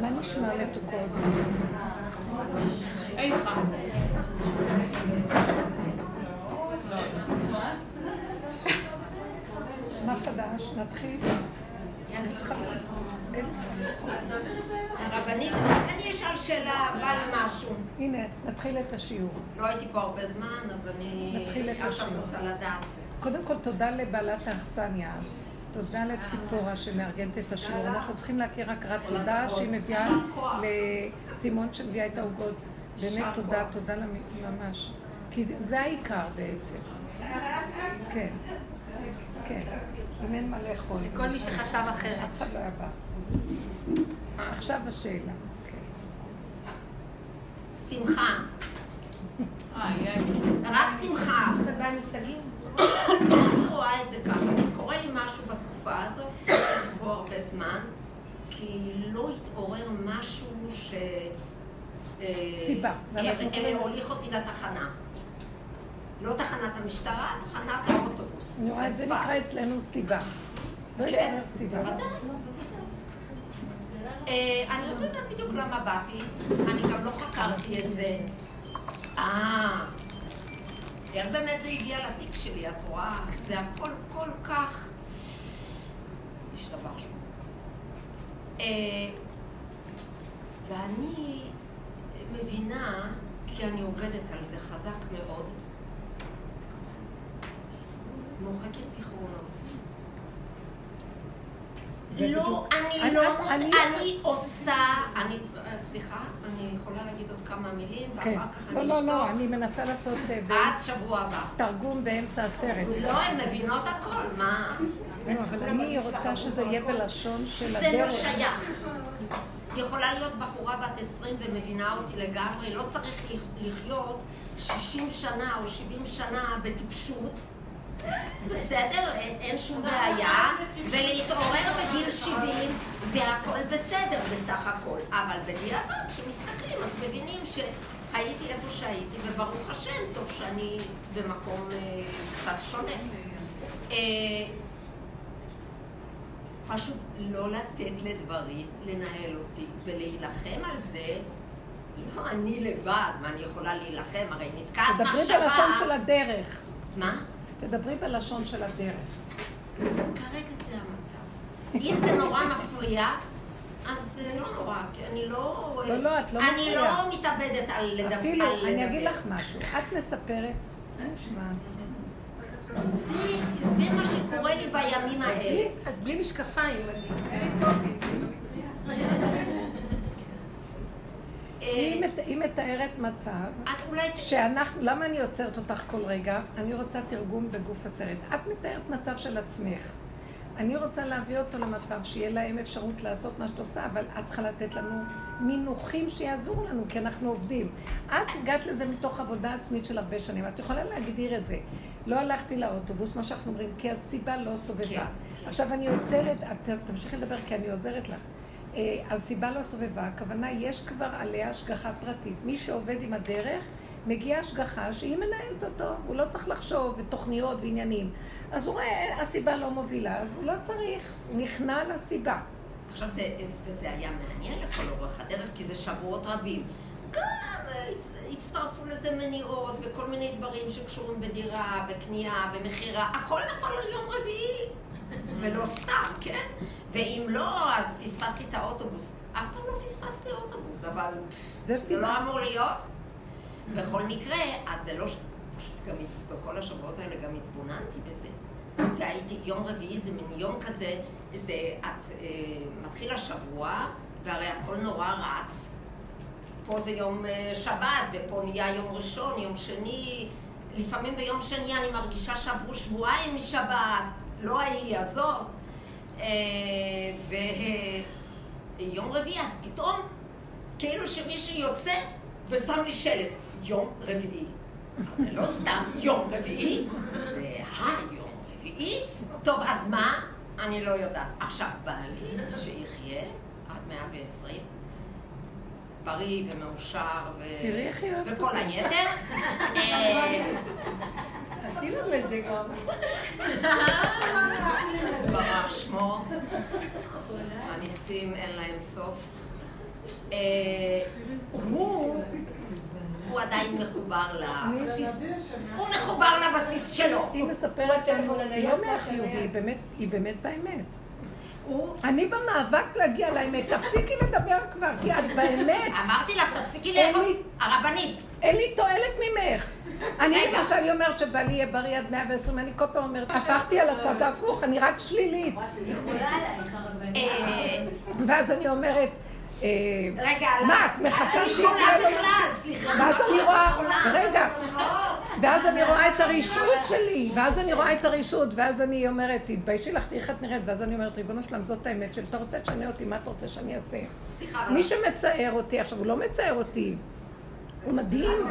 מה נשמע מתוקות? איתך. מה חדש? נתחיל? הרבנית, אני אשאל שאלה, בא לי משהו. הנה, נתחיל את השיעור. לא הייתי פה הרבה זמן, אז אני עכשיו. רוצה לדעת. קודם כל, תודה לבעלת האכסניה. תודה לציפורה שמארגנת את השיעור. אנחנו צריכים להכיר הכרת תודה שהיא מביאה לסימון שמביאה את העוגות. באמת תודה, תודה ממש. כי זה העיקר בעצם. כן, כן. אם אין מה לאכול. כל מי שחשב אחרת. עכשיו השאלה. כן. שמחה, איי, איי. רק שמחה. מושגים? אני רואה את זה ככה, קורה לי משהו בתקופה הזאת, פה הרבה זמן, כי לא התעורר משהו ש... אה, סיבה, אה, הוליך אותי לתחנה. לא תחנת המשטרה, תחנת האוטובוס. נו, אז זה. נקרא אצלנו סיבה. לא כן. בוודאי, אה, אני עוד לא יודעת בדיוק למה באתי, אני גם לא חקרתי את זה. אה, איך באמת זה הגיע לתיק שלי, את רואה? זה הכל כל כך... השתבח שמו. אה, ואני מבינה, כי אני עובדת על זה חזק מאוד, מוחקת זיכרונות. לא. אני לא, אני- עושה, אני, אה, סליחה, אני יכולה להגיד עוד כמה מילים, כן. ואחר כך לא, אני לא, לא, אשתוק. אני מנסה לעשות אה, עד שבוע הבא. תרגום באמצע הסרט. לא, הן מבינות הכל, מה? לא, אבל אני רוצה שזה יהיה בלשון של זה לא הדרך. שייך. יכולה להיות בחורה בת 20 ומבינה אותי לגמרי, לא צריך לח- לחיות 60 שנה או 70 שנה בטיפשות. בסדר, אין, שום בעיה, ולהתעורר בגיל 70 והכל בסדר בסך הכל. אבל בדיעבד, כשמסתכלים, אז מבינים שהייתי איפה שהייתי, וברוך השם, טוב שאני במקום אה, קצת שונה. אה, פשוט לא לתת לדברים לנהל אותי ולהילחם על זה. לא אני לבד, מה אני יכולה להילחם? הרי נתקעת תדברי מחשבה. בלשון של הדרך. מה? תדברי בלשון של הדרך. כרגע זה המצב. אם זה נורא מפריע, אז זה לא נורא, כי אני לא... לא, לא, את לא אני מפריעה. לא מתאבדת על לדבר. אפילו, על אני לדבר. אגיד לך משהו. את מספרת, נשמע? זה, זה מה שקורה לי בימים האלה. את בלי משקפיים. מת- היא מתארת מצב שאנחנו, למה אני עוצרת אותך כל רגע? אני רוצה תרגום בגוף הסרט. את מתארת מצב של עצמך. אני רוצה להביא אותו למצב שיהיה להם אפשרות לעשות מה שאת עושה, אבל את צריכה לתת לנו מינוחים שיעזרו לנו, כי אנחנו עובדים. את הגעת לזה מתוך עבודה עצמית של הרבה שנים. את יכולה להגדיר את זה. לא הלכתי לאוטובוס, מה שאנחנו אומרים, כי הסיבה לא סובבה. כן, כן. עכשיו אני עוצרת, את תמשיכי לדבר כי אני עוזרת לך. אה, הסיבה לא סובבה, הכוונה, יש כבר עליה השגחה פרטית. מי שעובד עם הדרך, מגיעה השגחה שהיא מנהלת אותו, הוא לא צריך לחשוב, ותוכניות ועניינים. אז הוא רואה, הסיבה לא מובילה, אז הוא לא צריך, הוא נכנע לסיבה. עכשיו זה, וזה היה מעניין לכל אורך הדרך, כי זה שבועות רבים. גם אה, הצ- הצטרפו לזה מניעות וכל מיני דברים שקשורים בדירה, בקנייה, במכירה, הכל נפל על יום רביעי. ולא סתם, כן? ואם לא, אז פספסתי את האוטובוס. אף פעם לא פספסתי אוטובוס, אבל זה זה. לא אמור להיות. בכל מקרה, אז זה לא... ש- פשוט גם בכל השבועות האלה גם התבוננתי בזה. והייתי, יום רביעי זה מין יום כזה, זה, את אה, מתחיל השבוע, והרי הכל נורא רץ. פה זה יום אה, שבת, ופה נהיה יום ראשון, יום שני. לפעמים ביום שני אני מרגישה שעברו שבועיים משבת, לא ההיא הזאת. אה, ויום רביעי, אז פתאום, כאילו שמישהו יוצא ושם לי שלט, יום רביעי. אז זה לא סתם יום רביעי, זה היום רביעי. טוב, אז מה? אני לא יודעת. עכשיו, בעלי, שיחיה עד 120, בריא ומאושר, ו... תראי איך היא אוהבת וכל. היתר. אה, עשינו את זה גם. ברח שמו, הניסים אין להם סוף. אה, הוא, הוא עדיין מחובר לבסיס, הוא מחובר לבסיס שלו. היא מספרת לנו, היא לא מהחיובי, היא באמת- היא באמת באמת. הוא, אני במאבק להגיע לאמת, תפסיקי לדבר כבר, כי את באמת, אמרתי לך, תפסיקי לאכול, הרבנית. אין לי תועלת ממך. אני רגע. למשל אני אומרת שבעלי יהיה בריא עד 120, אני כל פעם אומרת, הפכתי על הצד ההפוך, אני רק שלילית. אה, ואז אני אומרת, רגע, מה, את מחכה חולה לו- בכלל, סליחה. ואז אני רואה. רגע, ואז אני רואה את הרישות שלי, ואז אני רואה את הרישות, ואז אני אומרת, תתביישי לך, תראי איך את נראית, ואז אני אומרת, ריבונו שלם, זאת האמת שלי, אתה רוצה תשנה אותי, מה אתה רוצה שאני אעשה? סליחה, מי שמצער אותי, עכשיו הוא לא מצער אותי, הוא מדהים,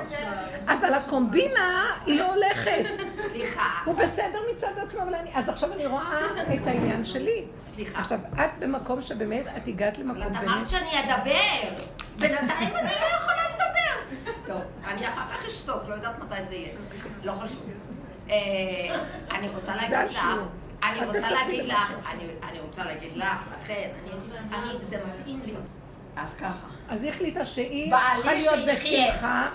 אבל הקומבינה היא לא הולכת. סליחה, הוא בסדר מצד עצמו, אבל אני... אז עכשיו אני רואה את העניין שלי. סליחה. עכשיו, את במקום שבאמת, את הגעת אבל למקום את באמת... אמרת שאני אדבר. בינתיים אני לא יכולה לדבר. טוב, אני אחר כך אשתוק, לא יודעת מתי זה יהיה. לא חשוב. אה, אני רוצה להגיד לך. אני את רוצה להגיד. לך, אני- רוצה להגיד לך, לכן, זה מתאים לי. אז ככה. אז היא החליטה שהיא צריכה להיות. בשמחה,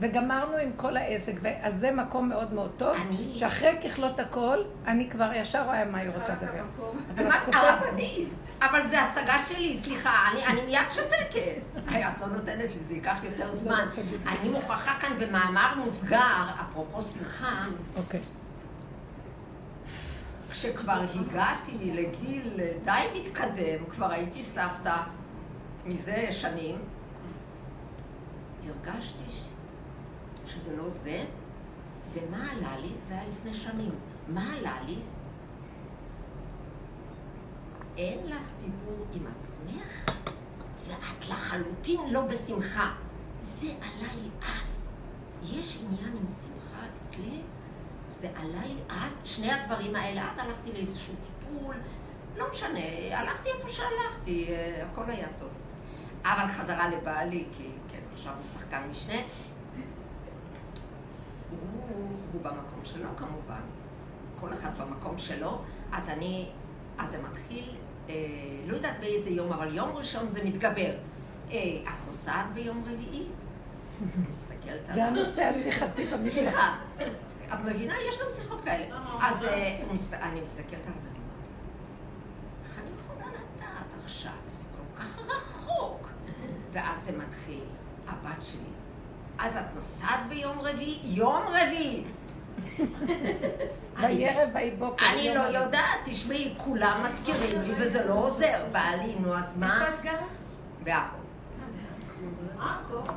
וגמרנו עם כל העסק, אז זה מקום מאוד מאוד טוב, אני- שאחרי ככלות הכל, אני כבר ישר רואה מה היא רוצה לדבר. אבל הרבנית, אבל זה הצגה שלי, סליחה, אני, אני מיד שותקת. היי, את לא נותנת לי, זה ייקח יותר זמן. אני מוכרחה כאן במאמר מוסגר, אפרופו שמחה, אוקיי. כשכבר הגעתי לגיל די מתקדם, כבר הייתי סבתא מזה שנים, הרגשתי ש- שזה לא זה, ומה עלה לי? זה היה לפני שנים. מה עלה לי? אין לך דיבור עם עצמך, ואת לחלוטין לא בשמחה. זה עלה לי אז. יש עניין עם שמחה אצלי, זה עלה לי אז, שני הדברים האלה, אז הלכתי לאיזשהו טיפול, לא משנה, הלכתי איפה שהלכתי, אה, הכל היה טוב. אבל חזרה לבעלי, כי כן, עכשיו הוא שחקן משנה. הוא, הוא במקום שלו כמובן, כל אחד במקום שלו, אז אני, אז זה מתחיל, אה, לא יודעת באיזה יום, אבל יום ראשון זה מתגבר. אה, את נוסעת ביום רביעי? זה. הנושא השיחתי במשפחה. סליחה, את מבינה? יש גם שיחות כאלה. אז אה, הוא מסת- אני מסתכלת עליו ואני אומרת, איך אני יכולה לדעת עכשיו? זה כל כך רחוק. ואז זה מתחיל, הבת שלי. אז את נוסעת ביום רביעי? יום רביעי! אני- וירא ויהי בוקר. אני לא. יודעת, תשמעי, כולם מזכירים לי וזה לא עוזר. בעלי, נו אז מה? איפה את גרה? בעכו.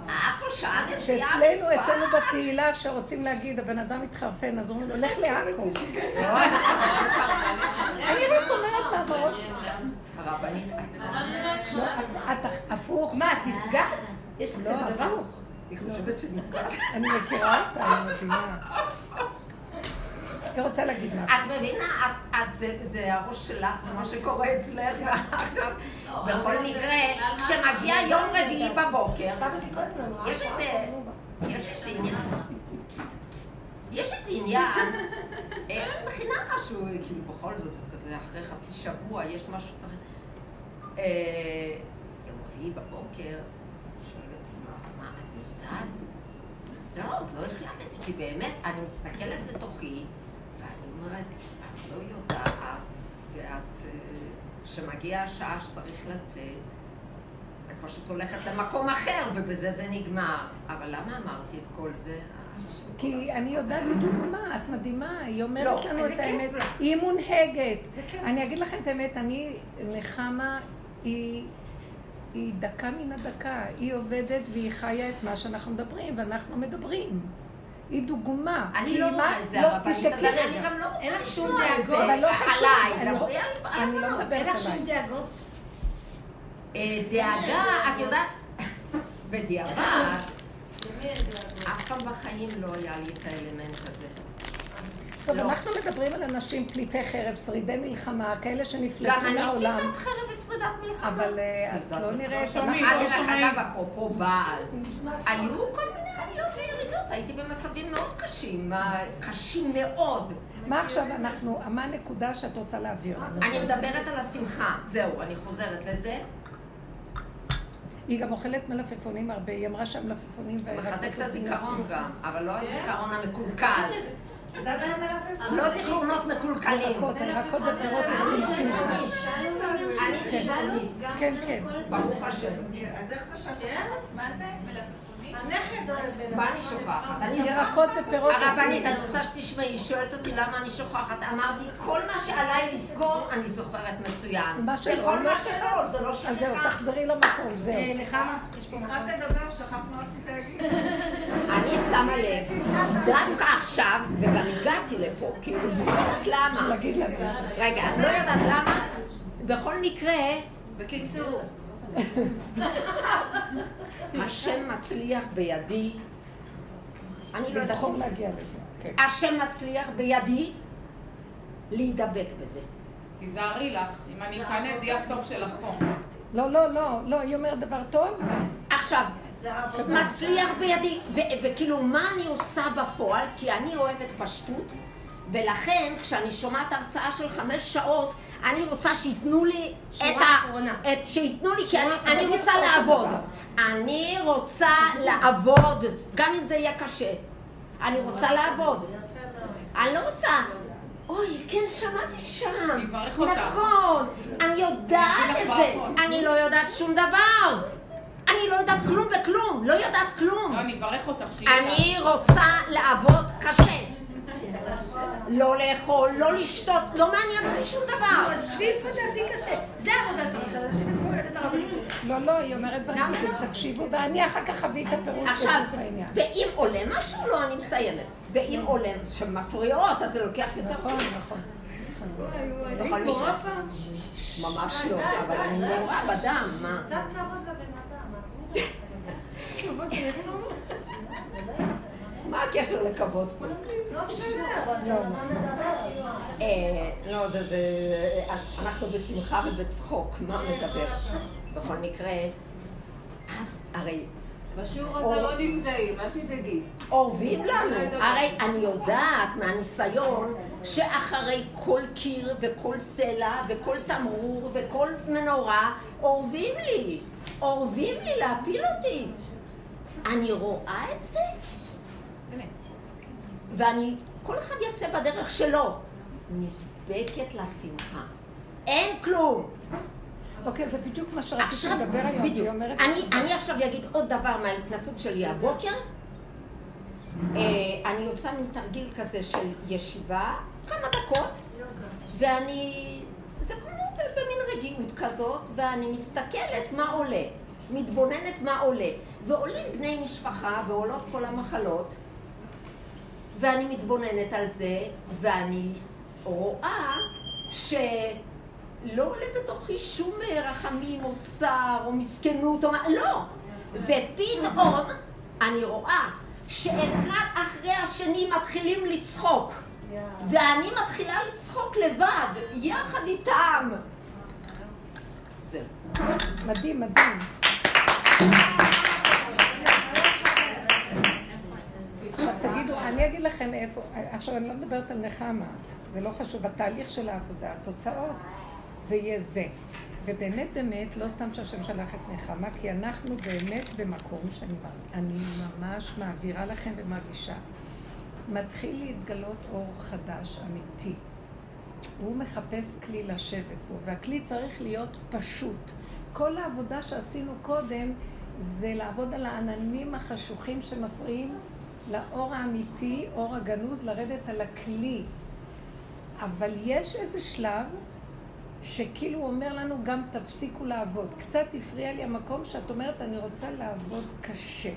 עכו שעה נסיעה שאצלנו. אצלנו בקהילה, שרוצים להגיד, הבן אדם מתחרפן, אז אומרים לו, לך לעכו. אני רק אומרת מעברות. הרבנית, לא, את את הפוך. מה, את נפגעת? יש לך לא, כזה דבר? הפוך. היא חושבת שנפגעת. אני מכירה אותה, אני מבינה. היא רוצה להגיד משהו. את מבינה, את, את זה, זה הראש שלך ומה שקורה אצלך עכשיו. בכל מקרה, כשמגיע יום רביעי בבוקר. יש איזה, יש איזה עניין. יש איזה עניין, אה, מכינה משהו, כאילו בכל זאת, כזה אחרי חצי שבוע, יש משהו צריך... אה, יום רביעי בבוקר, אז היא שואלת אותי, "נו, אז מה, את נוסעת? לא, עוד לא החלטתי, כי באמת, אני מסתכלת לתוכי, ואני אומרת, את לא יודעת, ואת, כשמגיעה השעה שצריך לצאת, את פשוט הולכת למקום אחר, ובזה זה נגמר. אבל למה אמרתי את כל זה? כי אני יודעת בדיוק מה, את מדהימה, היא אומרת לא, לנו את האמת. היא מונהגת. אני אגיד לכם את האמת, אני, נחמה, היא... היא דקה מן הדקה, היא עובדת והיא חיה את מה שאנחנו מדברים, ואנחנו מדברים. היא דוגמה. אני לא רואה את זה, לא, תשתקי אבל אני רגע. גם לא אין לך רוצה שום דאגות. אבל לא חשוב, עליי, אני לא- על אני לא הבנות. מדברת אין לך עליי. שום דאגות? אה, דאגה, את יודעת, בדיעבד, אף פעם בחיים לא היה לי את האלמנט הזה. טוב, לא. אנחנו מדברים על אנשים פליטי חרב, שרידי מלחמה, כאלה גם שנפלטו אני מהעולם. פליטת חרב ושרידת מלחמה. אבל אה, את לא מלחמה. נראית, אה, לא דרך שומעים. אגב, אפרופו בעל, היו כל מיני עליות וירידות, הייתי במצבים מאוד קשים, אה, קשים מאוד. מה עכשיו אנחנו, מה הנקודה שאת רוצה להעביר? אני מדברת על השמחה, זהו, אני חוזרת לזה. היא גם אוכלת מלפפונים הרבה, היא אמרה שהמלפפונים מחזק את הזיכרון. גם, אבל לא הזיכרון המקולקל. לא זיכרונות מקולקלים. הירקות, הירקות ופירות עושים שמחה. אני שלומית. כן, כן. ברוך השם. אז איך זה שאת מה זה? מלפפונים? הנכד אוהב מה אני שוכחת? אני ירקות ופירות הרבנית, אני. רוצה שתשמעי, היא שואלת אותי למה אני שוכחת. אמרתי, כל מה שעליי לזכור, אני זוכרת מצוין. מה שלא, וכל. מה שלא, זה לא אז זהו, שלך. תחזרי למקום, זהו. נחמה, יש פה התחלת לדבר, שכחת מה רצית להגיד. אני שמה לב, דווקא עכשיו, וגם הגעתי לפה, כאילו, לא יודעת למה. רגע, את לא יודעת למה? בכל מקרה, בקיצור, השם מצליח בידי. אני לא יודעת, לבחור להגיע לזה. כן. השם מצליח בידי להידבק בזה. תיזהרי לך, אם אני אכנס זה יהיה הסוף שלך פה. לא, לא, לא, לא, היא אומרת דבר טוב, עכשיו, מצליח בידי, ו- וכאילו מה אני עושה בפועל? כי אני אוהבת פשטות, ולכן כשאני שומעת הרצאה של חמש שעות, אני רוצה שייתנו לי את שורה ה... אחרונה. את, שייתנו לי, כי אני. אני רוצה לעבוד. אני רוצה לעבוד, גם אם זה יהיה קשה. אני רוצה לעבוד. אני לא רוצה... אוי, כן, שמעתי שם. אותך. נכון. אני יודעת את זה. אני לא יודעת שום דבר. אני לא יודעת כלום בכלום. לא יודעת כלום. לא, אני אברך אותך שיהיה לך. אני רוצה לעבוד קשה. לא לאכול, לא לשתות, לא מעניין אותי שום דבר. אז שבי פה דעתי קשה. זה העבודה שלנו עכשיו, לשבת פה ולתת לרבנית. לא, לא, היא אומרת דברים לא. תקשיבו, ואני אחר כך אביא את הפירוש עכשיו, בגוף העניין. ואם עולה משהו, לא, אני מסיימת. ואם עולה שמפריעות, אז זה לוקח יותר נכון, זמן. נכון. בכל מקרה. ממש לא, אבל אני מעורה בדם, מה? קצת כבוד לבן אדם. מה הקשר לכבוד פה? לא לא. אה, לא, זה, זה, אנחנו בשמחה ובצחוק, מה מדבר? בכל מקרה, אז הרי בשיעור הזה לא נפגעים, אל תדאגי. אורבים לנו. הרי אני יודעת מהניסיון שאחרי כל קיר וכל סלע וכל תמרור וכל מנורה, אורבים לי. אורבים לי להפיל אותי. אני רואה את זה, ואני, כל אחד יעשה בדרך שלו. נדבקת לשמחה. אין כלום. אוקיי, זה בדיוק מה שרציתי לדבר היום. בדיוק. אני, אני עכשיו אגיד עוד דבר מההתנסות שלי הבוקר. אה, אני עושה מין תרגיל כזה של ישיבה, כמה דקות, ואני... זה כמו במין רגיעות כזאת, ואני מסתכלת מה עולה, מתבוננת מה עולה. ועולים בני משפחה ועולות כל המחלות, ואני מתבוננת על זה, ואני רואה שלא עולה בתוכי שום רחמים או צער או מסכנות או מה, לא. ופתאום אני רואה שאחד אחרי השני מתחילים לצחוק. ואני מתחילה לצחוק לבד, יחד איתם. זהו. מדהים, מדהים. עכשיו אגיד לכם איפה, עכשיו אני לא מדברת על נחמה, זה לא חשוב, התהליך של העבודה, התוצאות, זה יהיה זה. ובאמת באמת, לא סתם שהשם שלח את נחמה, כי אנחנו באמת במקום שאני אני ממש מעבירה לכם ומרגישה. מתחיל להתגלות אור חדש, אמיתי. הוא מחפש כלי לשבת בו, והכלי צריך להיות פשוט. כל העבודה שעשינו קודם זה לעבוד על העננים החשוכים שמפריעים לאור האמיתי, אור הגנוז, לרדת על הכלי. אבל יש איזה שלב שכאילו הוא אומר לנו גם תפסיקו לעבוד. קצת הפריע לי המקום שאת אומרת אני רוצה לעבוד קשה.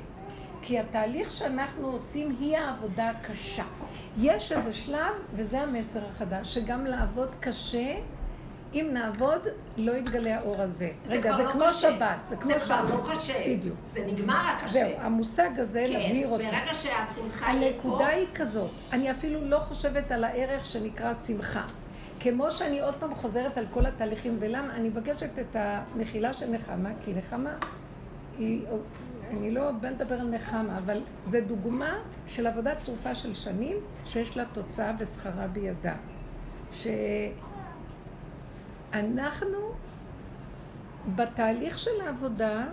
כי התהליך שאנחנו עושים היא העבודה הקשה. יש איזה שלב, וזה המסר החדש, שגם לעבוד קשה, אם נעבוד, לא יתגלה האור הזה. רגע, כבר זה לא כמו קשה. שבת, זה כמו זה שבת. כבר לא קשה. בדיוק. זה נגמר הקשה. זהו, המושג הזה, כן, להבהיר אותו. ברגע שהשמחה יהיה פה, הנקודה היא כזאת, אני אפילו לא חושבת על הערך שנקרא שמחה. כמו שאני עוד פעם חוזרת על כל התהליכים, ולמה? אני מבקשת את המחילה של נחמה, כי נחמה היא, אני לא באה לדבר על נחמה, אבל זו דוגמה של עבודה צרופה של שנים, שיש לה תוצאה ושכרה בידה. שאנחנו בתהליך של העבודה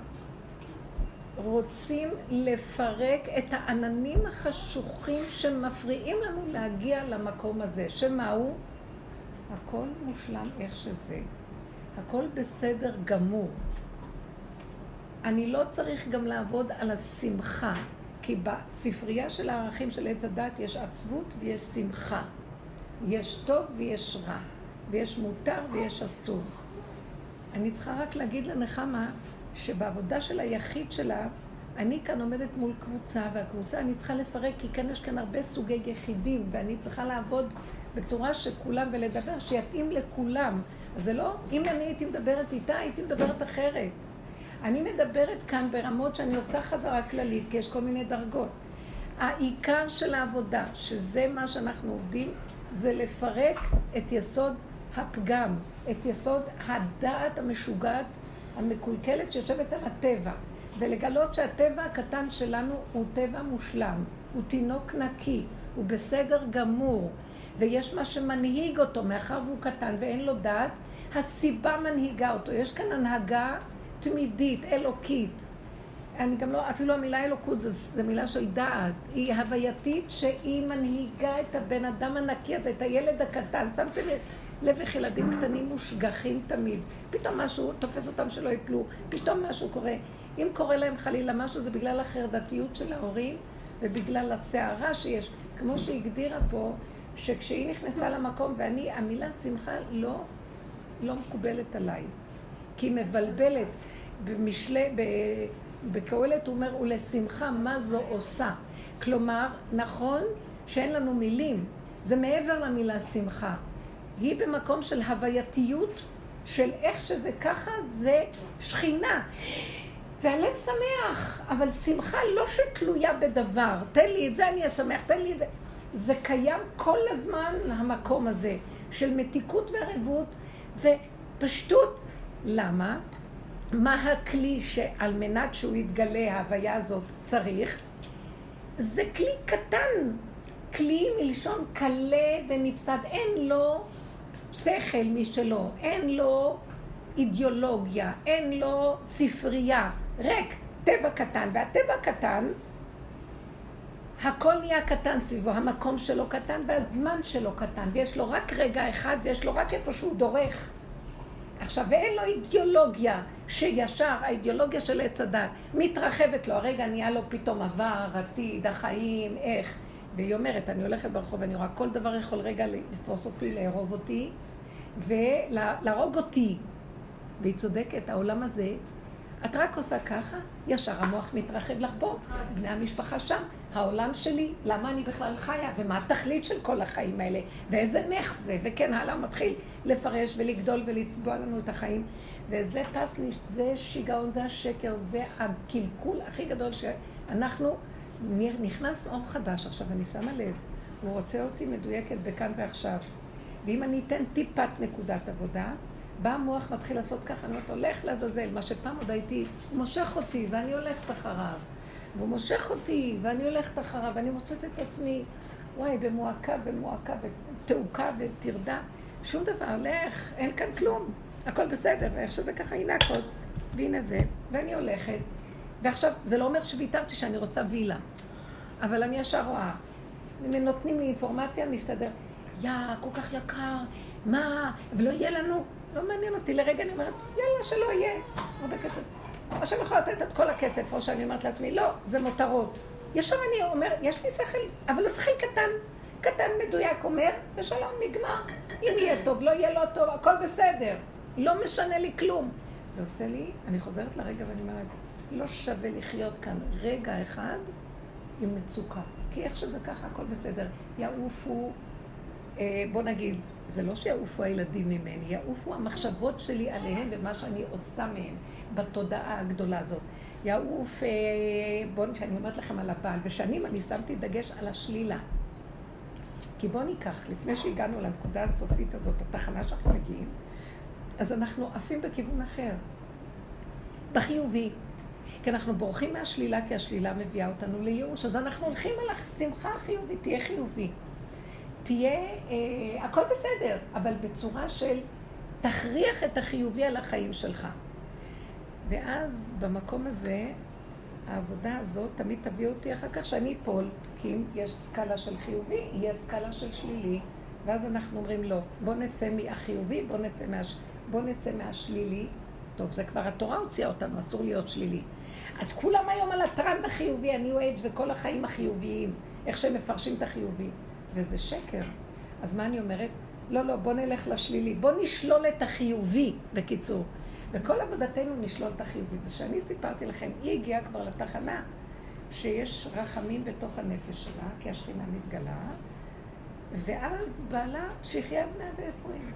רוצים לפרק את העננים החשוכים שמפריעים לנו להגיע למקום הזה. שמהו? הכל מושלם איך שזה. הכל בסדר גמור. אני לא צריך גם לעבוד על השמחה, כי בספרייה של הערכים של עץ הדת יש עצבות ויש שמחה. יש טוב ויש רע, ויש מותר ויש אסור. אני צריכה רק להגיד לנחמה שבעבודה של היחיד שלה, אני כאן עומדת מול קבוצה, והקבוצה אני צריכה לפרק, כי כאן יש כאן הרבה סוגי יחידים, ואני צריכה לעבוד בצורה שכולם, ולדבר שיתאים לכולם. זה לא, אם אני הייתי מדברת איתה, הייתי מדברת אחרת. אני מדברת כאן ברמות שאני עושה חזרה כללית, כי יש כל מיני דרגות. העיקר של העבודה, שזה מה שאנחנו עובדים, זה לפרק את יסוד הפגם, את יסוד הדעת המשוגעת, המקולקלת שיושבת על הטבע, ולגלות שהטבע הקטן שלנו הוא טבע מושלם, הוא תינוק נקי, הוא בסדר גמור, ויש מה שמנהיג אותו, מאחר והוא קטן ואין לו דעת, הסיבה מנהיגה אותו. יש כאן הנהגה תמידית, אלוקית. אני גם לא, אפילו המילה אלוקות זו מילה של דעת. היא הווייתית שהיא מנהיגה את הבן אדם הנקי הזה, את הילד הקטן. שמתם לב איך ילדים קטנים מושגחים תמיד. פתאום משהו תופס אותם שלא יפלו, פתאום משהו קורה. אם קורה להם חלילה משהו, זה בגלל החרדתיות של ההורים ובגלל הסערה שיש. כמו שהגדירה פה, שכשהיא נכנסה למקום, ואני, המילה שמחה לא, לא מקובלת עליי. כי היא מבלבלת. במשלי, בקהלת הוא אומר, ולשמחה מה זו עושה. כלומר, נכון שאין לנו מילים, זה מעבר למילה שמחה. היא במקום של הווייתיות, של איך שזה ככה, זה שכינה. והלב שמח, אבל שמחה לא שתלויה בדבר. תן לי את זה, אני אשמח, תן לי את זה. זה קיים כל הזמן, המקום הזה, של מתיקות וערבות ופשטות. למה? מה הכלי שעל מנת שהוא יתגלה, ההוויה הזאת, צריך? זה כלי קטן, כלי מלשון קלה ונפסד. אין לו שכל משלו, אין לו אידיאולוגיה, אין לו ספרייה, ריק, טבע קטן. והטבע קטן, הכל נהיה קטן סביבו, המקום שלו קטן והזמן שלו קטן, ויש לו רק רגע אחד ויש לו רק איפה שהוא דורך. עכשיו, ואין לו אידיאולוגיה שישר, האידיאולוגיה של עץ הדת מתרחבת לו, הרגע נהיה לו פתאום עבר, עתיד, החיים, איך. והיא אומרת, אני הולכת ברחוב ואני רואה כל דבר יכול רגע לתפוס אותי, לאהוב אותי ולהרוג אותי. והיא צודקת, העולם הזה, את רק עושה ככה, ישר המוח מתרחב לך פה, בני המשפחה שם, העולם שלי, למה אני בכלל חיה, ומה התכלית של כל החיים האלה, ואיזה נך זה, וכן הלאה, מתחיל לפרש ולגדול ולצבוע לנו את החיים. וזה פסניש, זה שיגעון, זה השקר, זה הקלקול הכי גדול שאנחנו, נכנס אור חדש. עכשיו, אני שמה לב, הוא רוצה אותי מדויקת בכאן ועכשיו. ואם אני אתן טיפת נקודת עבודה, בא המוח מתחיל לעשות ככה, אני אומרת לו, לך לעזאזל, מה שפעם עוד הייתי, הוא מושך אותי ואני הולכת אחריו. והוא מושך אותי ואני הולכת אחריו, ואני מוצאת את עצמי, וואי, במועקה ומועקה ותעוקה וטרדה. שום דבר, לך, אין כאן כלום. הכל בסדר, ואיך שזה ככה, הנה הכוס, והנה זה, ואני הולכת. ועכשיו, זה לא אומר שוויתרתי שאני רוצה וילה, אבל אני ישר רואה. נותנים לי אינפורמציה, מסתדר. יא, כל כך יקר, מה, ולא יהיה לנו? לא מעניין אותי. לרגע אני אומרת, יאללה, שלא יהיה. הרבה כסף. או שאני יכולה לתת את כל הכסף, או שאני אומרת לעצמי, לא, זה מותרות. ישר אני אומר, יש לי שכל, אבל הוא שכל קטן. קטן מדויק אומר, ושלום, נגמר. אם יהיה טוב, לא יהיה לא טוב, הכל בסדר. לא משנה לי כלום. זה עושה לי, אני חוזרת לרגע ואני אומרת, לא שווה לחיות כאן רגע אחד עם מצוקה. כי איך שזה ככה, הכל בסדר. יעופו, בוא נגיד, זה לא שיעופו הילדים ממני, יעופו המחשבות שלי עליהם ומה שאני עושה מהם בתודעה הגדולה הזאת. יעוף, אה, בואו, שאני אומרת לכם על הבעל, ושנים אני שמתי דגש על השלילה. כי בואו ניקח, לפני שהגענו לנקודה הסופית הזאת, התחנה שאנחנו מגיעים, אז אנחנו עפים בכיוון אחר, בחיובי. כי אנחנו בורחים מהשלילה, כי השלילה מביאה אותנו לייאוש. אז אנחנו הולכים על השמחה החיובית, תהיה חיובי. תהיה, אה, הכל בסדר, אבל בצורה של תכריח את החיובי על החיים שלך. ואז במקום הזה, העבודה הזאת תמיד תביא אותי אחר כך שאני אפול, כי אם יש סקאלה של חיובי, יהיה סקאלה של שלילי, ואז אנחנו אומרים לא, בוא נצא מהחיובי, בוא נצא, מהש... בוא נצא מהשלילי. טוב, זה כבר התורה הוציאה אותנו, אסור להיות שלילי. אז כולם היום על הטרנד החיובי, ה-new age וכל החיים החיוביים, איך שהם מפרשים את החיובי. וזה שקר. אז מה אני אומרת? לא, לא, בוא נלך לשלילי. בוא נשלול את החיובי, בקיצור. וכל עבודתנו נשלול את החיובי. ושאני סיפרתי לכם, היא הגיעה כבר לתחנה שיש רחמים בתוך הנפש שלה, כי השכינה מתגלה, ואז בעלה שיחיה עד 120.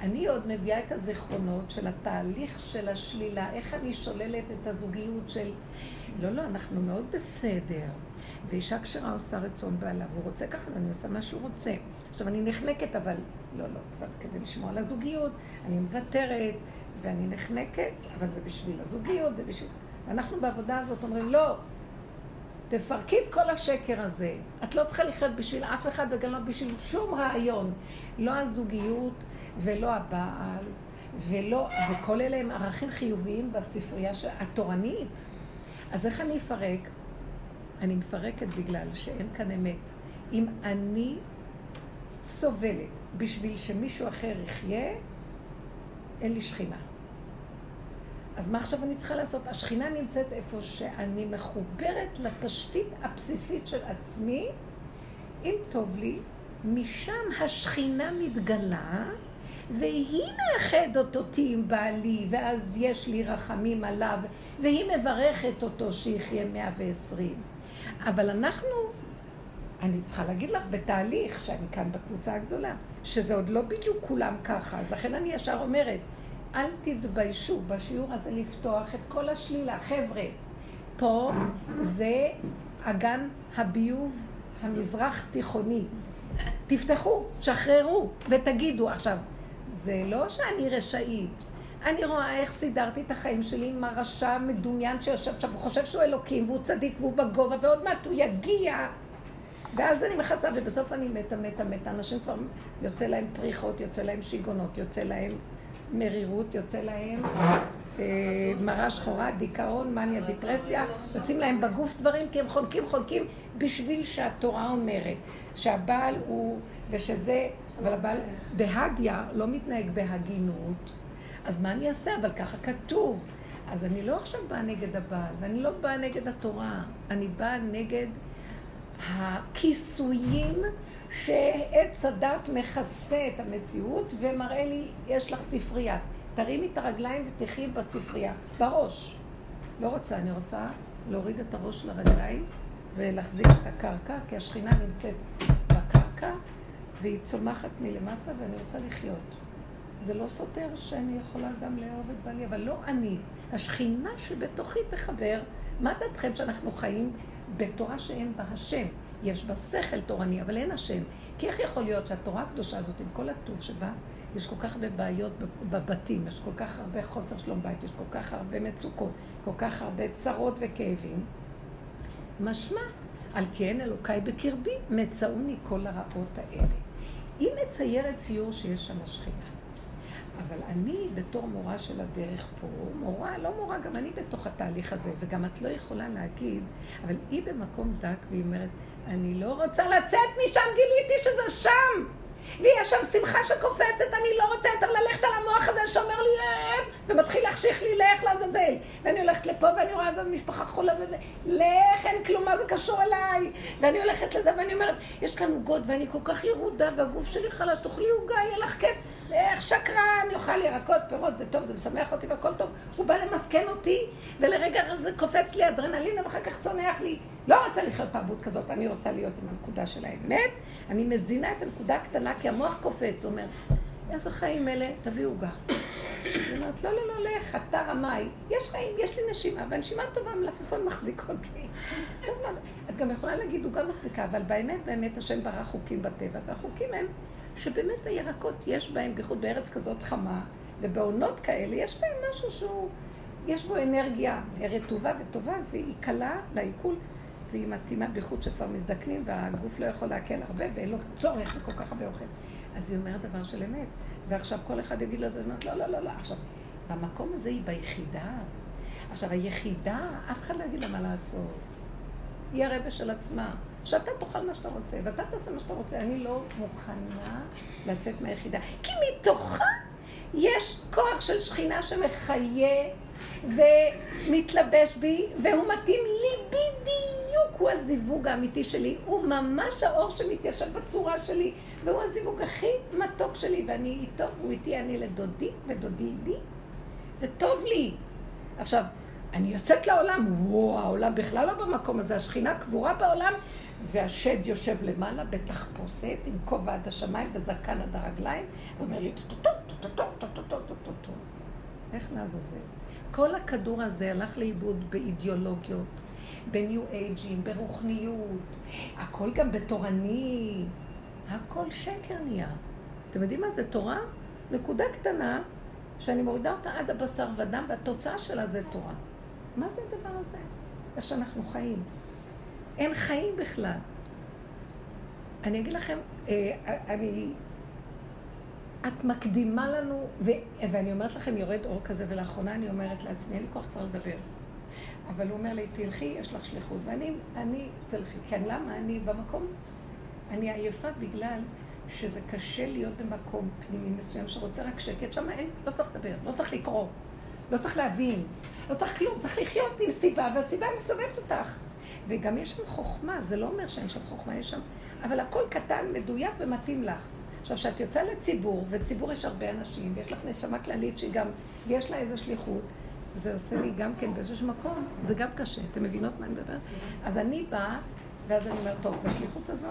אני עוד מביאה את הזיכרונות של התהליך של השלילה, איך אני שוללת את הזוגיות של... לא, לא, אנחנו מאוד בסדר. ואישה כשרה עושה רצון בעלה, והוא רוצה ככה, אז אני עושה מה שהוא רוצה. עכשיו, אני נחנקת, אבל לא, לא, כבר כדי לשמור על הזוגיות, אני מוותרת, ואני נחנקת, אבל זה בשביל הזוגיות, זה בשביל... ואנחנו בעבודה הזאת אומרים, לא, תפרקי את כל השקר הזה. את לא צריכה לחיות בשביל אף אחד וגם לא בשביל שום רעיון. לא הזוגיות ולא הבעל, ולא, וכל אלה הם ערכים חיוביים בספרייה התורנית. אז איך אני אפרק? אני מפרקת בגלל שאין כאן אמת. אם אני סובלת בשביל שמישהו אחר יחיה, אין לי שכינה. אז מה עכשיו אני צריכה לעשות? השכינה נמצאת איפה שאני מחוברת לתשתית הבסיסית של עצמי. אם טוב לי, משם השכינה מתגלה, והיא מאחדת אותי עם בעלי, ואז יש לי רחמים עליו, והיא מברכת אותו שיחיה 120. אבל אנחנו, אני צריכה להגיד לך, בתהליך, שאני כאן בקבוצה הגדולה, שזה עוד לא בדיוק כולם ככה, אז לכן אני ישר אומרת, אל תתביישו בשיעור הזה לפתוח את כל השלילה. חבר'ה, פה זה אגן הביוב המזרח תיכוני. תפתחו, תשחררו ותגידו. עכשיו, זה לא שאני רשאית. אני רואה איך סידרתי את החיים שלי עם הרשע המדומיין שיושב שם, הוא חושב שהוא אלוקים והוא צדיק והוא בגובה ועוד מעט הוא יגיע. ואז אני מכסה, ובסוף אני מתה, מתה, מתה. אנשים כבר, יוצא להם פריחות, יוצא להם שיגעונות, יוצא להם מרירות, יוצא להם אה, מרה שחורה, דיכאון, מניה, דיפרסיה, יוצאים להם בגוף דברים כי הם חונקים חונקים בשביל שהתורה אומרת שהבעל הוא, ושזה, אבל הבעל בהדיה לא מתנהג בהגינות, אז מה אני אעשה? אבל ככה כתוב. אז אני לא עכשיו באה נגד הבעל, ואני לא באה נגד התורה, אני באה נגד הכיסויים שעץ הדת מכסה את המציאות ומראה לי, יש לך ספרייה. תרימי את הרגליים ותחי בספרייה, בראש. לא רוצה, אני רוצה להוריד את הראש לרגליים ולהחזיק את הקרקע, כי השכינה נמצאת בקרקע והיא צומחת מלמטה ואני רוצה לחיות. זה לא סותר שאני יכולה גם לאהוב את בעלי, אבל לא אני. השכינה שבתוכי תחבר. מה דעתכם שאנחנו חיים בתורה שאין בה השם? יש בה שכל תורני, אבל אין השם. כי איך יכול להיות שהתורה הקדושה הזאת, עם כל הטוב שבה, יש כל כך הרבה בעיות בבתים, יש כל כך הרבה חוסר שלום בית, יש כל כך הרבה מצוקות, כל כך הרבה צרות וכאבים. משמע, על כן אלוקיי בקרבי, מצאוני כל הרעות האלה. היא מציירת ציור שיש שם השכינה. אבל אני בתור מורה של הדרך פה, מורה, לא מורה, גם אני בתוך התהליך הזה, וגם את לא יכולה להגיד, אבל היא במקום דק והיא אומרת, אני לא רוצה לצאת משם, גיליתי שזה שם. ויש שם שמחה שקופצת, אני לא רוצה יותר ללכת על המוח הזה שאומר לי, אה, ומתחיל להחשיך לי, לך לעזאזל. ואני הולכת לפה ואני רואה איזה משפחה חולה, וזה, לך, אין כלום, מה זה קשור אליי? ואני הולכת לזה ואני אומרת, יש כאן עוגות ואני כל כך ירודה והגוף שלי חלש, תאכלי עוגה, יהיה לך כיף. איך שקרן, יאכל ירקות, פירות, זה טוב, זה משמח אותי והכל טוב. הוא בא למסכן אותי, ולרגע זה קופץ לי אדרנלין, ואחר כך צונח לי. לא רוצה לחיות תרבות כזאת, אני רוצה להיות עם הנקודה של האמת. אני מזינה את הנקודה הקטנה, כי המוח קופץ, אומר, איזה חיים אלה, תביא עוגה. היא אומרת, לא, לא, לא, לך, אתה רמאי. יש חיים, יש לי נשימה, והנשימה טובה, מלפפון מחזיק אותי. טוב מאוד. את גם יכולה להגיד, הוא גם מחזיקה, אבל באמת, באמת, השם ברא חוקים בטבע, והחוקים הם שבאמת הירקות יש בהם, בייחוד בארץ כזאת חמה, ובעונות כאלה, יש בהם משהו שהוא, יש בו אנרגיה רטובה וטובה, והיא קלה לעיכול, והיא מתאימה בייחוד שכבר מזדקנים, והגוף לא יכול לעכל הרבה, ואין לו צורך בכל כך הרבה אוכל. אז היא אומרת דבר של אמת. ועכשיו כל אחד יגיד לזה, לא, לא, לא, לא. עכשיו, במקום הזה היא ביחידה. עכשיו, היחידה, אף אחד לא יגיד לה מה לעשות. היא הרבה של עצמה. שאתה תאכל מה שאתה רוצה, ואתה תעשה מה שאתה רוצה. אני לא מוכנה לצאת מהיחידה. כי מתוכה יש כוח של שכינה שמחיה ומתלבש בי, והוא מתאים לי בדיוק. הוא הזיווג האמיתי שלי. הוא ממש האור שמתיישב בצורה שלי, והוא הזיווג הכי מתוק שלי, ואני איתו, הוא איתי, אני לדודי, ודודי לי, וטוב לי. עכשיו, אני יוצאת לעולם, וואו, העולם בכלל לא במקום הזה, השכינה קבורה בעולם, והשד יושב למעלה בתחפושת עם כובע עד השמיים וזקן עד הרגליים, ואומר לי טו-טו-טו, טו-טו-טו, טו-טו-טו, טו-טו-טו. איך לעזאזל? כל הכדור הזה הלך לאיבוד באידיאולוגיות, בניו אייג'ים, ברוחניות, הכל גם בתורני, הכל שקר נהיה. אתם יודעים מה זה תורה? נקודה קטנה שאני מורידה אותה עד הבשר ודם, והתוצאה שלה זה תורה. מה זה הדבר הזה? איך שאנחנו חיים. אין חיים בכלל. אני אגיד לכם, אה, אני... את מקדימה לנו, ו, ואני אומרת לכם, יורד אור כזה, ולאחרונה אני אומרת לעצמי, אין לי כוח כבר לדבר. אבל הוא אומר לי, תלכי, יש לך שליחות. ואני, אני, תלכי. כן, למה? אני במקום, אני עייפה בגלל שזה קשה להיות במקום פנימי מסוים שרוצה רק שקט. שם אין, לא צריך לדבר, לא צריך לקרוא, לא צריך להבין, לא צריך כלום, צריך לחיות עם סיבה, והסיבה מסובבת אותך. וגם יש שם חוכמה, זה לא אומר שאין שם חוכמה, יש שם... אבל הכל קטן, מדויק ומתאים לך. עכשיו, כשאת יוצאה לציבור, וציבור יש הרבה אנשים, ויש לך נשמה כללית שגם יש לה איזו שליחות, זה עושה לי גם כן באיזשהו מקום, זה גם קשה. אתם מבינות מה אני מדברת? אז אני באה, ואז אני אומרת, טוב, בשליחות הזאת,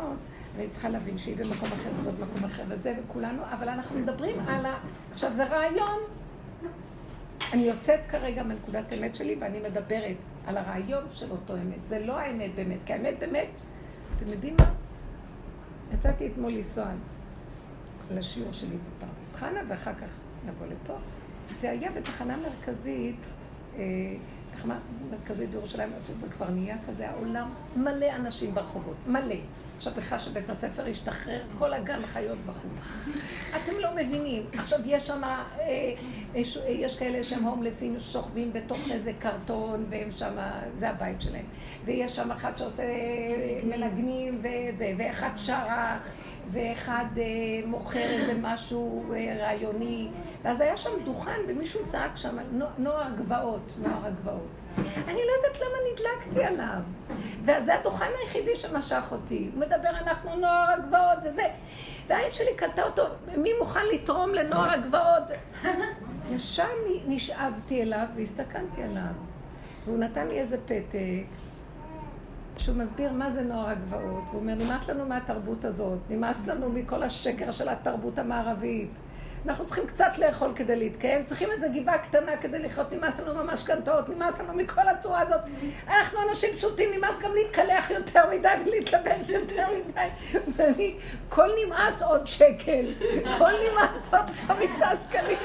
אני צריכה להבין שהיא במקום אחר, וזאת במקום אחר, וזה, וכולנו, אבל אנחנו מדברים על ה... עכשיו, זה רעיון. אני יוצאת כרגע מנקודת האמת שלי, ואני מדברת על הרעיון של אותו אמת. זה לא האמת באמת, כי האמת באמת, אתם יודעים מה? יצאתי אתמול לנסוע לשיעור שלי בפרדס חנה, ואחר כך לבוא לפה, והיה בתחנה מרכזית, אה, תחנה מרכזית בירושלים, אני חושבת שזה כבר נהיה כזה, העולם מלא אנשים ברחובות, מלא. עכשיו בכלל שבית הספר השתחרר, כל הגן חיות בחוץ. אתם לא מבינים. עכשיו יש שם, אה, יש, יש כאלה שהם הומלסים, שוכבים בתוך איזה קרטון, והם שם, זה הבית שלהם. ויש שם אחד שעושה מנגנים וזה, ואחד שרה, ואחד אה, מוכר איזה משהו אה, רעיוני. ואז היה שם דוכן, ומישהו צעק שם, נוער גבעות, נוער הגבעות. אני לא יודעת למה נדלקתי עליו. וזה הדוכן היחידי שמשך אותי. הוא מדבר, אנחנו נוער הגבעות וזה. והעין שלי קלטה אותו, מי מוכן לתרום לנוער הגבעות? ישר נשאבתי אליו והסתכלתי עליו. והוא נתן לי איזה פתק, שהוא מסביר מה זה נוער הגבעות. הוא אומר, נמאס לנו מהתרבות הזאת, נמאס לנו מכל השקר של התרבות המערבית. אנחנו צריכים קצת לאכול כדי להתקיים, צריכים איזו גבעה קטנה כדי לחיות, נמאס לנו ממשכנתאות, נמאס לנו מכל הצורה הזאת. אנחנו אנשים פשוטים, נמאס גם להתקלח יותר מדי ולהתלבש יותר מדי. ואני, כל נמאס עוד שקל, כל נמאס עוד חמישה שקלים.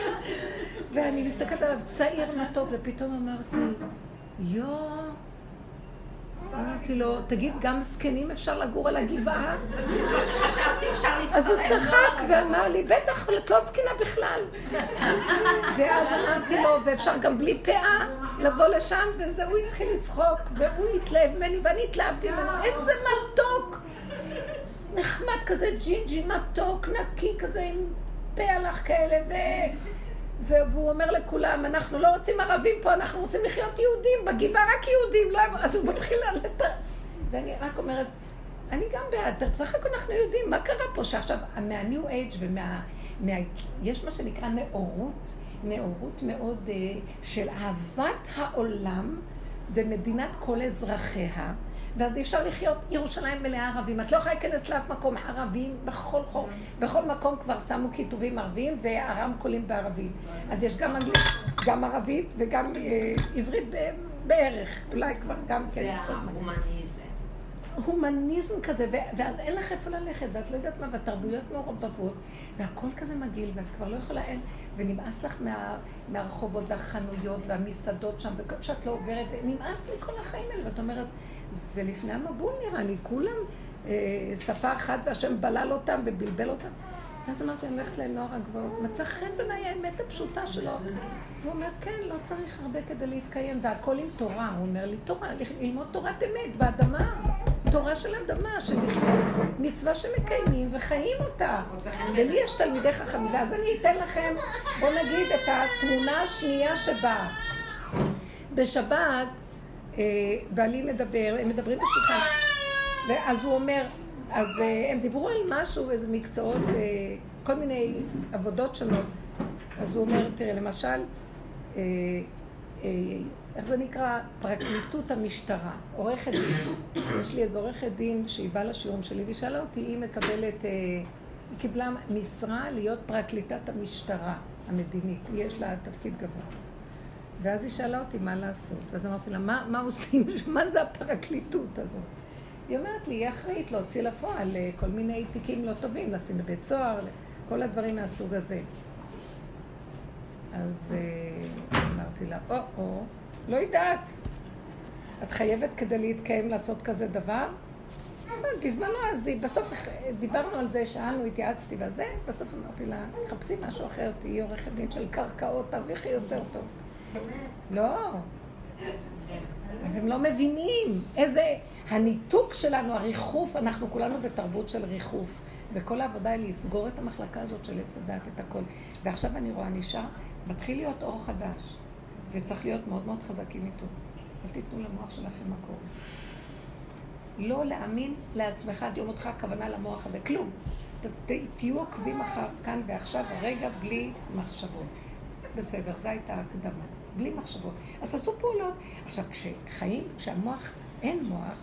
ואני מסתכלת עליו צעיר מתוק, ופתאום אמרתי, יואו, אמרתי לו, תגיד, גם זקנים אפשר לגור על הגבעה? חשבתי אפשר להצטרף. אז הוא צחק ואמר לי, בטח, את לא זקנה בכלל. ואז אמרתי לו, ואפשר גם בלי פאה לבוא לשם, וזה, הוא התחיל לצחוק, והוא התלהב ממני, ואני התלהבתי ממנו, איזה מתוק! נחמד כזה, ג'ינג'י מתוק, נקי כזה, עם פלח כאלה, ו... והוא אומר לכולם, אנחנו לא רוצים ערבים פה, אנחנו רוצים לחיות יהודים, בגבעה רק יהודים, לא... אז הוא מתחיל לעלות... ואני רק אומרת, אני גם בעד, בסך הכל אנחנו יודעים, מה קרה פה שעכשיו, מהניו אייג' ומה... מה, יש מה שנקרא נאורות, נאורות מאוד uh, של אהבת העולם ומדינת כל אזרחיה, ואז אי אפשר לחיות ירושלים מלאה ערבים. את לא יכולה להיכנס לאף מקום ערבים, בכל, חוק, בכל מקום כבר שמו כיתובים ערביים והרמקולים בערבית. אז יש גם אנגלית, גם ערבית וגם אה, עברית בערך, אולי כבר גם כן. זה ההומניזם. הומניזם כזה, ואז אין לך איפה ללכת, ואת לא יודעת מה, והתרבויות מעורבבות, והכל כזה מגעיל, ואת כבר לא יכולה, אין, ונמאס לך מה, מהרחובות והחנויות והמסעדות שם, וכל שאת לא עוברת, נמאס מכל החיים האלה, ואת אומרת, זה לפני המבול נראה לי, כולם אה, שפה אחת והשם בלל אותם ובלבל אותם. ואז אמרתי, אני הולכת לנוער הגבעות. מצא חן בעיניי האמת הפשוטה שלו. והוא אומר, כן, לא צריך הרבה כדי להתקיים, והכל עם תורה. הוא אומר לי, תורה, ללמוד תורת אמת באדמה. תורה של אדמה, של מצווה שמקיימים וחיים אותה. ולי יש תלמידי חכמים, ואז אני אתן לכם, בואו נגיד, את התמונה השנייה שבאה. בשבת, בעלי מדבר, הם מדברים בשולחן, ואז הוא אומר, אז אה, הם דיברו על משהו, איזה מקצועות, אה, כל מיני עבודות שונות. אז הוא אומר, תראה, למשל, אה, איך זה נקרא? פרקליטות המשטרה, עורכת דין. יש לי איזו עורכת דין שהיא באה לשיעורים שלי והיא שאלה אותי, היא מקבלת, היא קיבלה משרה להיות פרקליטת המשטרה המדינית, יש לה תפקיד גבוה. ואז היא שאלה אותי מה לעשות, ואז אמרתי לה, מה, מה עושים, מה זה הפרקליטות הזאת? היא אומרת לי, היא אחראית להוציא לפועל אה, כל מיני תיקים לא טובים, לשים בבית סוהר, כל הדברים מהסוג הזה. אז אה, אמרתי לה, או-או, לא יודעת. את חייבת כדי להתקיים לעשות כזה דבר? בזמנו אז בסוף דיברנו על זה, שאלנו, התייעצתי וזה, בסוף אמרתי לה, תחפשי משהו אחר, תהיי עורכת דין של קרקעות, תרוויחי יותר טוב. לא. אתם לא מבינים איזה... הניתוק שלנו, הריחוף, אנחנו כולנו בתרבות של ריחוף. וכל העבודה היא לסגור את המחלקה הזאת של עץ הדת, את הכל. ועכשיו אני רואה, נשאר, מתחיל להיות אור חדש, וצריך להיות מאוד מאוד חזקים איתו. אל תיתנו למוח שלכם מקום. לא להאמין לעצמך עד יום אותך, הכוונה למוח הזה, כלום. ת, ת, תהיו עוקבים אחר כאן ועכשיו, הרגע בלי מחשבות. בסדר, זו הייתה הקדמה. בלי מחשבות. אז עשו פעולות. עכשיו, כשחיים, כשהמוח, אין מוח,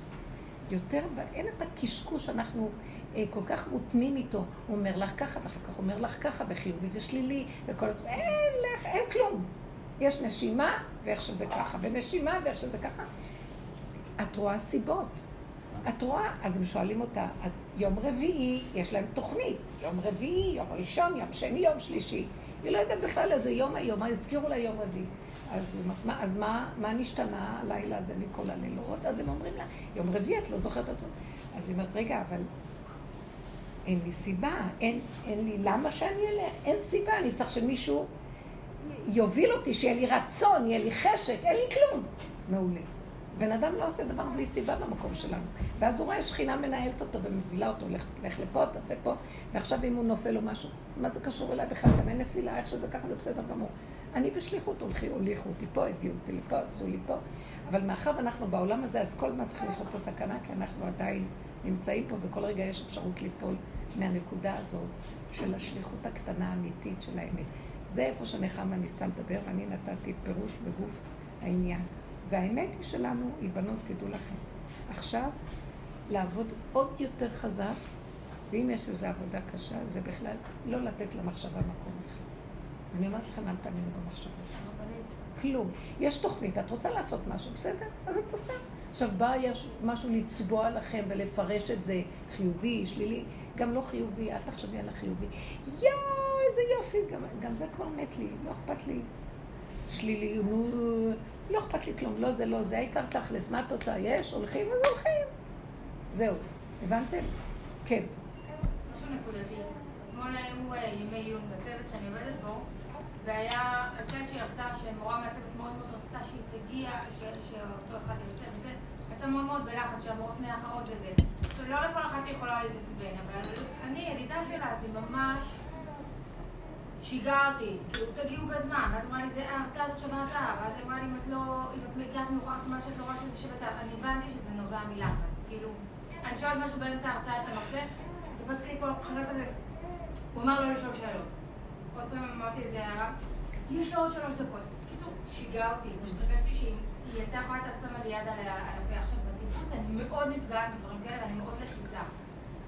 יותר, אין את הקשקוש שאנחנו אה, כל כך מותנים איתו. הוא אומר לך ככה, ואחר כך אומר לך ככה, וחיובי ושלילי, וכל הזמן, אין לך, אין כלום. יש נשימה, ואיך שזה ככה, ונשימה, ואיך שזה ככה. את רואה סיבות. את רואה, אז הם שואלים אותה, יום רביעי, יש להם תוכנית, יום רביעי, יום ראשון, יום שני, יום שלישי. היא לא יודעת בכלל איזה יום היום, מה הזכירו לה יום רביעי. אז, מה, אז מה, מה נשתנה הלילה הזה מכל הלילות? אז הם אומרים לה, יום רביעי את לא זוכרת זה. אז היא אומרת, רגע, אבל אין לי סיבה, אין, אין לי למה שאני אלך, אין סיבה, אני צריך שמישהו יוביל אותי, שיהיה לי רצון, יהיה לי חשק, אין לי כלום. מעולה. בן אדם לא עושה דבר בלי סיבה במקום שלנו. ואז הוא רואה שכינה מנהלת אותו ומובילה אותו, לך, לך לפה, תעשה פה, ועכשיו אם הוא נופל או משהו, מה זה קשור אליי בכלל? גם אין נפילה, איך שזה ככה זה בסדר גמור. אני בשליחות הולכי, הוליכו אותי פה, הביאו אותי לפה, עשו לי פה. אבל מאחר ואנחנו בעולם הזה, אז כל הזמן צריכים לחיות את הסכנה, כי אנחנו עדיין נמצאים פה, וכל רגע יש אפשרות ליפול מהנקודה הזאת של השליחות הקטנה האמיתית של האמת. זה איפה שנחמה ניסתה לדבר, ואני נתתי פירוש בגוף העניין. והאמת היא שלנו היא בנות, תדעו לכם. עכשיו, לעבוד עוד יותר חזק, ואם יש איזו עבודה קשה, זה בכלל לא לתת למחשבה מקום בכלל. אני אומרת לכם, אל תאמינו במחשבות. כלום. יש תוכנית, את רוצה לעשות משהו, בסדר? אז את עושה. עכשיו, בא יש משהו לצבוע לכם ולפרש את זה חיובי, שלילי, גם לא חיובי, אל תחשבי על החיובי. יואו, איזה יופי, גם, גם זה כבר מת לי, לא אכפת לי. שלילי, נו, לא אכפת לי כלום, לא זה, לא זה, העיקר תכלס, מה התוצאה? יש, הולכים, אז הולכים. זהו, הבנתם? כן. משהו נקודתי. אתמול היו אה, ימי עיון בצוות שאני עובדת בו, והיה, הייתה איזושהי הרצאה שמורה מהצוות מאוד מאוד רצתה שהיא תגיע, שאותו אחד יוצא וזה, הייתה מאוד מאוד בלחץ שהמורות מאחרות וזה. ולא לכל אחת יכולה להתעצבן, אבל אני, ידידה שלה, זה ממש... שיגעתי, כאילו תגיעו בזמן, ואז אמרה לי, זה ההרצאה הזאת שווה זהב, ואז אמרה לי, אם את לא, אם את מגיעה מאוחר, סימן שאת לא רואה שזה שווה זהב, אני הבנתי שזה נובע מלחץ, כאילו, אני שואלת משהו באמצע ההרצאה את המרצה, דפקתי לי חזק כזה, הוא אמר לא לשאול שאלות. עוד פעם אמרתי איזה הערה, יש לו עוד שלוש דקות. בקיצור, שיגע אותי, פשוט הרגשתי שהיא הייתה יכולה לשים לי יד על הפה עכשיו בטיפוס, אני מאוד נפגעת מדברים כאלה, ואני מאוד לחיצה.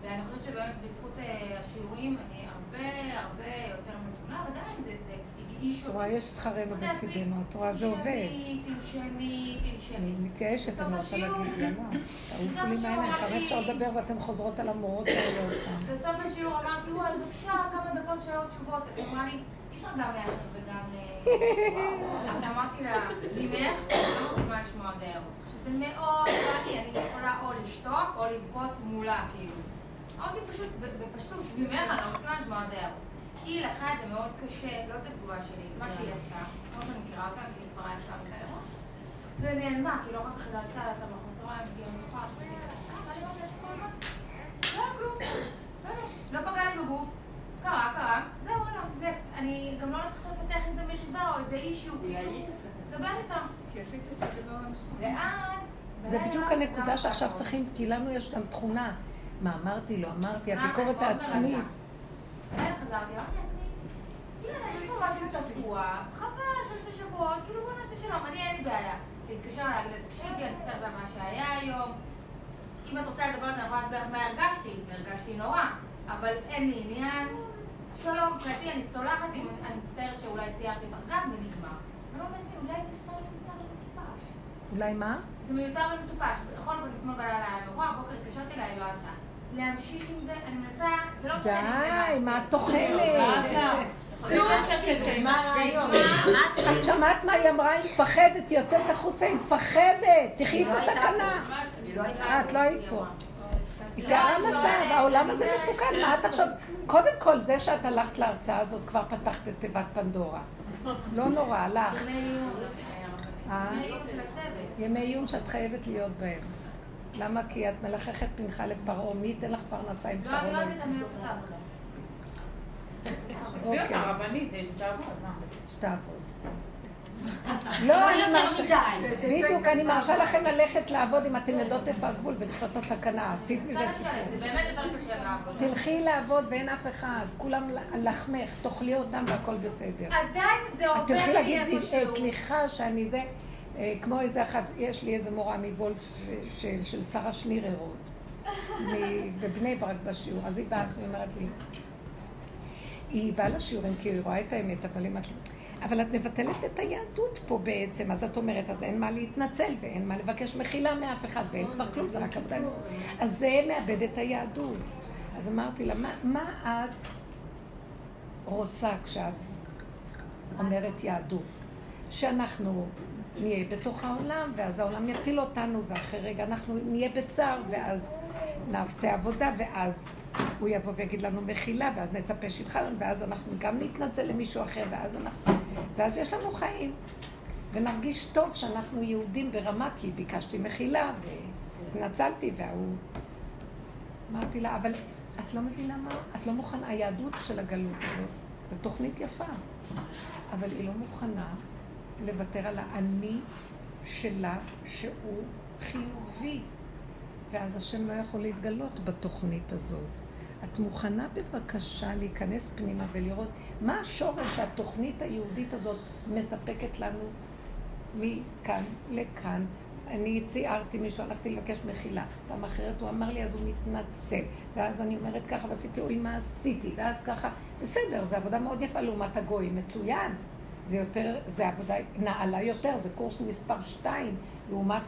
ואני חושבת שבאמת בזכות אה, השיעורים אני הרבה הרבה יותר מתונה, עדיין זה אותי. את רואה, יש שכרנו בצידנו, את רואה, זה עובד. תנשמי. אני מתייאשת, אני רוצה להגיד, למה? תעופו לי מהעיניים, כמה אפשר לדבר ואתן חוזרות על המורות האלה עוד פעם. בסוף השיעור אמרתי, וואי, בבקשה, כמה דקות שאלות תשובות. אז אמרה לי, אי אפשר גם להעיר וגם... אז אמרתי לה, ממך, לא מסכימה לשמוע עוד הערות. שזה מאוד, אני יכולה או לשתוק או לבכות מולה, כאילו. אמרתי פשוט, בפשטות, ממך אני לא מסכימה לשמוע ההערות. היא לקחה את זה מאוד קשה, לא את התגובה שלי, את מה שהיא עשתה, כמו שאני מכירה אותה, כי היא כבר הייתה את האירוע, ונעלמה, כי לא רק חילקה לה את המחוז צהריים, כי היא מנוחה, ואני אומרת, כל הזמן, לא היה כלום, לא פגע לי בגוף, קרה, קרה, זהו, לא. אני גם לא הולכת עכשיו לפתח איזה מריבה או איזה אישיו, כאילו, דבר איתם. כי עשית את זה דבר המשמעות. ואז... זה בדיוק הנקודה שעכשיו. צריכים, כי לנו יש גם תכונה. מה אמרתי, לא אמרתי, מה, הביקורת מאוד העצמית. מרתק. בלילה חזרתי, אמרתי לעצמי, יאללה, יש פה משהו תקוע, חבל, שלושת שבועות, כאילו בוא נעשה שלום, אני אין לי בעיה. להתקשר להגיד לה, תקשיבי, אני מצטערת על מה שהיה היום. אם את רוצה לדבר על זה, אני יכולה להסביר לך מה הרגשתי, והרגשתי נורא, אבל אין לי עניין. שלום, מבחינתי, אני סולחת, אם אני מצטערת שאולי ציירתי אותך גם, ונגמר. אני אומרת לעצמי, אולי זה סתם מיותר ומטופש. אולי מה? זה מיותר ומטופש. בכל זאת, אתמול בלילה היה מאוחר, בבוקר התקשרתי אליה, היא לא עלתה. להמשיך עם זה, אני מנסה, זה לא משנה די, מה את. אוכלת? לא? את שמעת מה היא אמרה? היא מפחדת, היא יוצאת החוצה, היא מפחדת. תחי את לא הייתה הסכנה. לא את לא היית פה. היא תיארה לא, מצב, העולם הזה מסוכן, מה את עכשיו... קודם כל, זה שאת הלכת להרצאה הזאת, כבר פתחת את תיבת פנדורה. לא נורא, הלכת. ימי עיון, אה? ימי עיון של הצוות. ימי עיון שאת חייבת להיות בהם. למה? כי את מלחכת פנחה לפרעה, מי ייתן לך פרנסה לא, פרעה אני לא לא יודעת המילות העבודה. עזבי אוקיי. אותה, רבנית, שתעבוד. לא לא, אני מרשה... בדיוק, אני מרשה לכם ללכת לעבוד אם אתם יודעות איפה הגבול ולחיות את הסכנה. עשית מזה זה סיפור. זה באמת יותר קשה מהעבודה. תלכי לעבוד ואין אף אחד, כולם לחמך, תאכלי אותם והכל בסדר. עדיין זה עובר תלכי לי להגיד איפשהו. "אה, סליחה שאני זה, כמו איזה אחת, יש לי איזה מורה מוולף של- של שרה שנירר עוד, בבני ברק בשיעור, אז היא באה ואומרת לי, היא באה לשיעורים כי היא רואה את האמת, אבל היא אומרת לי, אבל את מבטלת את היהדות פה בעצם, אז את אומרת, אז אין מה להתנצל ואין מה לבקש מחילה מאף אחד ואין כבר כלום, זה רק עבודה זה. אז זה מאבד את היהדות. אז אמרתי לה, "מה- מה את רוצה כשאת אומרת יהדות? שאנחנו נהיה בתוך העולם, ואז העולם יפיל אותנו, ואחרי רגע אנחנו נהיה בצער, ואז נעשה עבודה, ואז הוא יבוא ויגיד לנו מחילה, ואז נצפה שיבחר לנו, ואז אנחנו גם נתנצל למישהו אחר, ואז אנחנו... ואז יש לנו חיים. ונרגיש טוב שאנחנו יהודים ברמה, כי ביקשתי מחילה, והתנצלתי, וההוא... אמרתי לה, אבל את לא מבינה מה? את לא מוכנה, היהדות של הגלות הזאת, זו תוכנית יפה, אבל היא לא מוכנה לוותר על האני שלה, שהוא חיובי. ואז השם לא יכול להתגלות בתוכנית הזאת. את מוכנה בבקשה להיכנס פנימה ולראות מה השורש שהתוכנית היהודית הזאת מספקת לנו מכאן לכאן. אני ציירתי מישהו, הלכתי לבקש מחילה. פעם אחרת הוא אמר לי, אז הוא מתנצל. ואז אני אומרת ככה, ועשיתי, אוי, מה עשיתי? ואז ככה, בסדר, זו עבודה מאוד יפה לעומת הגויים, מצוין. זה יותר, זה עבודה נעלה יותר, זה קורס מספר שתיים לעומת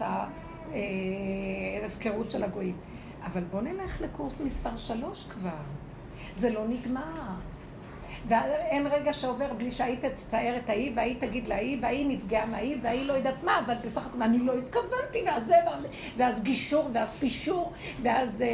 ההפקרות של הגויים. אבל בוא נלך לקורס מספר שלוש כבר. זה לא נגמר. ואין רגע שעובר בלי שהיית תתאר את ההיא, וההיא תגיד להיא, וההיא נפגעה מההיא, וההיא לא יודעת מה, אבל בסך הכל אני לא התכוונתי, ואז זה, ואז גישור, ואז פישור, ואז אה,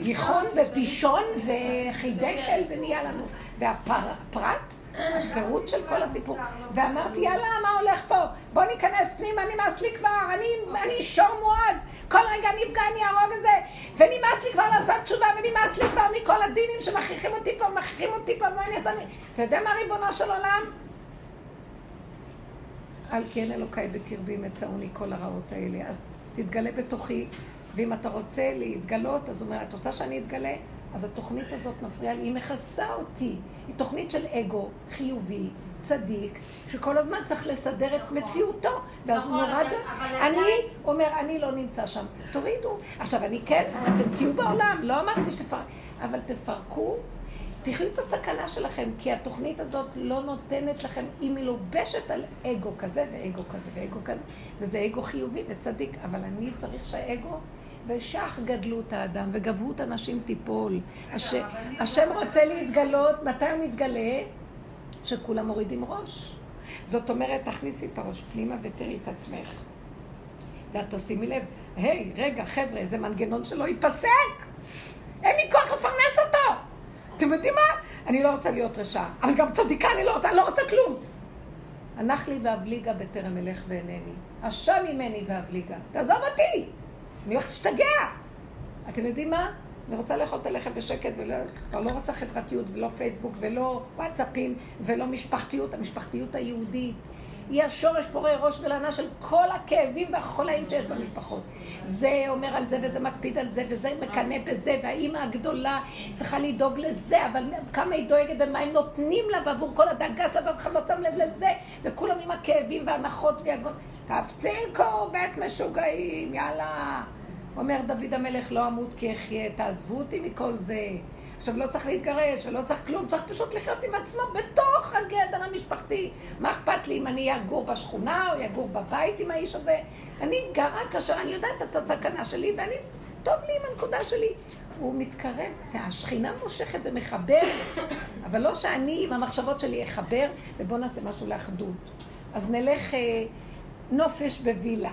גיחון ופישון וחידקל ונהיה לנו, והפרט, הפירוט של כל הסיפור. ואמרתי, יאללה, מה הולך פה? בוא ניכנס פנימה, נמאס לי כבר, אני, שור מועד. כל רגע נפגע, אני אהרוג את זה. ונמאס לי כבר לעשות תשובה, ונמאס לי כבר מכל הדינים שמכריחים אותי פה, מכריחים אותי פה, מה אני אעשה? אתה יודע מה, ריבונו של עולם? על כן אלוקיי בקרבי מצאוני כל הרעות האלה. אז תתגלה בתוכי, ואם אתה רוצה להתגלות, אז הוא אומר, את רוצה שאני אתגלה? אז התוכנית הזאת מפריעה לי, היא מכסה אותי. היא תוכנית של אגו חיובי, צדיק, שכל הזמן צריך לסדר את מציאותו, ואז הוא נכון, נורא... דו- אבל אני אומר, אני לא נמצא שם. תורידו. עכשיו, אני כן, אתם תהיו בעולם, לא אמרתי שתפרקו, אבל תפרקו. תחיו את הסכנה שלכם, כי התוכנית הזאת לא נותנת לכם, היא מלובשת על אגו כזה ואגו כזה ואגו כזה, וזה אגו חיובי וצדיק, אבל אני צריך שהאגו ושך גדלו את האדם וגבהות הנשים תיפול. הש... השם רוצה להתגלות, מתי הוא מתגלה? שכולם מורידים ראש. זאת אומרת, תכניסי את הראש פנימה ותראי את עצמך. ואת תשימי לב, היי, רגע, חבר'ה, זה מנגנון שלא ייפסק. אין לי כוח לפרנס אותו. אתם יודעים מה? אני לא רוצה להיות רשעה, אבל גם צדיקה אני לא רוצה, אני לא רוצה כלום. הנח לי ואבליגה בטרם אלך ואינני. אשם ממני ואבליגה. תעזוב אותי! אני הולכת להשתגע. אתם יודעים מה? אני רוצה לאכול את הלחם בשקט, וכבר לא רוצה חברתיות, ולא פייסבוק, ולא וואטסאפים, ולא משפחתיות, המשפחתיות היהודית. היא השורש פורה ראש ולענה של כל הכאבים והחולאים שיש במשפחות. זה אומר על זה, וזה מקפיד על זה, וזה מקנא בזה, והאימא הגדולה צריכה לדאוג לזה, אבל כמה היא דואגת ומה הם נותנים לה בעבור כל הדאגה שלה, ואף אחד לא שם לב לזה, וכולם עם הכאבים והנחות והגון. תפסיקו, בית משוגעים, יאללה. אומר דוד המלך, לא אמות כי אחיה, תעזבו אותי מכל זה. עכשיו, לא צריך להתגרש ולא צריך כלום, צריך פשוט לחיות עם עצמו בתוך הגדר המשפחתי. מה אכפת לי אם אני אגור בשכונה או אגור בבית עם האיש הזה? אני גרה כאשר אני יודעת את הסכנה שלי, ואני, טוב לי עם הנקודה שלי. הוא מתקרב, השכינה מושכת ומחברת, אבל לא שאני עם המחשבות שלי אחבר, ובואו נעשה משהו לאחדות. אז נלך אה, נופש בווילה,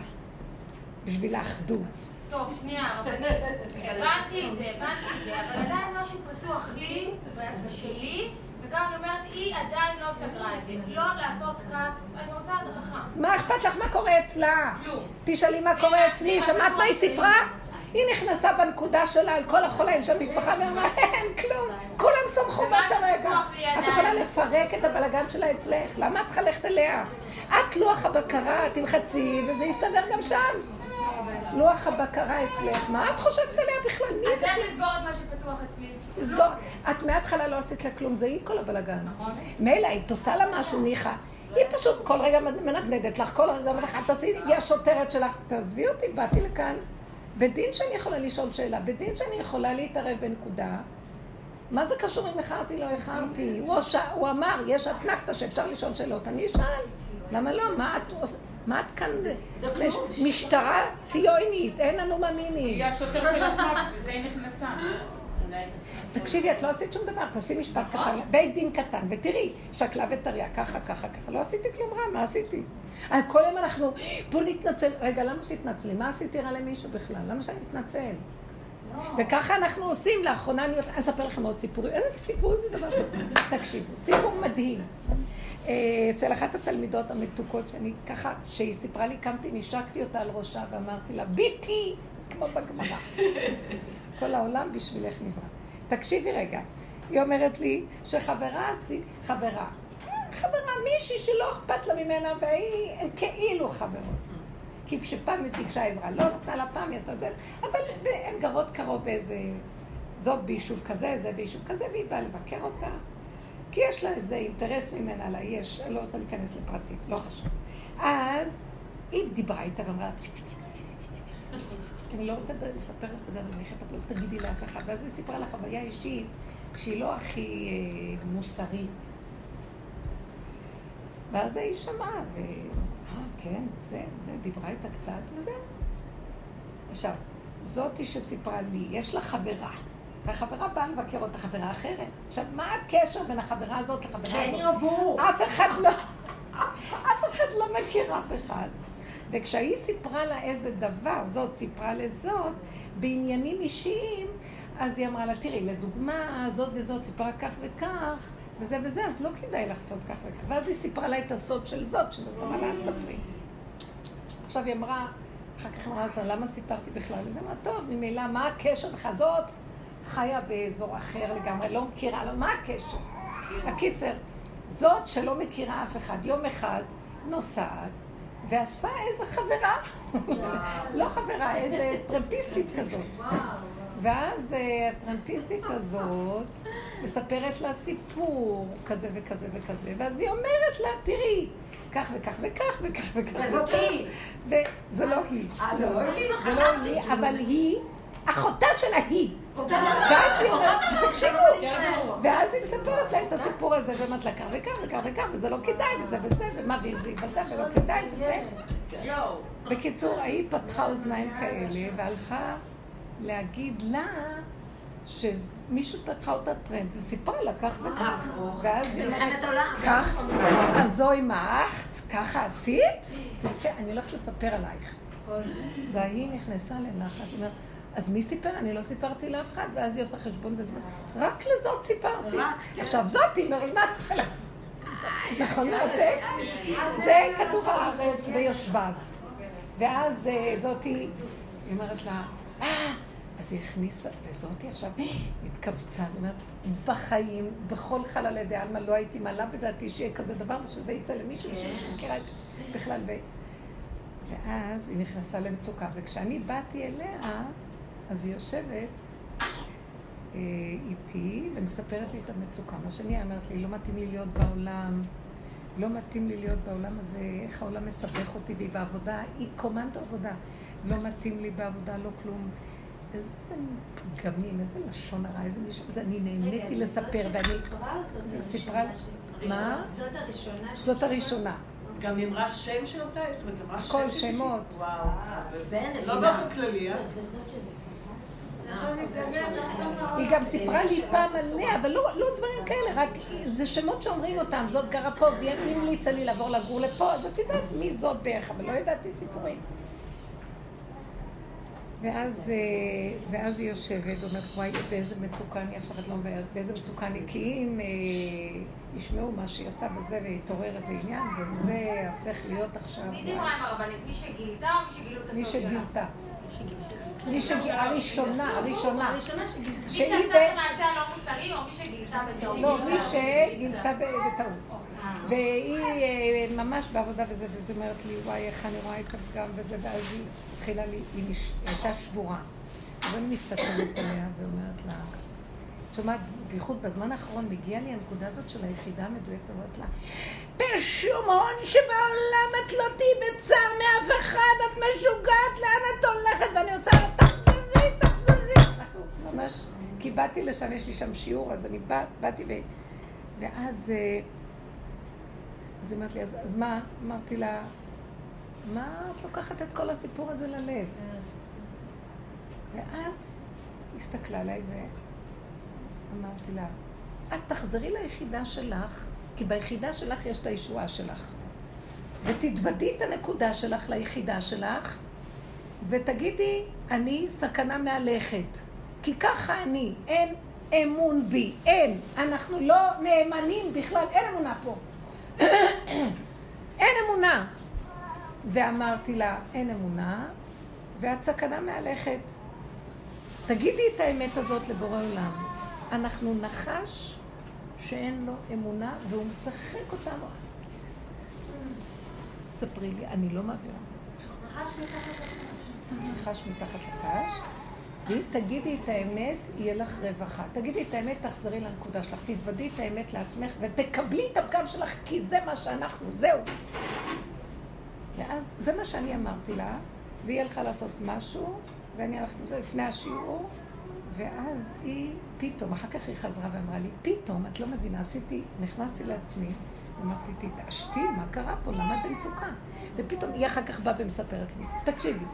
בשביל האחדות. טוב, שנייה, הבנתי את זה, הבנתי את זה, אבל עדיין משהו פתוח לי, בשלי, וגם אני אומרת, היא עדיין לא סגרה את זה. לא לעשות קאט, אני רוצה הדרכה. מה אכפת לך מה קורה אצלה? כלום. תשאלי מה קורה אצלי, שמעת מה היא סיפרה? היא נכנסה בנקודה שלה על כל החולאים של המשפחה ואמרה, אין כלום, כולם שמחו בה הרגע. את יכולה לפרק את הבלגן שלה אצלך, למה את צריכה ללכת אליה? את לוח הבקרה, תלחצי, וזה יסתדר גם שם. לוח הבקרה אצלך, מה את חושבת עליה בכלל? מי אז איך לסגור את מה שפתוח אצלי? לסגור. את מההתחלה לא עשית לה כלום, זה היא כל הבלגן. נכון. מילא, היית עושה לה משהו, ניחא. היא פשוט כל רגע מנדנדת לך, כל רגע אומרת לך, תעשי, היא השוטרת שלך, תעזבי אותי, באתי לכאן. בדין שאני יכולה לשאול שאלה, בדין שאני יכולה להתערב בנקודה, מה זה קשור אם איחרתי, לא איחרתי? הוא אמר, יש אתנחתא שאפשר לשאול שאלות, אני אשאל. למה לא? מה את עושה? מה את כאן? זה מש- משטרה ציונית, אין לנו מאמינים. היא השוטר של עצמה, בשביל זה היא נכנסה. תקשיבי, את לא עשית שום דבר, תעשי משפט קטן, בית דין קטן, ותראי, שקלה וטריה, ככה, ככה, ככה, לא עשיתי כלום רע, מה עשיתי? אה, כל יום אנחנו, בוא נתנצל, רגע, למה שתתנצלי? מה עשיתי רע למישהו בכלל? למה שאני אתנצל? וככה אנחנו עושים, לאחרונה אני אספר לכם עוד סיפורים, איזה סיפורים זה דבר טוב. תקשיבו, סיפור מדהים. אה, אצל אחת התלמידות המתוקות, שאני ככה, שהיא סיפרה לי, קמתי, נשקתי אותה על ראשה ואמרתי לה, ביטי! כמו בגמרא. כל העולם בשבילך נברא. תקשיבי רגע, היא אומרת לי שחברה, חברה, חברה, מישהי שלא אכפת לה ממנה, והיא, הן כאילו חברות. כי כשפעם היא ביקשה עזרה, לא נתנה לה פעם, היא עשתה זה, אבל הן גרות קרוב באיזה... זאת ביישוב כזה, זה ביישוב כזה, והיא באה לבקר אותה. כי יש לה איזה אינטרס ממנה, לה יש, אני לא רוצה להיכנס לפרטים, לא חשוב. אז היא דיברה איתה ואמרה, אני לא רוצה לספר לך את זה, אבל אני חייבת לא תגידי לאף אחד. ואז היא סיפרה לה חוויה אישית שהיא לא הכי אה, מוסרית. ואז היא שמעה, ו... כן, זה, זה, דיברה איתה קצת וזה. עכשיו, זאתי שסיפרה לי, יש לה חברה. והחברה באה לבקר אותה חברה אחרת. עכשיו, מה הקשר בין החברה הזאת לחברה הזאת? שאין ירבו. אף אחד לא, אף אחד לא מכיר אף אחד. וכשהיא סיפרה לה איזה דבר, זאת סיפרה לזאת, בעניינים אישיים, אז היא אמרה לה, תראי, לדוגמה, זאת וזאת סיפרה כך וכך, וזה וזה, אז לא כדאי לחסות כך וכך. ואז היא סיפרה לה את הסוד של זאת, שזאת אמרה לה, תספרי. עכשיו היא אמרה, אחר כך אמרה לה, למה סיפרתי בכלל? אז היא אמרה, טוב, ממילא, מה הקשר לך? זאת חיה באזור אחר לגמרי, לא מכירה, לא, מה הקשר? הקיצר, זאת שלא מכירה אף אחד, יום אחד נוסעת, ואספה איזה חברה, לא חברה, איזה טרמפיסטית כזאת. ואז אה, הטרמפיסטית הזאת מספרת לה סיפור כזה וכזה וכזה, ואז היא אומרת לה, תראי, כך וכך וכך וכך וכך. וזאת היא. וזה לא היא. אה, זה לא היא? זה לא היא, אבל היא, אחותה שלה היא. אותו דבר. ואז היא אומרת, תקשיבו, דבר. ואז היא מספרת לה את הסיפור הזה, ואומרת לה כך וכך וכך וכך, וזה לא כדאי, וזה וזה, ומה, ואם זה יבטא ולא כדאי, וזה. בקיצור, היא פתחה אוזניים כאלה, והלכה להגיד לה שמישהו תקחה אותה טרמפ, וסיפרה לה כך וכך. ואז היא אומרת. כך, אז זוהי מעכת, ככה עשית? אני הולכת לספר עלייך. והיא נכנסה ללחץ, היא אומרת, אז מי סיפר? אני לא סיפרתי לאף אחד, ואז היא עושה חשבון בזמן. רק לזאת סיפרתי. עכשיו זאתי מרימה את ה... נכון? זה כתוב הארץ ויושביו. ואז אה, זאתי, היא אומרת לה, אה, אז היא הכניסה, וזאתי עכשיו התכווצה, היא אומרת, בחיים, בכל חללי דעלמא לא הייתי מעלה בדעתי שיהיה כזה דבר, ושזה יצא למישהו שמכירה את בכלל. ו... ואז היא נכנסה למצוקה, וכשאני באתי אליה, אז היא יושבת אה, איתי ומספרת לי את המצוקה. מה שאני אומרת לי, לא מתאים לי להיות בעולם, לא מתאים לי להיות בעולם הזה, איך העולם מסבך אותי, והיא בעבודה, היא קומנדו עבודה. לא מתאים לי בעבודה, לא כלום. איזה פגמים, איזה לשון הרע, איזה מישהו, אז אני נהניתי לספר, ואני... סיפרה, מה? זאת הראשונה. זאת הראשונה. גם אמרה שם של אותה, זאת אומרת, אמרה שם של מישהו? שמות. וואו, זה לא. באופן כללי, אה? היא גם סיפרה לי פעם עליה, אבל לא, לא דברים כאלה, רק זה שמות שאומרים אותם, זאת גרה פה, והיא המליצה לי לעבור לגור לפה, אז את יודעת מי זאת בערך, אבל לא ידעתי סיפורים. ואז, אה, ואז היא יושבת, אומרת, וואי, באיזה מצוקה אני עכשיו, את לא מבארת, באיזה מצוקה אני, כי אם אה, ישמעו מה שהיא עושה בזה ויתעורר איזה עניין, וזה הופך להיות עכשיו... מי דיברה עם הרבנית? מי שגילתה או מי שגילו את הסוף שלה? מי שגילתה, הראשונה, הראשונה. מי שעשתה את המעשה הלא מוסרי או מי שגילתה בטעות? לא, מי שגילתה בטעות. והיא אה, ממש בעבודה וזה, ואז היא אומרת לי, וואי, איך אני רואה את הפגם וזה, ואז היא התחילה לי, היא הייתה שבורה. אז אני מסתכלת עליה ואומרת לה, את שומעת, בייחוד בזמן האחרון מגיעה לי הנקודה הזאת של היחידה המדויקת, אומרת לה, בשום הון שבעולם את לא תהיי בצער מאף אחד, את משוגעת, לאן את הולכת? ואני עושה לה, תחזרי, תחזרי. אנחנו ממש, כי באתי לשם, יש לי שם שיעור, אז אני בא, באתי ו... ואז... אה, אז היא אומרת לי, אז, אז מה? אמרתי לה, מה את לוקחת את כל הסיפור הזה ללב? ואז היא הסתכלה עליי ואמרתי לה, את תחזרי ליחידה שלך, כי ביחידה שלך יש את הישועה שלך. ותתוודי את הנקודה שלך ליחידה שלך, ותגידי, אני סכנה מהלכת. כי ככה אני, אין אמון בי, אין. אנחנו לא נאמנים בכלל, אין אמונה פה. אין אמונה. ואמרתי לה, אין אמונה, ואת סכנה מהלכת. תגידי את האמת הזאת לבורא עולם. אנחנו נחש שאין לו אמונה והוא משחק אותנו. ספרי לי, אני לא מעבירה. נחש מתחת לקש. ואם תגידי את האמת, יהיה לך רווחה. תגידי את האמת, תחזרי לנקודה שלך. תתוודי את האמת לעצמך ותקבלי את הפגם שלך, כי זה מה שאנחנו, זהו. ואז, זה מה שאני אמרתי לה, והיא הלכה לעשות משהו, ואני הלכתי לזה לפני השיעור, ואז היא פתאום, אחר כך היא חזרה ואמרה לי, פתאום, את לא מבינה, עשיתי, נכנסתי לעצמי, אמרתי, תתעשתי, מה קרה פה? למה את במצוקה? ופתאום היא אחר כך באה ומספרת לי, תקשיבי,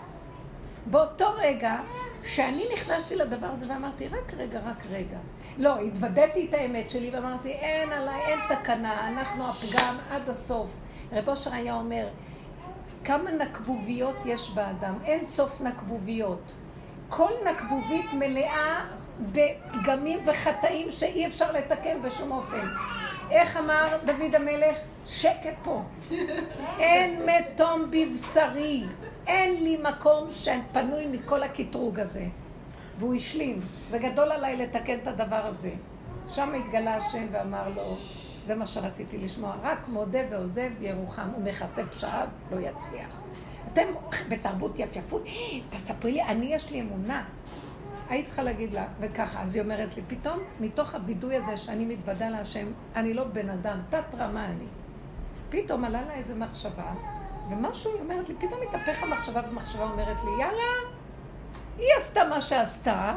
באותו רגע שאני נכנסתי לדבר הזה ואמרתי, רק רגע, רק רגע. לא, התוודעתי את האמת שלי ואמרתי, אין עליי, אין תקנה, אנחנו הפגם עד הסוף. רב אושר היה אומר, כמה נקבוביות יש באדם? אין סוף נקבוביות. כל נקבובית מלאה בפגמים וחטאים שאי אפשר לתקן בשום אופן. איך אמר דוד המלך? שקט פה. אין מתום בבשרי. אין לי מקום שפנוי מכל הקטרוג הזה. והוא השלים. זה גדול עליי לתקן את הדבר הזה. שם התגלה השם ואמר לו, זה מה שרציתי לשמוע, רק מודה ועוזב ירוחם, ומכסה פשעיו לא יצליח. אתם בתרבות יפייפות, תספרי לי, אני יש לי אמונה. היית צריכה להגיד לה, וככה, אז היא אומרת לי, פתאום, מתוך הווידוי הזה שאני מתוודה להשם, אני לא בן אדם, תת רמה אני. פתאום עלה לה איזה מחשבה, ומשהו, היא אומרת לי, פתאום התהפך המחשבה במחשבה, אומרת לי, יאללה, היא עשתה מה שעשתה,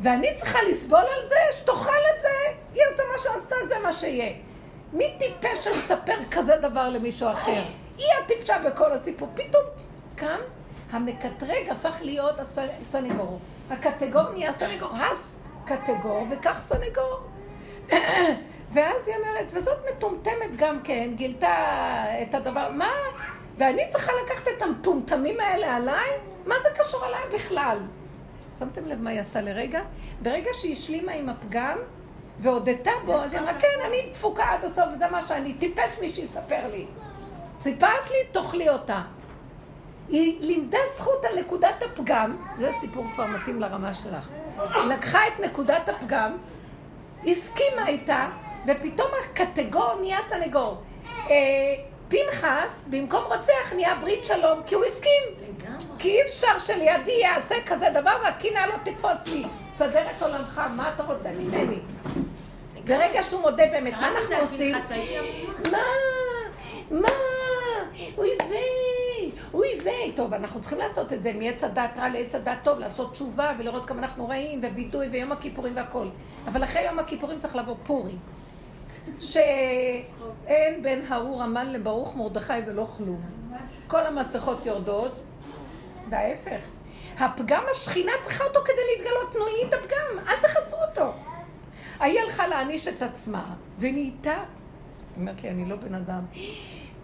ואני צריכה לסבול על זה, שתאכל את זה, היא עשתה מה שעשתה, זה מה שיהיה. מי טיפש לספר כזה דבר למישהו אחר? היא הטיפשה בכל הסיפור. פתאום קם, המקטרג הפך להיות הסנגור. הקטגור נהיה סנגור, הס קטגור וכך סנגור. ואז היא אומרת, וזאת מטומטמת גם כן, גילתה את הדבר, מה? ואני צריכה לקחת את המטומטמים האלה עליי? מה זה קשור עליי בכלל? שמתם לב מה היא עשתה לרגע? ברגע שהיא השלימה עם הפגם והודתה בו, אז היא אמרה, כן, אני דפוקה עד הסוף, זה מה שאני, טיפש מי שיספר לי. סיפרת לי, תאכלי אותה. היא לימדה זכות על נקודת הפגם, זה סיפור כבר מתאים לרמה שלך. היא לקחה את נקודת הפגם, הסכימה איתה, ופתאום הקטגור נהיה סנגור. אה, פנחס, במקום רוצח, נהיה ברית שלום, כי הוא הסכים. כי אי אפשר שלידי יעשה כזה דבר והקנאה לא תתפוס לי. תסדר את עולמך, מה אתה רוצה ממני? ברגע שהוא מודה באמת, מה אנחנו עושים? מה? מה? אוי ויי, אוי ויי. טוב, אנחנו צריכים לעשות את זה מעץ הדת רע לעץ הדת טוב, לעשות תשובה ולראות כמה אנחנו רעים ווידוי ויום הכיפורים והכל. אבל אחרי יום הכיפורים צריך לבוא פורים. שאין בין האור המן לברוך מרדכי ולא כלום. כל המסכות יורדות, וההפך. הפגם השכינה צריכה אותו כדי להתגלות, תנו לי את הפגם, אל תחסרו אותו. היא הלכה להעניש את עצמה, ונהייתה, אומרת לי, אני לא בן אדם,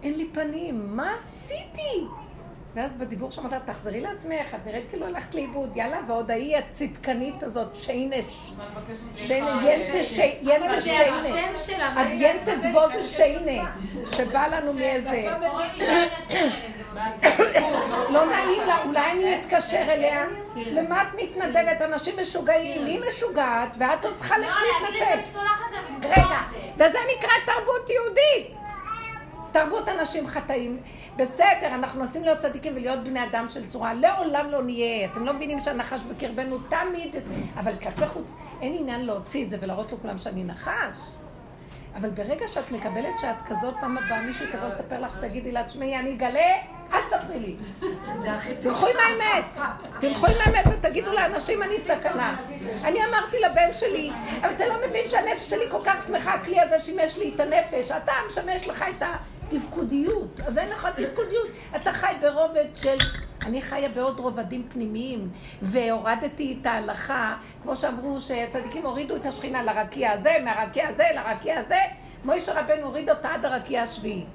אין לי פנים, מה עשיתי? ואז בדיבור שם אמרת, תחזרי לעצמך, את נראית כאילו הלכת לאיבוד, יאללה, ועוד ההיא הצדקנית הזאת, שיינש. שיינש, ינטה שיינש. אבל זה השם שלה, מה היא תעשה? דבוז שיינה, שבא לנו מאיזה... לא נעים לה, אולי אני אתקשר אליה? למה את מתנדבת? אנשים משוגעים, היא משוגעת, ואת עוד צריכה ללכת להתנצל. רגע, וזה נקרא תרבות יהודית. תרבות אנשים חטאים. בסדר, אנחנו מנסים להיות צדיקים ולהיות בני אדם של צורה. לעולם לא נהיה. אתם לא מבינים שהנחש בקרבנו תמיד, אבל כלפי חוץ, אין עניין להוציא את זה ולהראות לכולם שאני נחש. אבל ברגע שאת מקבלת שאת כזאת, פעם הבאה מישהו תבוא לספר לך, תגידי לה, תשמעי, אני אגלה, אל תספרי לי. תלכו עם האמת. תלכו עם האמת ותגידו לאנשים, אני סכנה. אני אמרתי לבן שלי, אבל אתה לא מבין שהנפש שלי כל כך שמחה, הכלי הזה שימש לי את הנפש. אתה משמש לך את התפקודיות. אז אין לך תפקודיות. אתה חי ברובד של... אני חיה בעוד רובדים פנימיים, והורדתי את ההלכה, כמו שאמרו שהצדיקים הורידו את השכינה לרקיע הזה, מהרקיע הזה לרקיע הזה, מוישה רבנו הוריד אותה עד הרקיע השביעי.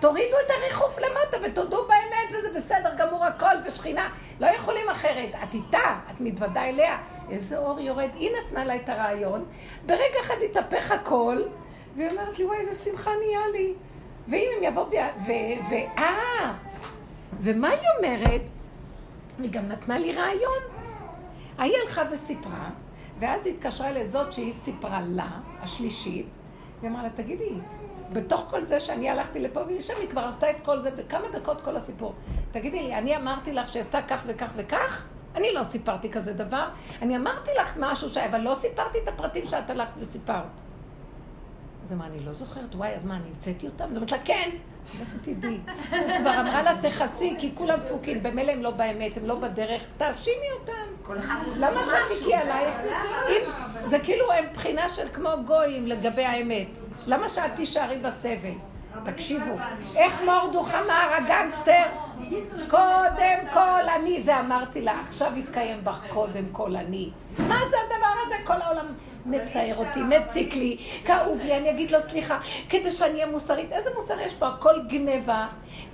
תורידו את הריחוף למטה ותודו באמת, וזה בסדר גמור הכל, ושכינה, לא יכולים אחרת. את איתה, את מתוודה אליה. איזה אור יורד. היא נתנה לה את הרעיון, ברגע אחד התהפך הכל, והיא אומרת לי, וואי, איזה שמחה נהיה לי. ואם הם יבואו ו... ו... אה! ומה היא אומרת? היא גם נתנה לי רעיון. ההיא הלכה וסיפרה, ואז היא התקשרה לזאת שהיא סיפרה לה, השלישית, והיא אמרה לה, תגידי, בתוך כל זה שאני הלכתי לפה ולשם, היא כבר עשתה את כל זה בכמה דקות כל הסיפור. תגידי לי, אני אמרתי לך שעשתה כך וכך וכך? אני לא סיפרתי כזה דבר. אני אמרתי לך משהו, ש... אבל לא סיפרתי את הפרטים שאת הלכת וסיפרת. אז אמרה, אני לא זוכרת, וואי, אז מה, אני המצאתי אותם? אז אמרת לה, כן. לכי תדעי. היא כבר אמרה לה, תכסי, כי כולם דפוקים, במילא הם לא באמת, הם לא בדרך, תאשימי אותם. כל אחד מוסיף למה משהו. שאת תגיעי עלייך? אם- זה כאילו הם בחינה של כמו גויים לגבי האמת. למה שאת תישארי בסבל? תקשיבו, איך מורדוך אמר הגנגסטר? קודם כל אני, זה אמרתי לה, עכשיו יתקיים בך קודם כל אני. מה זה הדבר הזה? כל העולם מצער אותי, מציק לי, כאוב לי, אני אגיד לו סליחה, כדי שאני אהיה מוסרית. איזה מוסר יש פה? הכל גניבה.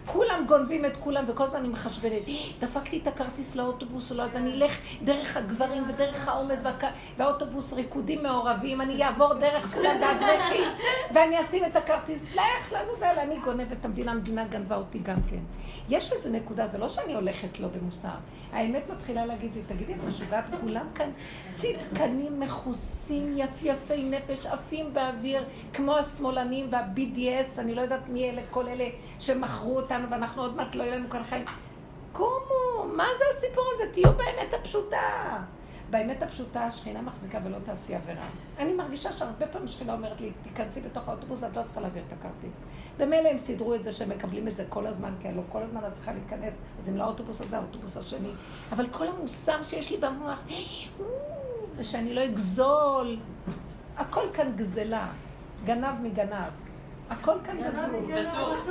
כולם גונבים את כולם, וכל הזמן אני מחשבנת, דפקתי את הכרטיס לאוטובוס או לא, אז אני אלך דרך הגברים ודרך העומס. והאוטובוס ריקודים מעורבים, אני אעבור דרך כולם ואברכים, ואני אשים את הכרטיס, לך לעזאזל, אני גונבת את המדינה, המדינה גנבה אותי גם כן. יש איזו נקודה, זה לא שאני הולכת לא במוסר. האמת מתחילה להגיד לי, תגידי, את משוגעת? כולם כאן צדקנים, מכוסים, יפייפי נפש, עפים באוויר, כמו השמאלנים וה-BDS, אני לא יודעת מי אלה, כל אלה שמכרו אותנו, ואנחנו עוד מעט לא יהיו לנו כאן חיים. קומו, מה זה הסיפור הזה? תהיו באמת הפשוטה. באמת הפשוטה, השכינה מחזיקה ולא תעשי עבירה. אני מרגישה שהרבה פעמים השכינה אומרת לי, תיכנסי בתוך האוטובוס, את לא צריכה להעביר את הכרטיס. במילא הם סידרו את זה שהם מקבלים את זה כל הזמן, כי הלוא כל הזמן את צריכה להיכנס, אז אם לא האוטובוס הזה, האוטובוס השני. אבל כל המוסר שיש לי במוח, "או, ושאני לא אגזול, הכל כאן גזלה, גנב מגנב. הכל כאן גזול.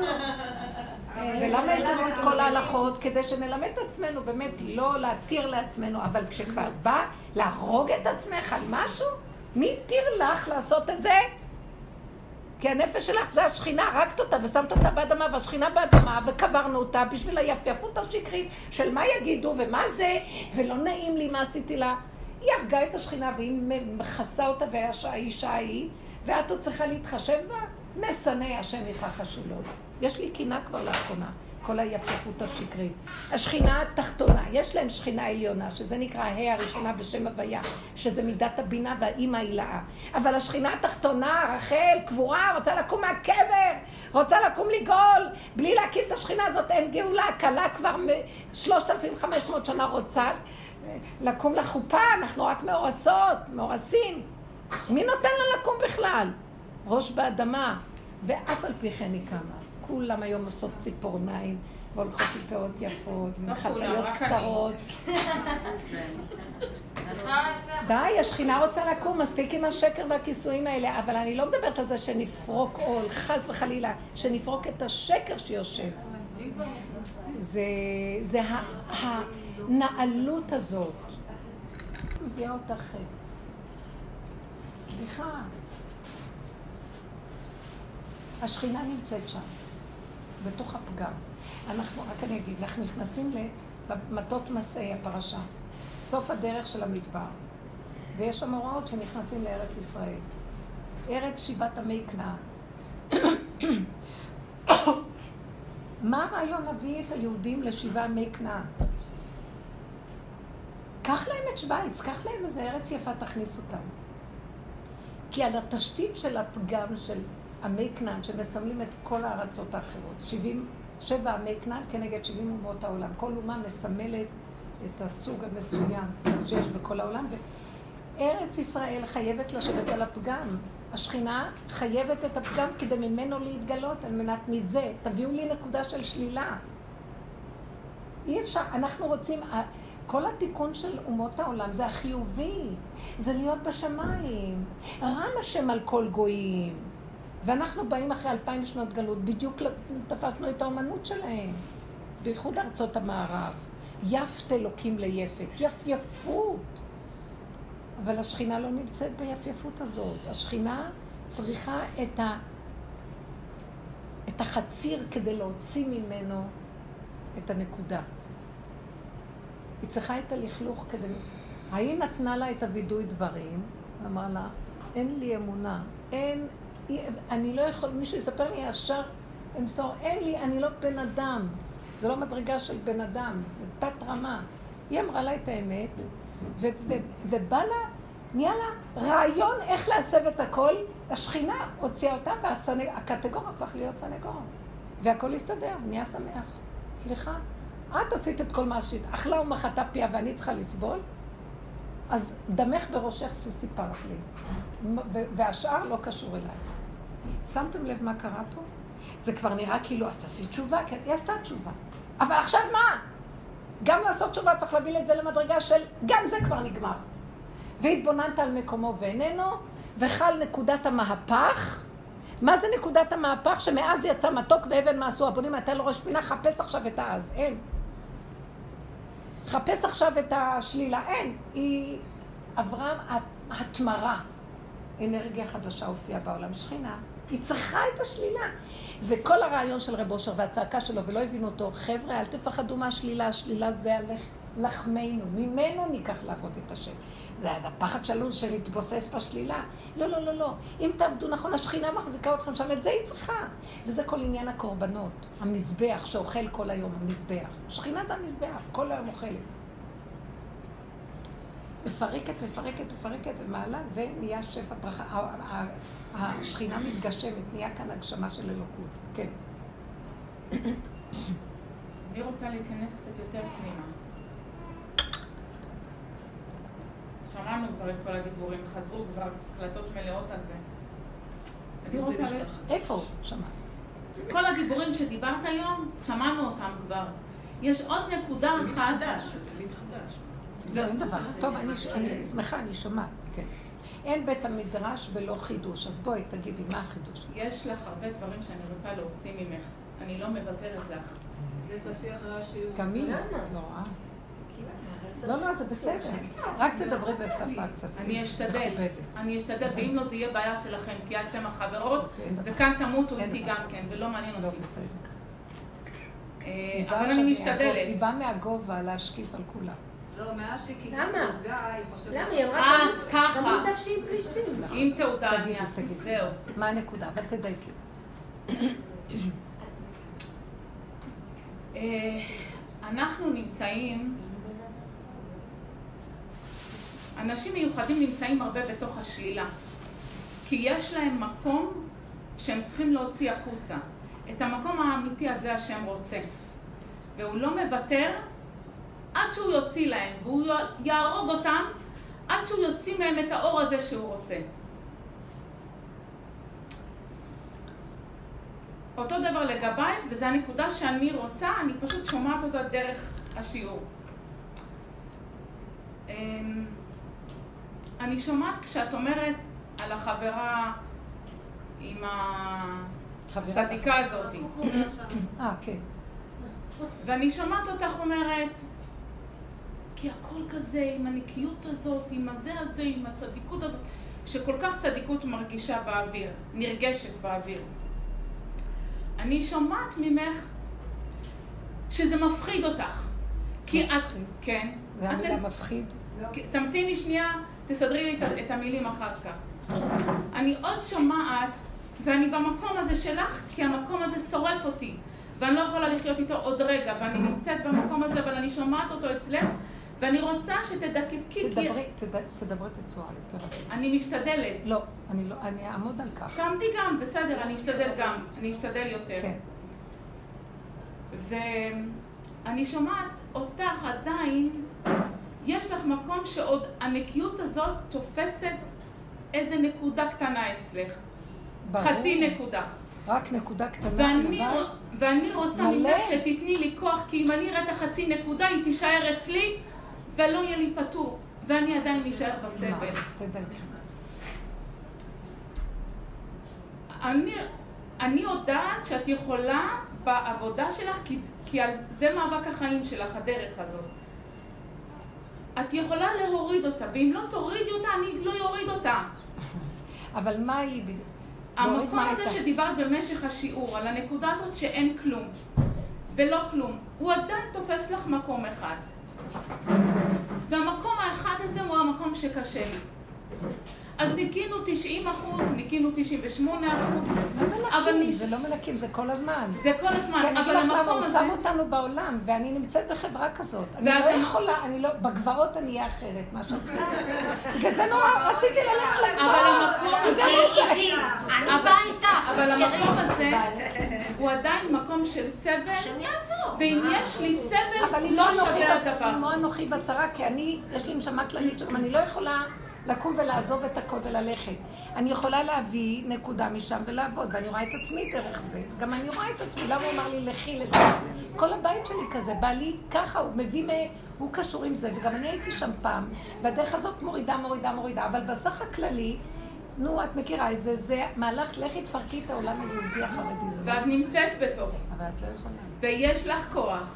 ולמה יש לנו את כל ההלכות? כדי שנלמד את עצמנו, באמת, לא להתיר לעצמנו, אבל כשכבר בא להרוג את עצמך על משהו, מי התיר לך לעשות את זה? כי הנפש שלך זה השכינה, הרגת אותה ושמת אותה באדמה, והשכינה באדמה, וקברנו אותה בשביל היפייפות השקרית של מה יגידו ומה זה, ולא נעים לי מה עשיתי לה. היא הרגה את השכינה והיא מכסה אותה והאישה ההיא, ואת עוד צריכה להתחשב בה? משנא השם יכחשו לו. יש לי קינה כבר לאחרונה. כל היפייפות השקרית. השכינה התחתונה, יש להם שכינה עליונה, שזה נקרא ה' הראשונה בשם הוויה, שזה מידת הבינה והאימא הילאה. אבל השכינה התחתונה, רחל, קבורה, רוצה לקום מהקבר, רוצה לקום לגאול. בלי להקים את השכינה הזאת אין גאולה. כלה כבר 3,500 שנה רוצה לקום לחופה, אנחנו רק מאורסות, מאורסים. מי נותן לה לקום בכלל? ראש באדמה, ואף על פי כן היא קמה. כולם היום עושות ציפורניים, והולכות עם פאות יפות, וחצאיות קצרות. די, השכינה רוצה לקום, מספיק עם השקר והכיסויים האלה, אבל אני לא מדברת על זה שנפרוק עול, חס וחלילה, שנפרוק את השקר שיושב. זה, זה הנעלות הזאת. מביאה אותך... סליחה. השכינה נמצאת שם. בתוך הפגם. אנחנו, רק אני אגיד, אנחנו נכנסים למטות מסעי הפרשה, סוף הדרך של המדבר, ויש שם הוראות שנכנסים לארץ ישראל. ארץ שיבת עמי כנען. מה הרעיון להביא את היהודים לשבעה עמי כנען? קח להם את שווייץ, קח להם איזה ארץ יפה, תכניס אותם. כי על התשתית של הפגם של עמי כנען, שמסמלים את כל הארצות האחרות. 70, שבע עמי כנען כנגד 70 אומות העולם. כל אומה מסמלת את הסוג המסוים שיש בכל העולם, וארץ ישראל חייבת לשבת על הפגם. השכינה חייבת את הפגם כדי ממנו להתגלות, על מנת מזה, תביאו לי נקודה של שלילה. אי אפשר, אנחנו רוצים, כל התיקון של אומות העולם זה החיובי, זה להיות בשמיים. רם השם על כל גויים. ואנחנו באים אחרי אלפיים שנות גלות, בדיוק תפסנו את האומנות שלהם, בייחוד ארצות המערב. יפת אלוקים ליפת, יפייפות. אבל השכינה לא נמצאת ביפייפות הזאת. השכינה צריכה את, ה... את החציר כדי להוציא ממנו את הנקודה. היא צריכה את הלכלוך כדי... האם נתנה לה את הווידוי דברים? אמר לה, אין לי אמונה, אין אני לא יכול, מישהו יספר לי ישר, אמסור, אין לי, אני לא בן אדם. זה לא מדרגה של בן אדם, זה תת רמה. היא אמרה לה את האמת, ובא לה, נהיה לה רעיון איך להסב את הכל. השכינה הוציאה אותה, והקטגור הפך להיות סנגור. והכל הסתדר, נהיה שמח. סליחה, את עשית את כל מה שעשית. אכלה ומחתה פיה ואני צריכה לסבול? אז דמך בראשך שסיפרת לי. והשאר לא קשור אליי. שמתם לב מה קרה פה? זה כבר נראה כאילו, אז תעשי תשובה, כן, היא עשתה תשובה. אבל עכשיו מה? גם לעשות תשובה צריך להביא את זה למדרגה של, גם זה כבר נגמר. והתבוננת על מקומו ואיננו, וחל נקודת המהפך. מה זה נקודת המהפך? שמאז יצא מתוק ואבן מעשו הבונים, אתה לראש פינה, חפש עכשיו את האז. אין. חפש עכשיו את השלילה. אין. היא עברה התמרה. אנרגיה חדשה הופיעה בעולם. שכינה. היא צריכה את השלילה. וכל הרעיון של רב אושר והצעקה שלו, ולא הבינו אותו, חבר'ה, אל תפחדו מהשלילה, השלילה זה הלך לחמנו, ממנו ניקח לעבוד את השם. זה אז הפחד שלול של להתבוסס בשלילה. לא, לא, לא, לא. אם תעבדו נכון, השכינה מחזיקה אתכם שם, את זה היא צריכה. וזה כל עניין הקורבנות. המזבח שאוכל כל היום, המזבח. שכינה זה המזבח, כל היום אוכלת. מפרקת, מפרקת, מפרקת ומעלה, ונהיה שפע ברכה. השכינה מתגשמת, נהיה כאן הגשמה של אלוקות. כן. אני רוצה להיכנס קצת יותר פנימה. שמענו כבר את כל הדיבורים, חזרו כבר הקלטות מלאות על זה. אני רוצה ל... איפה שמעת? כל הדיבורים שדיברת היום, שמענו אותם כבר. יש עוד נקודה אחת. חדש, תמיד חדש. לא, אין דבר. טוב, אני שמחה, אני שומעת, כן. אין בית המדרש ולא חידוש. אז בואי, תגידי, מה החידוש? יש לך הרבה דברים שאני רוצה להוציא ממך. אני לא מוותרת לך. זה השיעור. גם היא לא רואה. לא, לא, זה בסדר. רק תדברי בשפה קצת אני אשתדל. אני אשתדל, ואם לא זה יהיה בעיה שלכם, כי אתם החברות, אוקיי. וכאן תמותו איתי. גם כן, ולא מעניין לא אותי. בסדר. אה, אבל אני מהגובה- היא משתדלת. באה מהגובה להשקיף על כולם. לא, מאז שקיבלו למה? תעודה, היא חושבת... למה? היא אמרה אה, תמות- ככה. תמות נפשי עם פלישתים. עם תעודה, תגידי, אני- תגידי. זהו. מה הנקודה? אבל תדייקי. אה, אנחנו נמצאים, אנשים מיוחדים נמצאים הרבה בתוך השלילה. כי יש להם מקום שהם צריכים להוציא החוצה. את המקום האמיתי הזה השם רוצה. והוא לא מוותר עד שהוא יוציא להם, והוא יהרוג אותם עד שהוא יוציא מהם את האור הזה שהוא רוצה. אותו דבר לגביי, וזו הנקודה שאני רוצה, אני פשוט שומעת אותה דרך השיעור. אמ, אני שומעת כשאת אומרת על החברה עם. הצדיקה הזאת, אה, כן. ואני שומעת אותך אומרת, כי הכל כזה, עם הנקיות הזאת, עם הזה הזה, עם הצדיקות הזאת, שכל כך צדיקות מרגישה באוויר, נרגשת באוויר. אני שומעת ממך שזה מפחיד אותך. כי את... מפחיד. כן. זה את- המילה מפחיד. תמתיני שנייה, תסדרי לי את- את המילים אחר כך. אני עוד שומעת, ואני במקום הזה שלך, כי המקום הזה שורף אותי, ואני לא יכולה לחיות איתו עוד רגע, ואני נמצאת במקום הזה, אבל אני שומעת אותו אצלך, ואני רוצה שתדקקי, תדברי, תד- תדברי בצורה יותר. אני משתדלת. לא, אני לא, אני אעמוד על כך. תעמדי גם, בסדר, אני אשתדל גם, אני אשתדל יותר. כן. ואני שומעת אותך עדיין, יש לך מקום שעוד הנקיות הזאת תופסת איזה נקודה קטנה אצלך. ברור. חצי נקודה. רק נקודה קטנה. ואני, ואני רוצה. ממך שתתני לי כוח, כי אם אני אראה את החצי נקודה, היא תישאר אצלי, ולא יהיה לי פטור. ואני עדיין אשאר בסבל. תדייקי. אני, אני יודעת שאת יכולה בעבודה שלך, כי, כי על, זה מאבק החיים שלך, הדרך הזאת. את יכולה להוריד אותה, ואם לא תורידי אותה, אני לא אוריד אותה. אבל מה היא? להוריד המקום הזה הייתה? שדיברת במשך השיעור, על הנקודה הזאת שאין כלום, ולא כלום, הוא עדיין תופס לך מקום אחד. והמקום האחד הזה הוא המקום שקשה לי. אז ניקינו 90 אחוז, ניקינו 98 אחוז, לא אבל מלקים, נש- זה לא מלקים, זה כל הזמן. זה כל הזמן, כי אני אגיד אבל לך למה, המקום הוא הזה... שם אותנו בעולם, ואני נמצאת בחברה כזאת. אני לא יכולה, אני לא, בגבעות אני אהיה אחרת, מה שאת. בגלל זה נורא רציתי ללכת לגבעות. אבל המקום הזה... אני באה איתך, אבל תזכרי. המקום הזה הוא עדיין מקום של סבל. ואם יש לי סבל, אבל לא אנוכי שווה הדבר. אם אנוכי בצרה, כי אני, יש לי נשמה כללית שגם אני לא יכולה לקום ולעזוב את הכל וללכת. אני יכולה להביא נקודה משם ולעבוד, ואני רואה את עצמי דרך זה. גם אני רואה את עצמי, למה הוא אמר לי, לכי לשם? כל הבית שלי כזה, בעלי ככה, הוא מביא, מ... הוא קשור עם זה, וגם אני הייתי שם פעם, והדרך הזאת מורידה, מורידה, מורידה, אבל בסך הכללי, נו, את מכירה את זה, זה מהלך, לכי תפרקי את העולם היהודי החרדי. ואת נמצאת בתוך, אבל את לא יכולה. ויש לך כוח.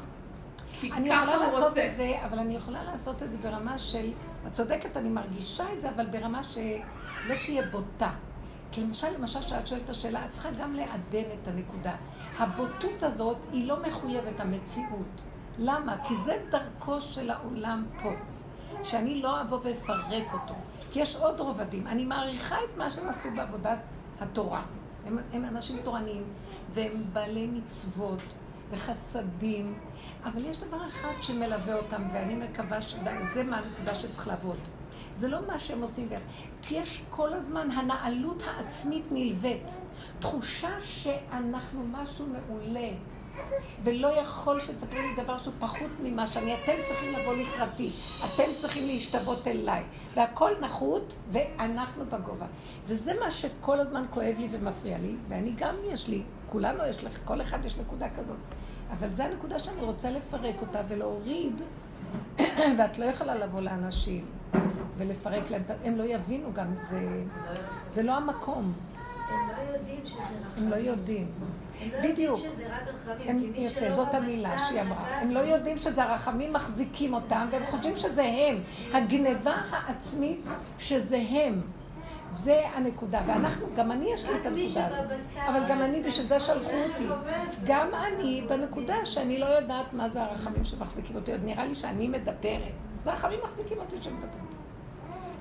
כי אני ככה יכולה הוא לעשות רוצה. את זה, אבל אני יכולה לעשות את זה ברמה של, את צודקת, אני מרגישה את זה, אבל ברמה שלא תהיה בוטה. כי למשל, למשל, כשאת שואלת את השאלה, את צריכה גם לעדן את הנקודה. הבוטות הזאת היא לא מחויבת המציאות. למה? כי זה דרכו של העולם פה. שאני לא אבוא ואפרק אותו. כי יש עוד רובדים. אני מעריכה את מה שהם עשו בעבודת התורה. הם, הם אנשים תורניים, והם בעלי מצוות וחסדים, אבל יש דבר אחד שמלווה אותם, ואני מקווה שזה מהנקודה שצריך לעבוד. זה לא מה שהם עושים ואיך. כי יש כל הזמן הנעלות העצמית נלווית. תחושה שאנחנו משהו מעולה, ולא יכול שתספרו לי דבר שהוא פחות ממה שאני. אתם צריכים לבוא לקראתי, אתם צריכים להשתוות אליי. והכל נחות, ואנחנו בגובה. וזה מה שכל הזמן כואב לי ומפריע לי, ואני גם יש לי, כולנו יש לך, כל אחד יש נקודה כזאת. אבל זו הנקודה שאני רוצה לפרק אותה ולהוריד, ואת לא יכולה לבוא לאנשים ולפרק להם, הם לא יבינו גם, זה, זה לא המקום. הם לא יודעים שזה רחמים. הם לא יודעים. הם לא בדיוק. יודעים שזה רק רחמים. הם, יפה, זאת המילה שהיא אמרה. הם לא יודעים שזה הרחמים מחזיקים אותם, והם חושבים שזה הם. הגניבה העצמית שזה הם. זה הנקודה. ואנחנו, גם אני יש לי את הנקודה הזאת. אבל גם אני, בשביל זה שלחו אותי. גם אני בנקודה שאני לא יודעת מה זה הרחמים שמחזיקים אותי. עוד נראה לי שאני מדברת. זה הרחמים מחזיקים אותי שמדברת.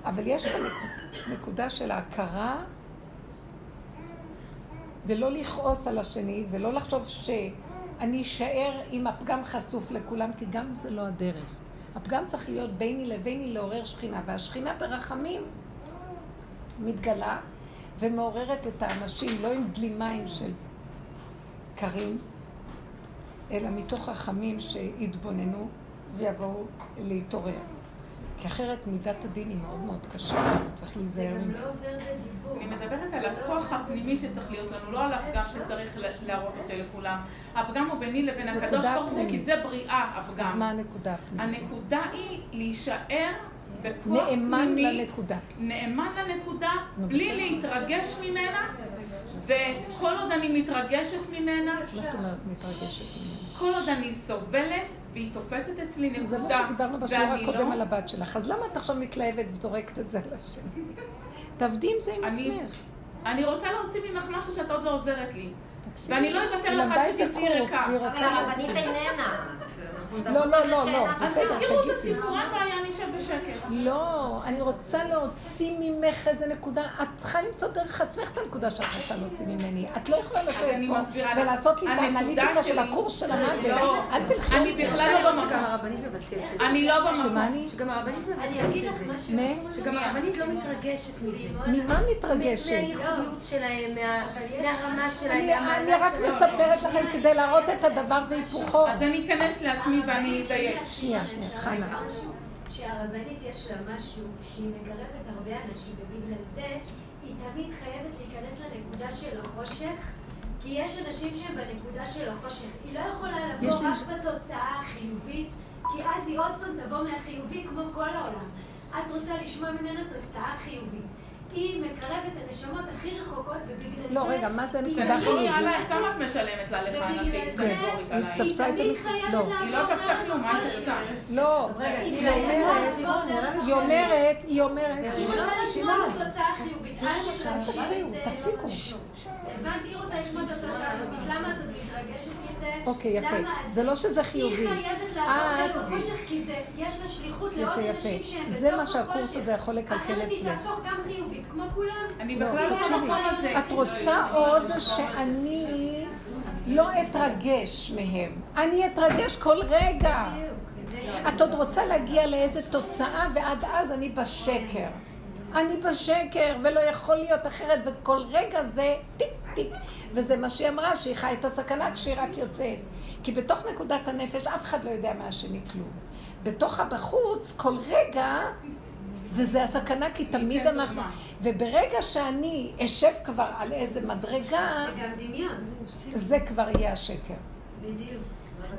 אבל יש כאן נק- נקודה של ההכרה ולא לכעוס על השני, ולא לחשוב שאני אשאר עם הפגם חשוף לכולם, כי גם זה לא הדרך. הפגם צריך להיות ביני לביני לעורר שכינה, והשכינה ברחמים מתגלה ומעוררת את האנשים, לא עם דלימיים של קרים, אלא מתוך רחמים שיתבוננו ויבואו להתעורר. כי אחרת מידת הדין היא מאוד מאוד קשה, צריך להיזהר זה גם. לא עובר בדיבור. אני מדברת על הכוח הפנימי שצריך להיות לנו, לא על הפגם שצריך ל- להראות אותו לכולם. הפגם הוא ביני לבין הקדוש ברוך הוא. כי זה בריאה, אז הפגם. מה הנקודה הפנימית? הנקודה היא להישאר נאמן פנימי, לנקודה. נאמן לנקודה, בלי. להתרגש ממנה, וכל עוד אני מתרגשת ממנה, מה זאת אומרת מתרגשת ממנו? כל עוד אני סובלת, והיא תופסת אצלי נקודה, זה מה שדיברנו בשיעור ואני הקודם לא- על הבת שלך. אז למה את עכשיו מתלהבת וזורקת את זה על השני? תעבדי עם זה עם אני- עצמך. אני רוצה להוציא ממך משהו שאת עוד לא עוזרת לי. תקשיבי. ואני לא אוותר לך עד שתצאי ריקה. אבל רוצה הרבנית. איננה. אנחנו לא, מדברים לא, לא, לא. אף אז בסדר, תזכרו את. הסיפור, אין בעיה, אני אשב בשקט. לא, אני רוצה להוציא ממך איזה נקודה. את צריכה למצוא דרך עצמך את הנקודה שאת רוצה להוציא ממני. את לא יכולה לשבת אני פה. ולעשות לי את הנקודה האנליטיקה של הקורס שלמדת. לא. אל תלכי אני על זה. בכלל לא במקום. שגם הרבנית מבטלת את זה. אני לא שמה במקום. אני? שגם הרבנית אני אגיד מבטלת את לך זה. משהו. מה? שגם הרבנית לא מתרגשת מזה. ממה מתרגשת? מהייחודיות שלהם, מה- מהרמה שלהם, אני רק. מספרת לכם כדי להראות את הדבר והיפוכו. אז אני אכנס לעצמי ואני אדייק. שנייה, שנייה, חנה. שהרבנית יש לה משהו שהיא מקרבת הרבה אנשים ובגלל זה היא תמיד חייבת להיכנס לנקודה של החושך כי יש אנשים שהם בנקודה של החושך. היא לא יכולה לבוא רק בתוצאה החיובית כי אז היא עוד פעם תבוא מהחיובי כמו כל העולם. את רוצה לשמוע ממנה תוצאה חיובית. היא מקרבת את הנשמות הכי רחוקות ובגלל זה... לא, רגע, מה זה נקודה חיובית? כמה את משלמת לה לחנה שהיא ובגלל זה- סנגורית אז עליי? את היא תמיד חייבת לא. לעבור היא לא תפסה כלום, מה היא החושך. תפסה? לא, היא דרך היא אומרת, היא אומרת, היא רוצה לשמוע את התוצאה החיובית. אל תפסיקו. לא חשוב. הבנתי, היא רוצה לשמוע את התוצאה החיובית. למה את עוד מתרגשת מזה? אוקיי, יפה. את- זה לא שזה חיובי. היא חייבת לעבור אה, דרך החושך, כי זה, יש לה שליחות לעוד. אנשים שהם זה בתוך מה שהקורס החושך. הזה יכול לקלקל אחרת היא אצלך. תהפוך גם חיובית, כמו כולם. אני לא, בכלל לא תקשיבי. במקום הזה. את רוצה עוד שאני לא אתרגש מהם. אני אתרגש כל רגע. את עוד רוצה להגיע לאיזה תוצאה, ועד אז אני בשקר. אני בשקר, ולא יכול להיות אחרת, וכל רגע זה טיק טיק. וזה מה שהיא אמרה, שהיא חיה את הסכנה כשהיא רק יוצאת. כי בתוך נקודת הנפש אף אחד לא יודע מהשני כלום. בתוך הבחוץ, כל רגע, וזה הסכנה, כי תמיד אנחנו... וברגע שאני אשב כבר על איזה מדרגה, זה גם דמיון. זה כבר יהיה השקר. בדיוק.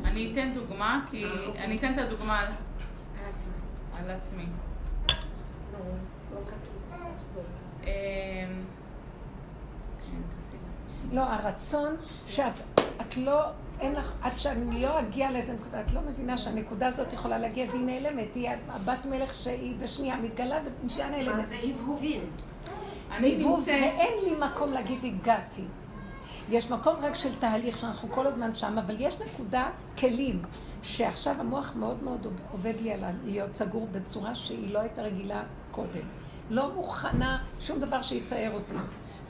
אני אתן דוגמה, כי אני אתן את הדוגמה על עצמי. לא, לא מחכים. אמ, כן, תעשי לי. לא, הרצון שאת את לא, אין לך, עד שאני לא אגיע לאיזה נקודה, את לא מבינה שהנקודה הזאת יכולה להגיע והיא נעלמת, היא הבת מלך שהיא בשנייה מתגלה ובשנייה נעלמת. זה הבהובים? זה נמצאת, ואין לי מקום להגיד הגעתי. יש מקום רק של תהליך שאנחנו כל הזמן שם, אבל יש נקודה, כלים, שעכשיו המוח מאוד מאוד עובד לי על להיות סגור בצורה שהיא לא הייתה רגילה קודם. לא מוכנה שום דבר שיצייר אותי.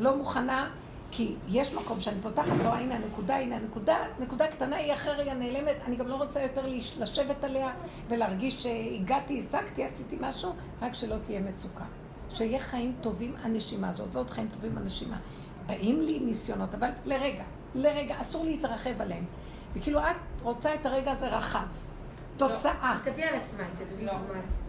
לא מוכנה, כי יש מקום שאני פותחת, לא, הנה הנקודה, הנה הנקודה, נקודה קטנה, היא אחרי רגע נעלמת, אני גם לא רוצה יותר לש- לשבת עליה ולהרגיש שהגעתי, השגתי, עשיתי משהו, רק שלא תהיה מצוקה. שיהיה חיים טובים הנשימה הזאת, ועוד חיים טובים הנשימה. באים לי ניסיונות, אבל לרגע, לרגע, אסור להתרחב עליהם. וכאילו את רוצה את הרגע הזה רחב. תוצאה. תביא על עצמה, תביא לא. דוגמה על עצמה.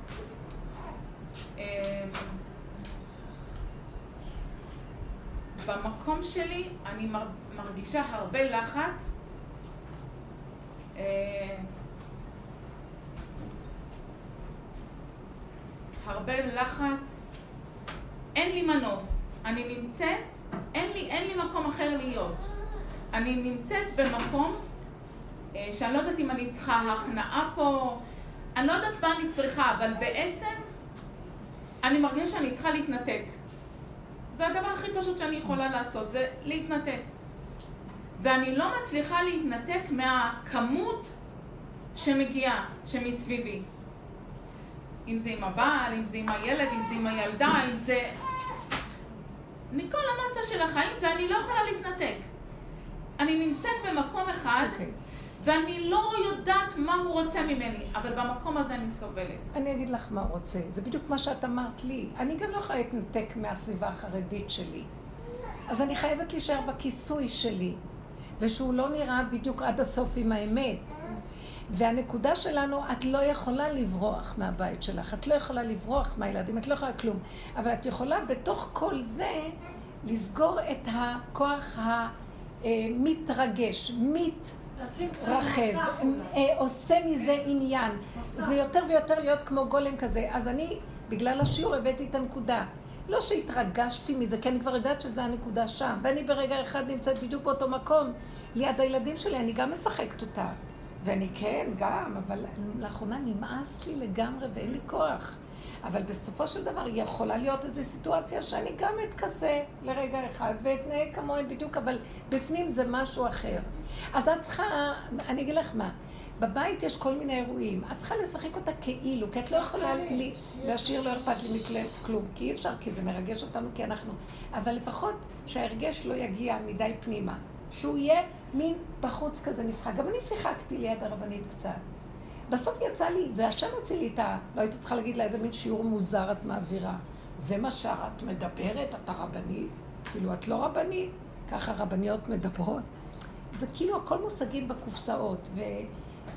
במקום שלי אני מר- מרגישה הרבה לחץ. אה, הרבה לחץ. אין לי מנוס. אני נמצאת, אין לי לי, אין לי מקום אחר להיות. אני נמצאת במקום אה, שאני לא יודעת אם אני צריכה הכנעה פה, אני לא יודעת מה אני צריכה, אבל בעצם אני מרגישה שאני צריכה להתנתק. זה הדבר הכי פשוט שאני יכולה לעשות, זה להתנתק. ואני לא מצליחה להתנתק מהכמות שמגיעה, שמסביבי. אם זה עם הבעל, אם זה עם הילד, אם זה עם הילדה, אם זה... מכל המסה של החיים, ואני לא יכולה להתנתק. אני נמצאת במקום אחד, okay. ואני לא יודעת מה הוא רוצה ממני, אבל במקום הזה אני סובלת. אני אגיד לך מה הוא רוצה. זה בדיוק מה שאת אמרת לי. אני גם לא יכולה להתנתק מהסביבה החרדית שלי. אז אני חייבת להישאר בכיסוי שלי, ושהוא לא נראה בדיוק עד הסוף עם האמת. והנקודה שלנו, את לא יכולה לברוח מהבית שלך, את לא יכולה לברוח מהילדים, את לא יכולה כלום. אבל את יכולה בתוך כל זה לסגור את הכוח המתרגש, מתרחב, אה, עושה מזה עניין. זה יותר ויותר להיות כמו גולם כזה. אז אני, בגלל השיעור, הבאתי את הנקודה. לא שהתרגשתי מזה, כי אני כבר יודעת שזה הנקודה שם. ואני ברגע אחד נמצאת בדיוק באותו מקום, ליד הילדים שלי, אני גם משחקת אותה. ואני כן, גם, אבל לאחרונה נמאס לי לגמרי ואין לי כוח. אבל בסופו של דבר יכולה להיות איזו סיטואציה שאני גם אתכסה לרגע אחד ואתנהג כמוהם בדיוק, אבל בפנים זה משהו אחר. אז את צריכה, אני אגיד לך מה, בבית יש כל מיני אירועים, את צריכה לשחק אותה כאילו, כי את לא יכולה לי, להשאיר לא אכפת לי מכלום, כי אי אפשר, כי זה מרגש אותנו, כי אנחנו... אבל לפחות שההרגש לא יגיע מדי פנימה. שהוא יהיה מין בחוץ כזה משחק. גם אני שיחקתי ליד הרבנית קצת. בסוף יצא לי, זה השם הוציא לי את ה... לא הייתי צריכה להגיד לה איזה מין שיעור מוזר את מעבירה. זה מה שאת מדברת? אתה רבנית? כאילו, את לא רבנית? ככה רבניות מדברות. זה כאילו הכל מושגים בקופסאות. ו...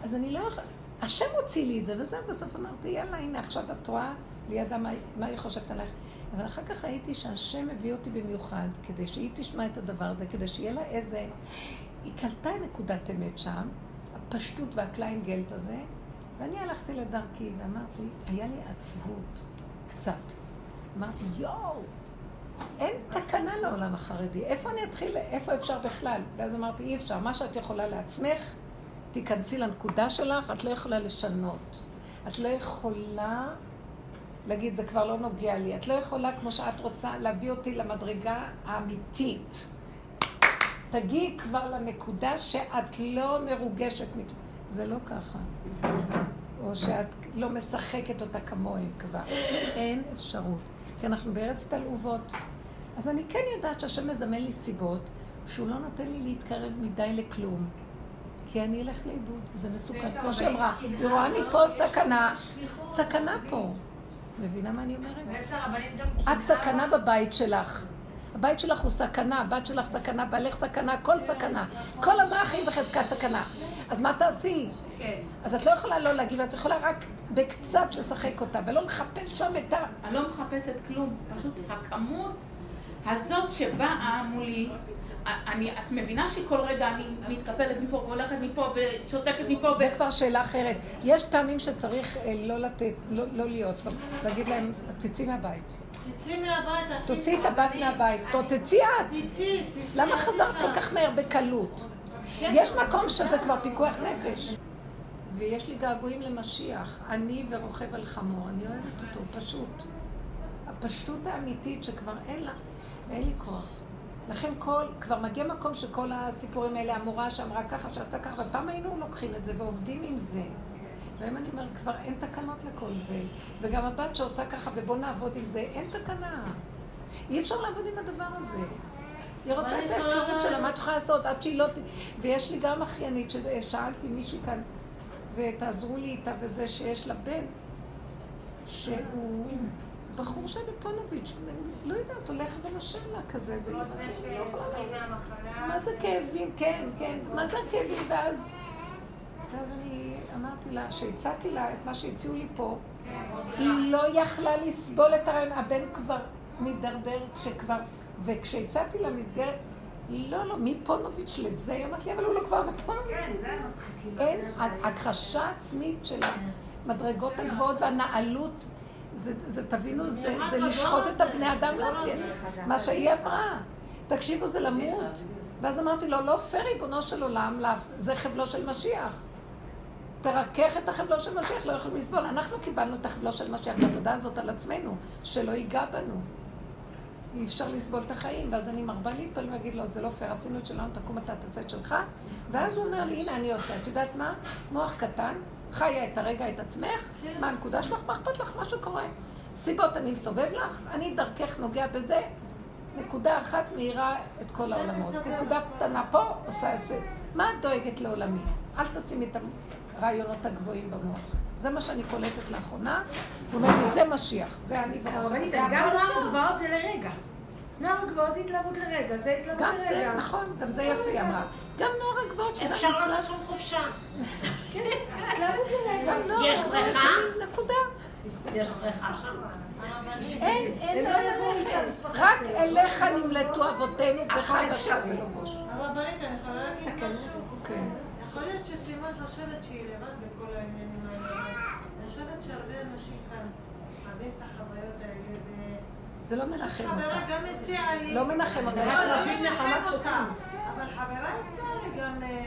אז אני לא יכולה... השם הוציא לי את זה, וזה בסוף אמרתי, יאללה, הנה, עכשיו את רואה לידה מה, מה היא חושבת עלייך. אבל אחר כך ראיתי שהשם הביא אותי במיוחד, כדי שהיא תשמע את הדבר הזה, כדי שיהיה לה איזה... היא קלטה נקודת אמת שם, הפשטות והקליינגלט הזה, ואני הלכתי לדרכי ואמרתי, היה לי עצבות, קצת. אמרתי, יואו, אין תקנה לעולם החרדי, איפה אני אתחיל, איפה אפשר בכלל? ואז אמרתי, אי אפשר, מה שאת יכולה לעצמך, תיכנסי לנקודה שלך, את לא יכולה לשנות. את לא יכולה להגיד, זה כבר לא נוגע לי. את לא יכולה, כמו שאת רוצה, להביא אותי למדרגה האמיתית. תגיעי כבר לנקודה שאת לא מרוגשת מכלום. זה לא ככה. או שאת לא משחקת אותה כמוהם כבר. אין אפשרות. כי אנחנו בארץ תלעובות. אז אני כן יודעת שהשם מזמן לי סיבות שהוא לא נותן לי להתקרב מדי לכלום. כי אני אלך לאיבוד, זה מסוכן. כמו שאמרה, היא רואה מפה סכנה, סכנה פה. מבינה מה אני אומרת? את סכנה בבית שלך. הבית שלך הוא סכנה, הבת שלך סכנה, בעלך סכנה, כל סכנה. כל הדרכים בחזקת סכנה. אז מה תעשי? כן. אז את לא יכולה לא להגיב, את יכולה רק בקצת לשחק אותה, ולא לחפש שם את ה... אני לא מחפשת כלום, פשוט הכמות הזאת שבאה מולי, אני, את מבינה שכל רגע אני מתקפלת מפה והולכת מפה ושותקת מפה זה ו... כבר שאלה אחרת. יש פעמים שצריך אה, לא לתת, לא, לא להיות, להגיד להם, תצאי מהבית. תצאי מהבית, תוציאי את הבת מהבית. תצאי את. תצאי, למה חזרת כל כך מהר בקלות? יש מקום שזה כבר פיקוח נפש. ויש לי געגועים למשיח. אני ורוכב על חמור, אני אוהבת אותו, פשוט. הפשטות האמיתית שכבר אין לה, ואין לי כוח. לכן כל, כבר מגיע מקום שכל הסיפורים האלה, המורה שאמרה ככה, שעשתה ככה, ופעם היינו לוקחים את זה ועובדים עם זה. והיום אני אומרת, כבר אין תקנות לכל זה. וגם הבת שעושה ככה, ובוא נעבוד עם זה, אין תקנה. אי אפשר לעבוד עם הדבר הזה. היא רוצה את ההפקרות שלה, מה את יכולה לעשות עד שהיא לא... ויש לי גם אחיינית, ששאלתי מישהי כאן, ותעזרו לי איתה, וזה שיש לה בן, שהוא... בחור שם בפונוביץ', לא יודעת, הולך ונושם לה כזה, והיא לא מה זה כאבים? כן, כן, מה זה הכאבים? ואז... ואז אני אמרתי לה, שהצעתי לה את מה שהציעו לי פה, היא לא יכלה לסבול את הרעיון, הבן כבר מידרדר כשכבר, וכשהצעתי לה מסגרת, לא, לא, מפונוביץ' לזה, היא אמרת לי, אבל הוא לא כבר בפונוביץ'. כן, זה מצחיק. אין, הכחשה עצמית של המדרגות הגבוהות והנעלות. זה, זה תבינו, זה, זה לשחוט את הבני אדם להוציא, מה שהיא עברה. תקשיבו, זה למות. ואז אמרתי לו, לא פייר, ריבונו של עולם, לא, זה חבלו של משיח. תרכך את החבלו של משיח, לא יכולים לסבול. אנחנו קיבלנו את החבלו של משיח, את העבודה הזאת על עצמנו, שלא ייגע בנו. אי אפשר לסבול את החיים, ואז אני מרבה להתפלל ולהגיד לו, זה לא פייר, עשינו את שלנו, תקום אתה תעשה את שלך. ואז הוא אומר לי, הנה אני עושה, את יודעת מה? מוח קטן, חיה את הרגע, את עצמך, מה הנקודה שלך, מה אכפת לך, מה שקורה. סיבות אני מסובב לך, אני דרכך נוגע בזה, נקודה אחת מאירה את כל העולמות. נקודה קטנה פה, עושה את זה. מה את דואגת לעולמי? אל תשימי את הרעיונות הגבוהים במוח. זה מה שאני קולטת לאחרונה. הוא אומר לי, זה משיח, זה אני אז גם נוער הגבעות זה לרגע. נוער הגבעות זה התלהבות לרגע, זה התלהבות גם לרגע. זה, נכון, גם זה יפה, היא אמרה. גם נוער הגבעות, שזה אפשר. לעשות שם חופשה. כן. גם נוער יש בריכה? נקודה. יש בריכה שם. אין, אין לא רק. אליך נמלטו אבותינו בוש. הרבנית, אני יכולה להגיד משהו? כן. יכול להיות שסלימון חושבת שהיא לבד בכל העניינים האלה. אני חושבת שהרבה אנשים כאן אוהבים את החוויות האלה. זה לא מנחם חברה אותה. גם הציעה לי... לא מנחם אותה. לא, אנחנו לא נותנים מנחם נחמת אותה. אבל חברה הציעה לי גם אה,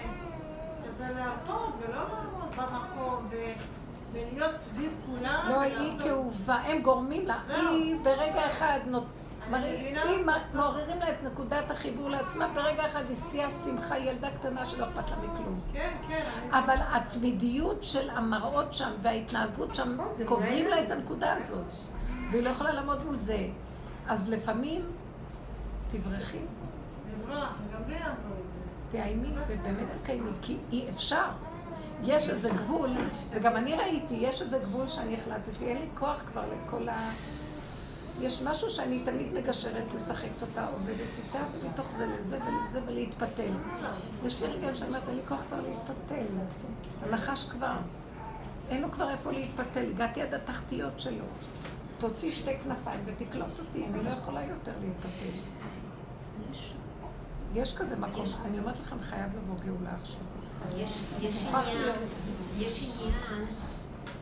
כזה להרפות ולא לעמוד במקום ו- ולהיות סביב כולם. לא, היא כאובה, הם גורמים לה. זהו. היא ברגע אחד. אם מעוררים לה את נקודת החיבור לעצמה, ברגע אחד היא שיא השמחה, ילדה קטנה שלא אכפת לה מכלום. כן, כן. אבל התמידיות של המראות שם וההתנהגות שם נכון, קוברים מנהל. לה את הנקודה הזאת. והיא לא יכולה לעמוד מול זה. אז לפעמים תברכי, תאיימי ובאמת תקיימי, כי אי אפשר. יש איזה גבול, וגם אני ראיתי, יש איזה גבול שאני החלטתי, אין לי כוח כבר לכל ה... יש משהו שאני תמיד מגשרת, משחקת אותה, עובדת איתה, ומתוך זה לזה ולזה ולהתפתל. יש לי רגעים שאני אומרת, אין לי כוח כבר להתפתל. הנחש כבר. אין לו כבר איפה להתפתל, הגעתי עד התחתיות שלו. תוציא שתי כנפיים ותקלוט אותי, אני לא יכולה יותר להתפתל. יש כזה מקום, אני אומרת לכם, חייב לבוא גאולה עכשיו. יש, עניין,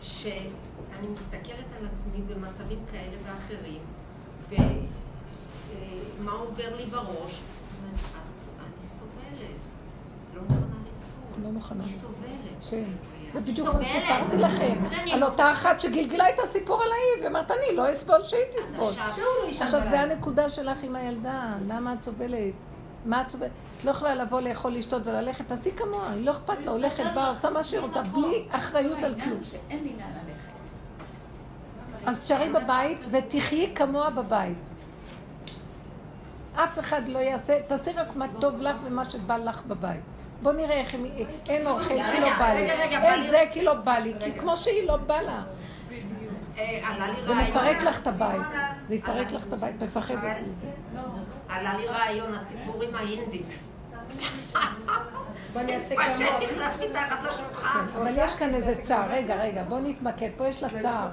שאני מסתכלת על עצמי במצבים כאלה ואחרים, ומה עובר לי בראש, אז אני סובלת, לא מוכנה לסבול. לא מוכנה. היא סובלת. כן. זה בדיוק מה. שסיפרתי לכם, על אותה אחת שגלגלה את הסיפור עליי, והיא אומרת, אני לא אסבול שהיא תסבול. עכשיו, זה. הנקודה שלך עם הילדה, למה את סובלת? מה את סובלת? את לא יכולה לבוא לאכול, לשתות וללכת, תעשי כמוה, לא אכפת לה, הולכת, באה, עושה מה שהיא רוצה, בלי אחריות על כלום. אז תשארי בבית ותחיי כמוה בבית. אף אחד לא יעשה, תעשי רק מה טוב לך ומה שבא לך בבית. בוא נראה איך. אין אוכל כי לא בא לי. אין זה כי לא בא לי. כי כמו שהיא לא בא לה. אה, עלה לי זה רעיון, מפרק לך את הבית. זה יפרק לך את הבית, מפחדת מזה. עלה לי רעיון, הסיפור עם האינדים. בוא נעשה פשוט כמוה. נכנס מתחת לשולחן. אבל יש כאן איזה צער. רגע, רגע, בוא נתמקד. פה יש לה צער.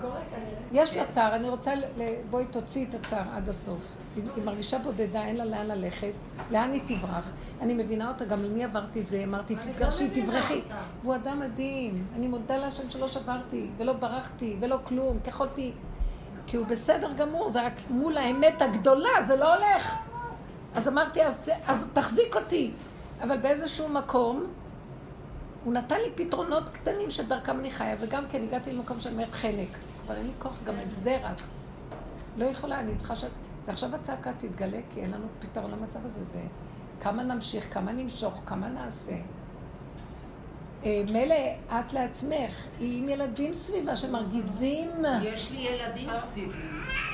יש לה צער, אני רוצה, ל- בואי תוציאי את הצער עד הסוף. היא, היא מרגישה בודדה, אין לה לאן ללכת, לאן היא תברח. אני מבינה אותה, גם אני עברתי את זה, אמרתי, תתגרשי, תברחי. והוא אדם מדהים, אני מודה להשם שלא שברתי, ולא ברחתי, ולא כלום, כי יכולתי... כי הוא בסדר גמור, זה רק מול האמת הגדולה, זה לא הולך. אז אמרתי, אז, אז תחזיק אותי. אבל באיזשהו מקום, הוא נתן לי פתרונות קטנים שדרכם אני חיה, וגם כן הגעתי למקום שאני אומרת חנק. כבר אין לי כוח גם את זה רק. לא יכולה, אני צריכה ש... זה עכשיו הצעקה תתגלה, כי אין לנו פתרון למצב הזה. זה כמה נמשיך, כמה נמשוך, כמה נעשה. אה, מילא את לעצמך, היא עם ילדים סביבה שמרגיזים. יש לי ילדים סביבי,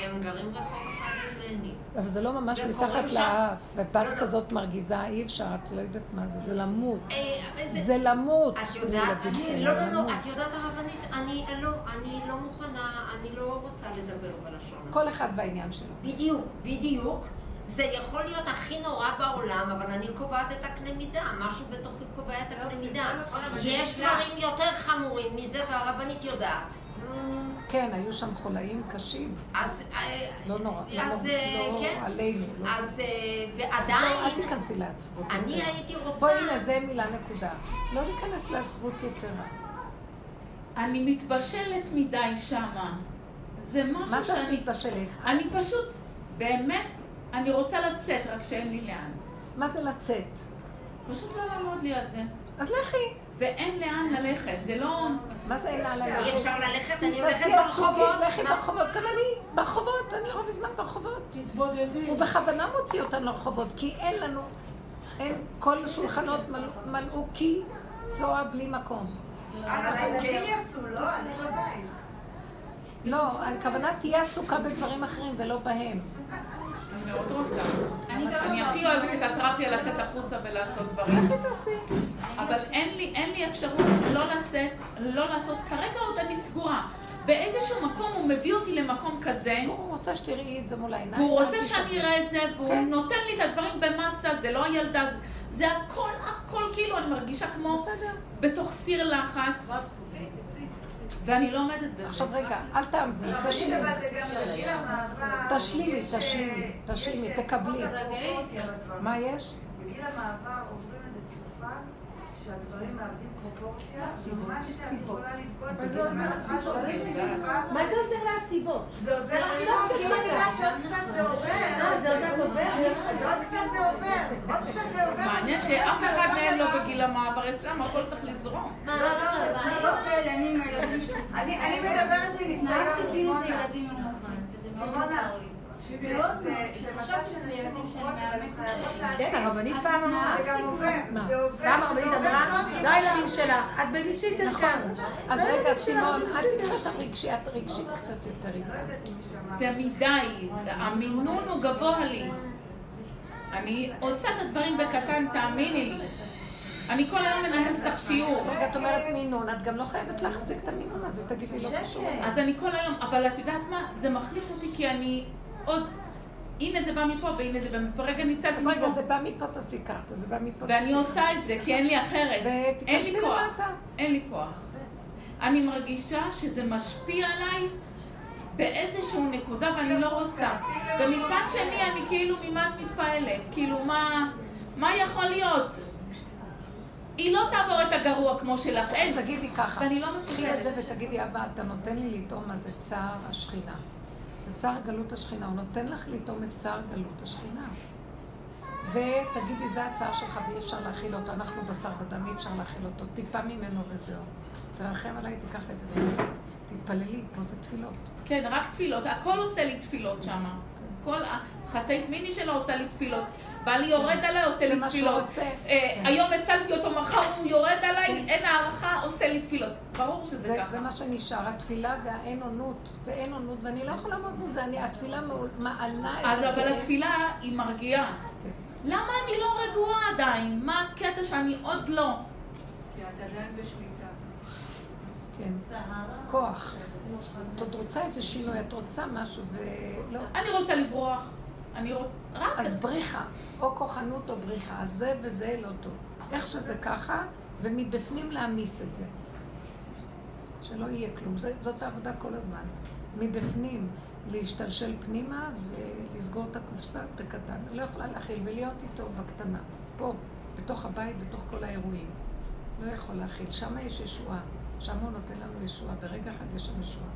הם גרים רחוב אחד ממני. אבל זה לא ממש מתחת שם- לאף, ובת לא, לא. כזאת מרגיזה, אי אפשר, את לא יודעת מה זה, זה למות. אה, זה למות. את יודעת, אני, לא, לא, לא. את יודעת הרבנית, אני לא, אני לא מוכנה, אני לא רוצה לדבר בלשון הזאת. כל אחד והעניין שלו. בדיוק, בדיוק. זה יכול להיות הכי נורא בעולם, אבל אני קובעת את הקנה מידה, משהו בתוכי קובע את הקנה מידה. יש דברים יותר חמורים מזה, והרבנית יודעת. כן, היו שם חולאים קשים. אז... אה, לא נורא, לא, אז אה, לא כן. עלינו. לא. אז אה, זהו, אל ועדיין, תיכנסי לעצבות אני יותר. הייתי רוצה... בואי, הנה, זה מילה נקודה. לא להיכנס לעצבות יתרה. אני מתבשלת מדי שמה. זה משהו מה זה את שאני... מתבשלת? אני פשוט, באמת, אני רוצה לצאת, רק שאין לי לאן. מה זה לצאת? פשוט לא לעמוד ליד זה. אז לכי. ואין לאן ללכת, זה לא... מה זה אין לאן אי ללכת? אפשר ללכת, אני הולכת ברחובות. לכי מה- ברחובות, גם אני ברחובות, אני רוב הזמן ברחובות. תתבודדי. הוא בכוונה מוציא אותנו לרחובות, כי אין לנו, אין, כל השולחנות מל- מלאו כי צואה בלי מקום. הילדים יצאו, לא? אני בבית. לא, הכוונה תהיה עסוקה בדברים אחרים ולא בהם. אני מאוד רוצה. אני לא- הכי אוהבת את התרפיה לצאת החוצה ולעשות דברים. לכי תעשי. אבל אין לי, אין לי אפשרות לא לצאת, לא לעשות, כרגע עוד אני סגורה. באיזשהו מקום הוא מביא אותי למקום כזה, הוא רוצה שתראי את זה מול העיניים. והוא רוצה שאני. אראה את זה, והוא כן. נותן לי את הדברים במסה, זה לא הילדה, זה- הכל, הכל כאילו, אני מרגישה כמו בסדר. בתוך סיר לחץ, ואני לא עומדת בזה. עכשיו רגע, אל תעמדי, תשלימי. תשלימי, יש, תשלימי, אה, תשלימי, אה, תקבלי. מה יש? בגיל המעבר עוברים שהדברים מאבדים פרופורציה, ומה שאת יכולה לסבול מה זה עוזר בזמן מה זה עוזר להסיבות? זה עוזר לך, כי אם את יודעת שעוד קצת זה עובר. אה, זה עוד מעט עובר? אז עוד קצת זה עובר, עוד קצת זה עובר. מעניין שאף אחד מהם לא. בגיל המעבר אצלם, הכל צריך לזרום. לא, לא, לא, לא. אני מדברת מניסיון, עשינו זה סימונה. סימונה. זה מצב שנשים עוברות, אבל הן חייבות כן, להבין. הרבנית פעם אמרה. זה גם עובר, מה? זה עובר. פעם הרבנית אמרה, טוב, לא הילדים שלך, את בייביסיטר כאן. אז לא רגע, יודעת סימון, שלא, אל. תקחי אותה רגשי, את רגשית קצת יותר לא שמעת. זה מדי, המינון הוא גבוה לי. אני עושה את הדברים בקטן, תאמיני לי. אני כל היום מנהלת איתך שיעור. אז רגע, את אומרת מינון, את גם לא חייבת להחזיק את המינון הזה, תגידי, לא קשור. אז אני כל היום, אבל את יודעת מה? זה מחליש אותי כי אני עוד... הנה זה בא מפה והנה זה בא מפה. רגע ניצלתי אז רגע, מפה. זה בא מפה, תעשי ככה, זה בא מפה. ואני עושה את זה כי אין לי אחרת. אין לי כוח. אין לי כוח. אני מרגישה שזה משפיע עליי באיזשהו נקודה ואני לא רוצה. ומצד שני אני כאילו, ממה את מתפעלת? כאילו, מה, מה יכול להיות? היא לא תעבור את הגרוע כמו שלך, אז אין. תגידי ככה, ואני לא קחי את זה מפחדת. ותגידי, אבא, אתה נותן לי לטעום מה זה צער השכינה. צער גלות השכינה, הוא נותן לך לטעום את צער גלות השכינה. ותגידי, זה הצער שלך ואי אפשר להכיל אותו, אנחנו בשר ודם, אי אפשר להכיל אותו, טיפה ממנו וזהו. תרחם עליי, תיקח את זה ותתפללי, פה זה תפילות. כן, רק תפילות. הכל עושה לי תפילות שם. כל החצאית מיני שלו עושה לי תפילות. בעלי יורד עליי, עושה לי תפילות. אה, כן. היום הצלתי אותו, מחר הוא יורד עליי, כן. אין הערכה, עושה לי תפילות. ברור שזה זה, ככה. זה מה שנשאר, התפילה והאין אונות. זה אין אונות, ואני לא יכולה לעמוד מול זה, אני, התפילה מעלה את אז זה. אבל התפילה היא מרגיעה. כן. למה אני לא רגועה עדיין? מה הקטע שאני עוד לא? כי את עדיין בשליטה. כן. כוח. את עוד רוצה איזה שינוי, את רוצה משהו ולא. אני רוצה לברוח. אני רוצה... רק... אז בריחה, או כוחנות או בריחה, אז זה וזה לא טוב. איך שזה ככה, ומבפנים להעמיס את זה. שלא יהיה כלום. זה, זאת העבודה כל הזמן. מבפנים להשתלשל פנימה ולסגור את הקופסה בקטן. לא יכולה להכיל ולהיות איתו בקטנה. פה, בתוך הבית, בתוך כל האירועים. לא יכול להכיל. שם יש ישועה. שם הוא נותן לנו ישועה. ברגע אחד יש שם ישועה.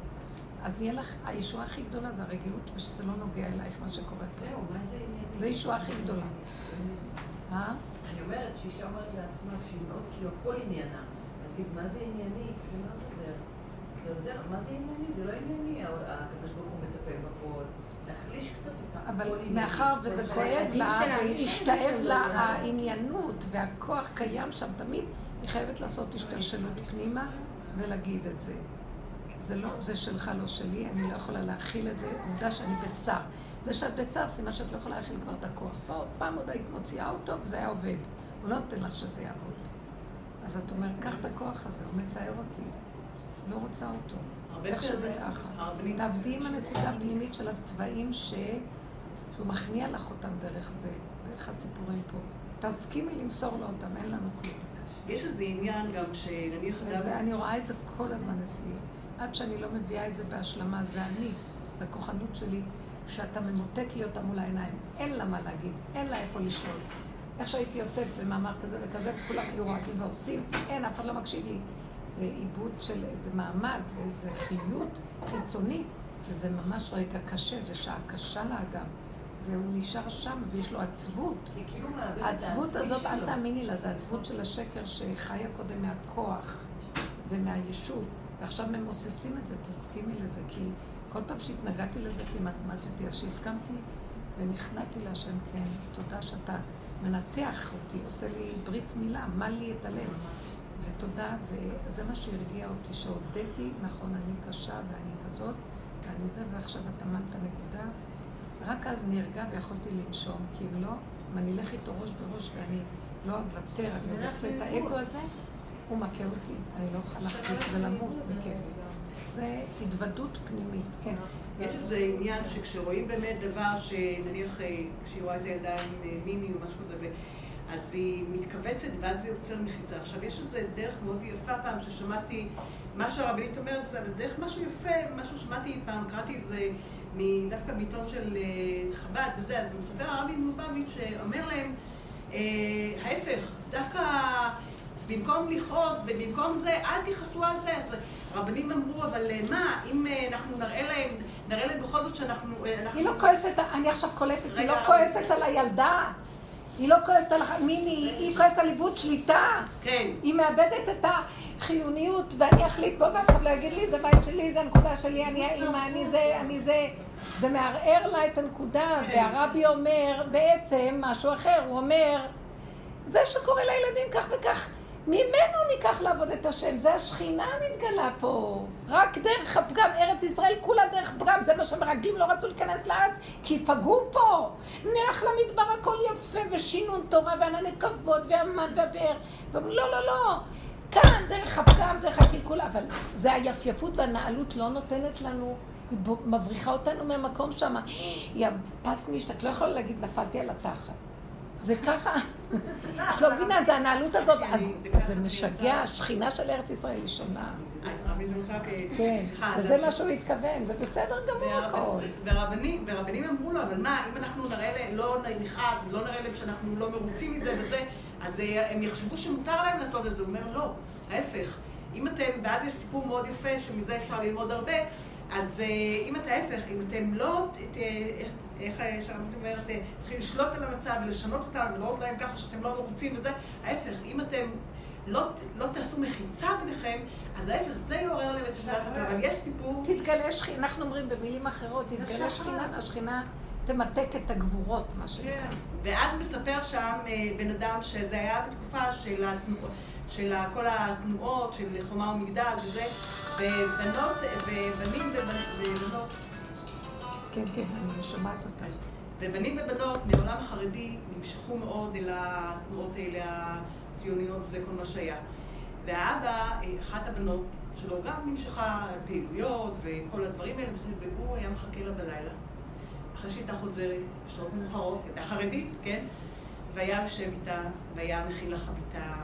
אז יהיה לך, הישועה הכי גדולה זה הרגיעות, ושזה לא נוגע אלייך, מה שקורה אצלך. זהו, מה זה? זה ישועה הכי גדולה. אה? אני אומרת שאישה אומרת לעצמה, כשהיא מאוד, כאילו הכל עניינה. להגיד, מה זה ענייני? זה לא עוזר. זה עוזר, מה זה ענייני? זה לא ענייני. הקדוש ברוך הוא מטפל בכל. אבל. מאחר וזה כואב לה, והשתאב לה העניינות, והכוח קיים שם תמיד, היא חייבת לעשות השתלשלות פנימה ולהגיד את זה. זה לא, זה שלך, לא שלי, אני לא יכולה להכיל את זה, עובדה שאני בצער. זה שאת בצער, סימן שאת לא יכולה להכיל כבר את הכוח. פה, פעם עוד היית מוציאה אותו וזה היה עובד. הוא לא נותן לך שזה יעבוד. אז את אומרת, קח את הכוח הזה, הוא מצער אותי. לא רוצה אותו. איך שזה זה- ככה. תעבדי עם הנקודה הפנימית של התוואים ש... שהוא מכניע לך אותם דרך זה, דרך הסיפורים פה. תסכימי למסור לו אותם, אין לנו כלום. יש איזה עניין גם שנניח אני רואה את זה כל הזמן אצלי. עד שאני לא מביאה את זה בהשלמה, זה אני, זה הכוחנות שלי, שאתה ממוטט לי אותה מול העיניים. אין לה מה להגיד, אין לה איפה לשלוט. איך שהייתי יוצאת במאמר כזה וכזה, וכולם היו רועדים ועושים, אין, אף אחד לא מקשיב לי. זה עיבוד של איזה מעמד, איזה חיות חיצונית, וזה ממש רגע קשה, זה שעה קשה לאדם. והוא נשאר שם, ויש לו עצבות. כאילו העצבות הזאת, אל. תאמיני לה, זה עצבות של השקר שחיה קודם מהכוח ומהיישוב, ועכשיו ממוססים את זה, תסכימי לזה, כי כל פעם שהתנגדתי לזה כמעט מתתי, אז שהסכמתי ונכנעתי להשם, כן, תודה שאתה מנתח אותי, עושה לי ברית מילה, מל לי את הלב. ותודה, וזה מה שהרגיע אותי, שהודיתי, נכון, אני קשה ואני כזאת, ואני זה, ועכשיו את אמרת נקודה. רק אז נרגע ויכולתי לנשום, כי אם לא, אם אני אלך איתו ראש בראש ואני לא אוותר, אני עוד ארצה את האגו הזה, הוא מכה אותי, אני לא אוכל להחזיק, זה למות בכאבי. זה התוודות פנימית, כן. יש איזה עניין שכשרואים באמת דבר שנניח אה, כשהיא רואה את הילדה עם אה, מיני או משהו כזה, אז היא מתכווצת ואז זה יוצר מחיצה. עכשיו יש איזה דרך מאוד יפה פעם ששמעתי, מה שהרבנית אומרת זה דרך משהו יפה, משהו שמעתי פעם, קראתי איזה דווקא בעיתון של אה, חב"ד וזה, אז מספר הרבי מלובביץ' שאומר להם, ההפך, דווקא במקום לכעוס ובמקום זה, אל תכעסו על זה. אז רבנים אמרו, אבל אה, מה, אם אה, אנחנו נראה להם, נראה להם בכל זאת שאנחנו... אה, אנחנו- היא לא כועסת, אני עכשיו קולטת, היא לא כועסת על הילדה. היא לא כועסת על מיני, היא כועסת על איבוד שליטה. כן. היא מאבדת את החיוניות, ואני אחליט פה ואף אחד לא יגיד לי, זה בית שלי, זה הנקודה שלי, אני האימא, אני זה, אני זה. זה מערער לה את הנקודה, כן. והרבי אומר בעצם משהו אחר, הוא אומר, זה שקורה לילדים כך וכך, ממנו ניקח לעבוד את השם, זה השכינה מתגלה פה. רק דרך הפגם, ארץ ישראל כולה דרך פגם, זה מה שמרגלים לא רצו להיכנס לארץ, כי פגעו פה. נלך למדבר הכל יפה, ושינון תורה, וענני כבוד, והמן והבאר. ואומרים, לא, לא, לא. כאן, דרך הפגם, דרך הקלקול, אבל זה היפייפות והנעלות לא נותנת לנו, היא מבריחה אותנו מהמקום שם. היא הפס משנה, את לא יכולה להגיד, נפלתי על התחת. זה ככה, את לא מבינה, זה הנעלות הזאת, אז זה משגע, השכינה של ארץ ישראל היא שונה. אה, כן, וזה מה שהוא התכוון, זה בסדר גמור הכל. והרבנים, והרבנים אמרו לו, אבל מה, אם אנחנו נראה להם, לא נכעס, ולא נראה להם שאנחנו לא מרוצים מזה וזה, אז אה, הם יחשבו שמותר להם לעשות את זה. הוא אומר, לא, ההפך. אם אתם, ואז יש סיפור מאוד יפה, שמזה אפשר ללמוד הרבה, אז אה, אם את ההפך, אם אתם לא, איך- שהרבנית אומרת, תתחילו לשלוט על המצב ולשנות אותם, ולא להם ככה שאתם לא מרוצים וזה, ההפך, אם אתם לא, לא תעשו מחיצה ביניכם, אז ההפך, זה יעורר להם את הטבע. אבל יש סיפור... תתגלה שכינה, אנחנו אומרים במילים אחרות, תתגלה שכינה, והשכינה תמתק את הגבורות, מה שנקרא. כן. ואז מספר שם אה, בן אדם שזה היה בתקופה של, התנועות, של כל התנועות, של חומה ומגדל וזה, ובנות, ובנים ובנות, כן, כן, אני שומעת אותך. ובנים ובנות מהעולם החרדי נמשכו מאוד אל התנועות האלה הציוניות, זה כל מה שהיה. והאבא, אה, אחת הבנות שלו גם נמשכה פעילויות וכל הדברים האלה, והוא היה מחכה לה בלילה. אחרי שהייתה חוזרת, בשעות מאוחרות, הייתה חרדית, כן? והיה יושב איתה, והיה מכין לה חביתה,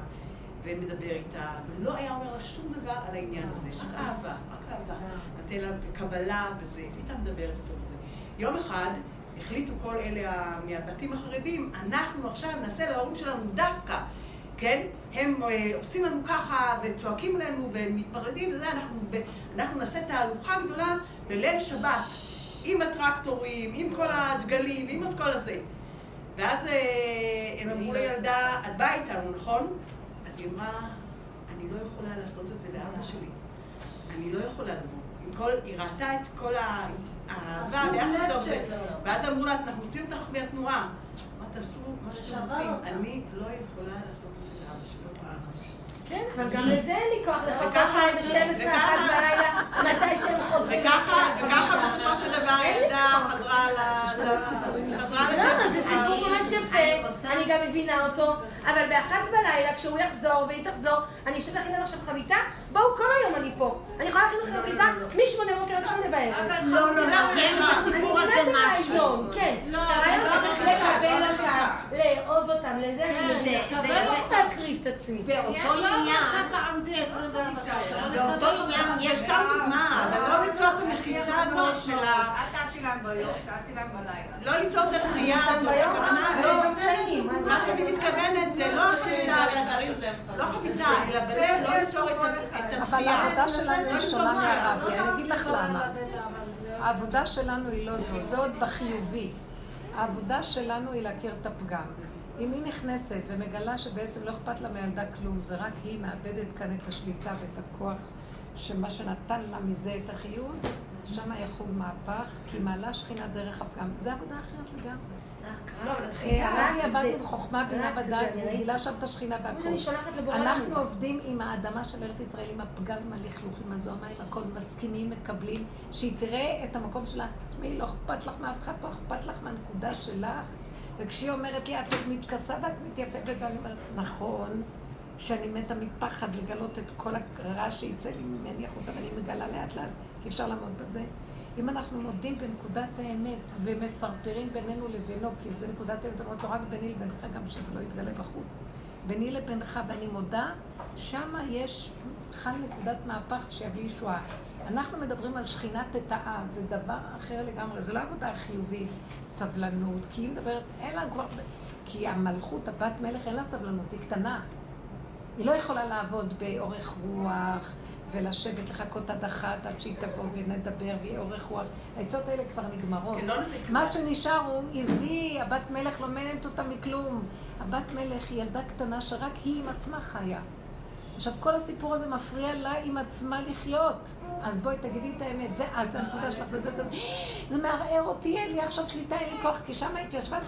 ומדבר איתה, ולא היה אומר לה שום דבר על העניין הזה, רק אהבה, רק אהבה. נותן לה קבלה וזה, והייתה מדברת איתו וזה. יום אחד החליטו כל אלה מהבתים החרדים, אנחנו עכשיו נעשה להורים שלנו דווקא, כן? הם אה, עושים לנו ככה וצועקים לנו ומתמרדים וזה, אנחנו, אנחנו נעשה תהלוכה גדולה בליל שבת, עם הטרקטורים, עם כל הדגלים, עם את כל הזה. ואז אה, הם אמרו לילדה, את באה איתנו, נכון? אז היא אמרה, אני לא יכולה לעשות את זה לאבא שלי. אני לא יכולה לבוא. כל, היא ראתה את כל ה- האהבה ביחד איתו וזה. ואז אמרו לה, אנחנו רוצים אותך מהתנועה. מה תעשו מה שאתם רוצים. אני לא יכולה לעשות את זה לאבא שלי. כן, אבל גם לזה אין לי כוח לחכות להם ב-12 אחת בלילה, מתי שהם חוזרים. וככה. בסופו של דבר הילדה חזרה ל... ל- חזרה לא, לדרך. זה סיפור ממש יפה, אני גם מבינה אותו, אבל באחת בלילה, כשהוא יחזור והיא תחזור, אני אשב להכין להם עכשיו חביתה? בואו, כל היום אני פה. אני יכולה להכין לכם חביתה משמונה בבוקר עד שמונה בערב. לא, לא, לא, יש בסיפור הזה משהו. כן. לא, את הרעיון לא לקבל לא אותם. לאהוב אותם, לזה אני מבינה. זה אבל. לא להקריב את עצמי. באותו עניין, באותו עניין יש סתם דוגמה, אבל לא ליצור את המחיצה הזאת של ה... את תעשי להם ביום, תעשי להם בלילה. לא ליצור את הדחייה הזאת. מה שאני מתכוונת זה לא חביתה, לא חביתה, אלא בלב לא ליצור את ה- את אבל הדחייה. העבודה שלנו היא שונה מהרבי, אני אגיד לך לא למה. העבודה שלנו היא לא זאת, זה עוד בחיובי. העבודה שלנו היא להכיר את הפגם. אם היא נכנסת ומגלה שבעצם לא אכפת לה מילדה כלום, זה רק היא מאבדת כאן את השליטה ואת הכוח שמה שנתן לה מזה את החיות, שם יחול מהפך, כי מעלה שכינה דרך הפגם. זה עבודה אחרת לגמרי. הרי עבדנו בחוכמה, בינה ודעת, הוא גילה שם את השכינה והכל. אנחנו עובדים עם האדמה של ארץ ישראל, עם הפגם, עם הלכלוך, עם הזוהמה, עם הכל, מסכימים, מקבלים, שהיא תראה את המקום שלה. תשמעי, לא אכפת לך מאף אחד, לא אכפת לך מהנקודה שלך. וכשהיא אומרת לי, את מתכסה ואת מתייפפת, ואני אומרת, נכון, שאני מתה מפחד לגלות את כל הרע שיצא לי ממני החוצה, ואני מגלה לאט לאט, אי אפשר לעמוד בזה. אם אנחנו מודים בנקודת האמת ומפרפרים בינינו לבינו, כי זה נקודת האמת, אומרת לו רק ביני לבינך, גם שזה לא יתגלה בחוץ. ביני לבינך, ואני מודה, שמה יש, חל נקודת מהפך שיביא ישועה. אנחנו מדברים על שכינת תתאה, זה דבר אחר לגמרי, זה לא עבודה חיובית, סבלנות, כי היא מדברת, אין לה כבר, כי המלכות, הבת מלך, אין לה סבלנות, היא קטנה. היא לא יכולה לעבוד באורך רוח ולשבת לחכות עד אחת, עד שהיא תבוא ונדבר ויהיה אורך רוח. העצות האלה כבר נגמרות. כן, לא מה שנשאר הוא, עזבי, הבת מלך לא מעניינת אותה מכלום. הבת מלך היא ילדה קטנה שרק היא עם עצמה חיה. עכשיו, כל הסיפור הזה מפריע לה עם עצמה לחיות. אז בואי תגידי את האמת, זה את, זה הנקודה שלך, זה זה זה. זה מערער אותי, אין לי עכשיו שליטה, אין לי כוח, כי שם התיישבה.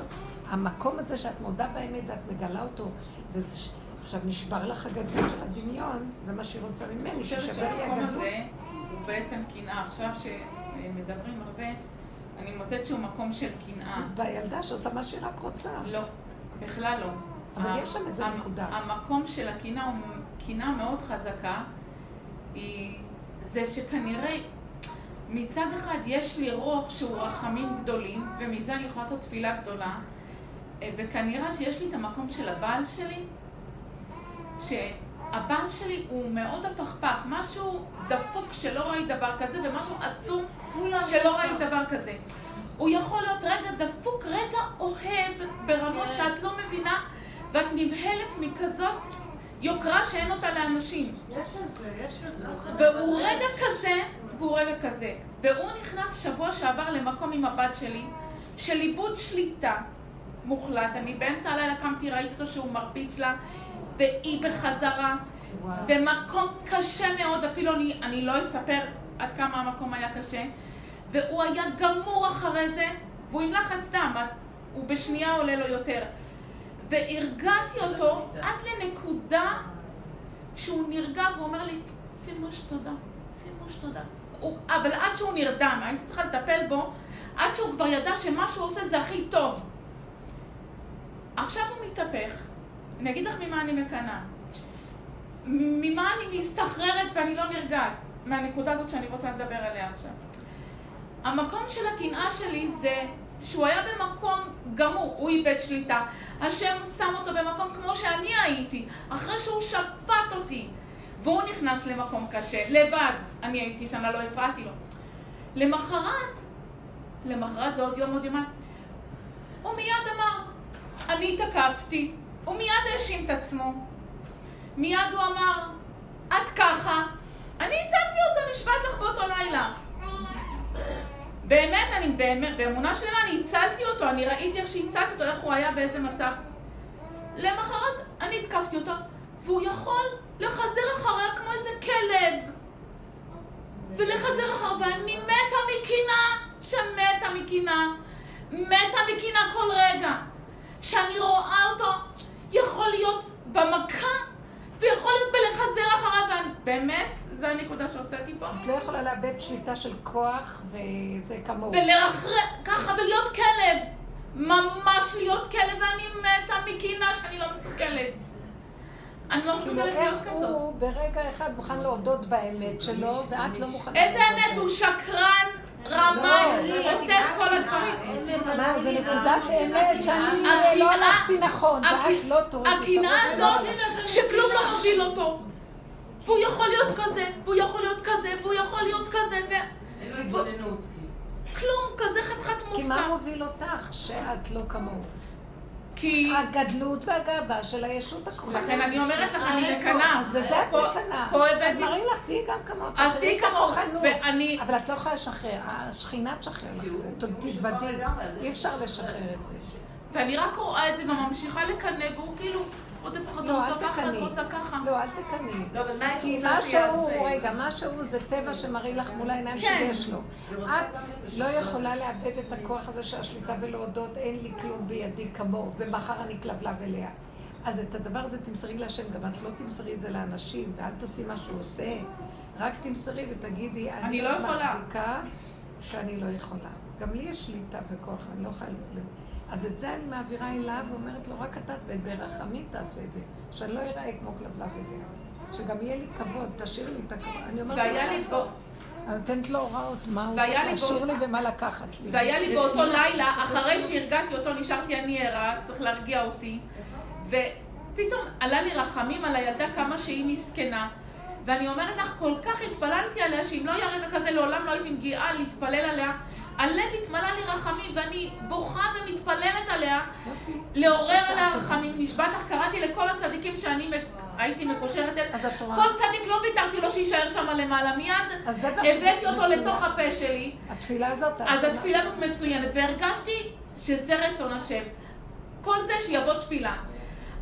המקום הזה שאת מודה באמת ואת מגלה אותו, וזה... עכשיו נשבר לך הגדלות של הדמיון, זה מה שהיא רוצה ממני, אני חושבת ששווה לי שהמקום הגדלות. הזה הוא בעצם קנאה. עכשיו שמדברים הרבה, אני מוצאת שהוא מקום של קנאה. בילדה שעושה מה שהיא רק רוצה. לא, בכלל לא. אבל יש שם איזה נקודה. המקום של הקנאה הוא קנאה מאוד חזקה. היא זה שכנראה מצד אחד יש לי רוח שהוא רחמים גדולים, ומזה אני יכולה לעשות תפילה גדולה, אה, וכנראה שיש לי את המקום של הבעל שלי, שהבעל שלי הוא מאוד הפכפך, משהו דפוק שלא ראית דבר כזה, ומשהו עצום שלא ראית דבר כזה. הוא יכול להיות רגע דפוק, רגע אוהב, ברמות שאת לא מבינה, ואת נבהלת מכזאת יוקרה שאין אותה לאנשים. יש את זה, יש את זה. והוא רגע כזה, והוא רגע כזה. והוא נכנס שבוע שעבר למקום עם הבת שלי, של איבוד שליטה מוחלט. אני באמצע הלילה קמתי, ראיתי אותו שהוא מרביץ לה, והיא בחזרה. ומקום קשה מאוד, אפילו אני, אני לא אספר עד כמה המקום היה קשה. והוא היה גמור אחרי זה, והוא עם לחץ דם, הוא בשנייה עולה לו יותר. והרגעתי אותו עד לנקודה שהוא נרגע והוא אומר לי, סימוש תודה, סימוש תודה. הוא, אבל עד שהוא נרדם, הייתי צריכה לטפל בו, עד שהוא כבר ידע שמה שהוא עושה זה הכי טוב. עכשיו הוא מתהפך, אני אגיד לך ממה אני מקנאה. ממה אני מסתחררת ואני לא נרגעת? מהנקודה הזאת שאני רוצה לדבר עליה עכשיו. המקום של הקנאה שלי זה שהוא היה במקום גמור, הוא איבד שליטה. השם שם אותו במקום כמו שאני הייתי, אחרי שהוא שפט אותי. והוא נכנס למקום קשה, לבד. אני הייתי שם, לא הפרעתי לו. למחרת, למחרת זה עוד יום, עוד יומיים, הוא מיד אמר, אני תקפתי. הוא מיד האשים את עצמו. מיד הוא אמר, את ככה. אני הצלתי אותו, נשבעת לך באותו לילה. באמת, אני באמת, באמונה שלמה אני הצלתי אותו, אני ראיתי איך שהצלתי אותו, איך הוא היה, באיזה מצב. למחרת אני התקפתי אותו, והוא יכול לחזר אחריה כמו איזה כלב. ולחזר אחריה, ואני מתה מקנאה, שמתה מקנאה. מתה מקנאה כל רגע. שאני רואה אותו, יכול להיות במכה, ויכול להיות בלחזר אחריו. באמת, זו הנקודה שהוצאתי פה. את לא יכולה לאבד שליטה של כוח, וזה כמוהו. ולרחרח, ככה, ולהיות כלב. ממש להיות כלב, ואני מתה מקנאה שאני לא מסוגלת. אני לא כאילו, מסוגלת להיות איך כזאת. הוא ברגע אחד מוכן להודות באמת שלו, ואת לא מוכנה... איזה אמת? הוא שקרן, רמאי, עושה את כל הדברים. לא, זה נקודת אמת שאני לא הלכתי נכון, ואת לא תורידי את הקנאה הזאת. שכלום לא מוביל אותו. והוא יכול להיות כזה, והוא יכול להיות כזה, והוא יכול להיות כזה, ו... אין לו התבוננות. כלום, כזה חתיכת כי מה מופקע. מוביל אותך שאת לא כמוהו? כי... הגדלות והגאווה של הישות הכוחנית. לכן אני אומרת לך, אני מקנאה. אז בזה את מקנאה. פה אז הבאתי- מראים לך, תהיי גם כמות. אז שחררי תהיי את כמוך, הכוחנות. ואני- אבל את לא יכולה לשחרר, השכינה תשחרר לך. תתוודי. אי אפשר לשחרר את זה. ואני רק רואה את זה וממשיכה לקנא, והוא כאילו לא, אל. לא, אל תקנאי. לא, אבל מה היית כי מה? שהוא, רגע, מה שהוא זה טבע שמראה לך מול העיניים כן. שיש לו. את לא יכולה לאבד את הכוח הזה של השליטה ולהודות, אין לי כלום בידי כמוהו, ומחר אני כלבלב אליה. אז את הדבר הזה תמסרי להשם, גם את לא תמסרי את זה לאנשים, ואל תעשי מה שהוא עושה, רק תמסרי ותגידי, אני אני לא יכולה." מחזיקה שאני לא יכולה. גם לי יש שליטה וכוח, אני לא יכולה... אז את זה אני מעבירה אליו ואומרת לו, רק אתה, וברחמים תעשה את זה, שאני לא אראה כמו כלבלב אליה. שגם יהיה לי כבוד, תשאיר לי את הכבוד. אני אומרת, והיה לו, לי לעצור. בו- אני נותנת לו הוראות, מה הוא צריך להשאיר לי ומה לקחת לי. והיה לי באותו לי- לילה, אחרי שהרגעתי אותו, נשארתי אני ערה, צריך להרגיע אותי. ופתאום עלה לי רחמים על הילדה כמה שהיא מסכנה. ואני אומרת לך, כל כך התפללתי עליה, שאם לא היה רגע כזה, לעולם לא הייתי מגיעה להתפלל עליה. הלב התמלא לי רחמים, ואני בוכה ומתפללת עליה, לעורר עליה רחמים. נשבעת לך, קראתי לכל הצדיקים שאני הייתי מקושרת אל... כל צדיק לא ויתרתי לו שיישאר שם למעלה. מיד הבאתי אותו. לתוך הפה שלי. התפילה הזאת אז התפילה הזאת מצוינת, והרגשתי שזה רצון השם. כל זה שיבוא תפילה.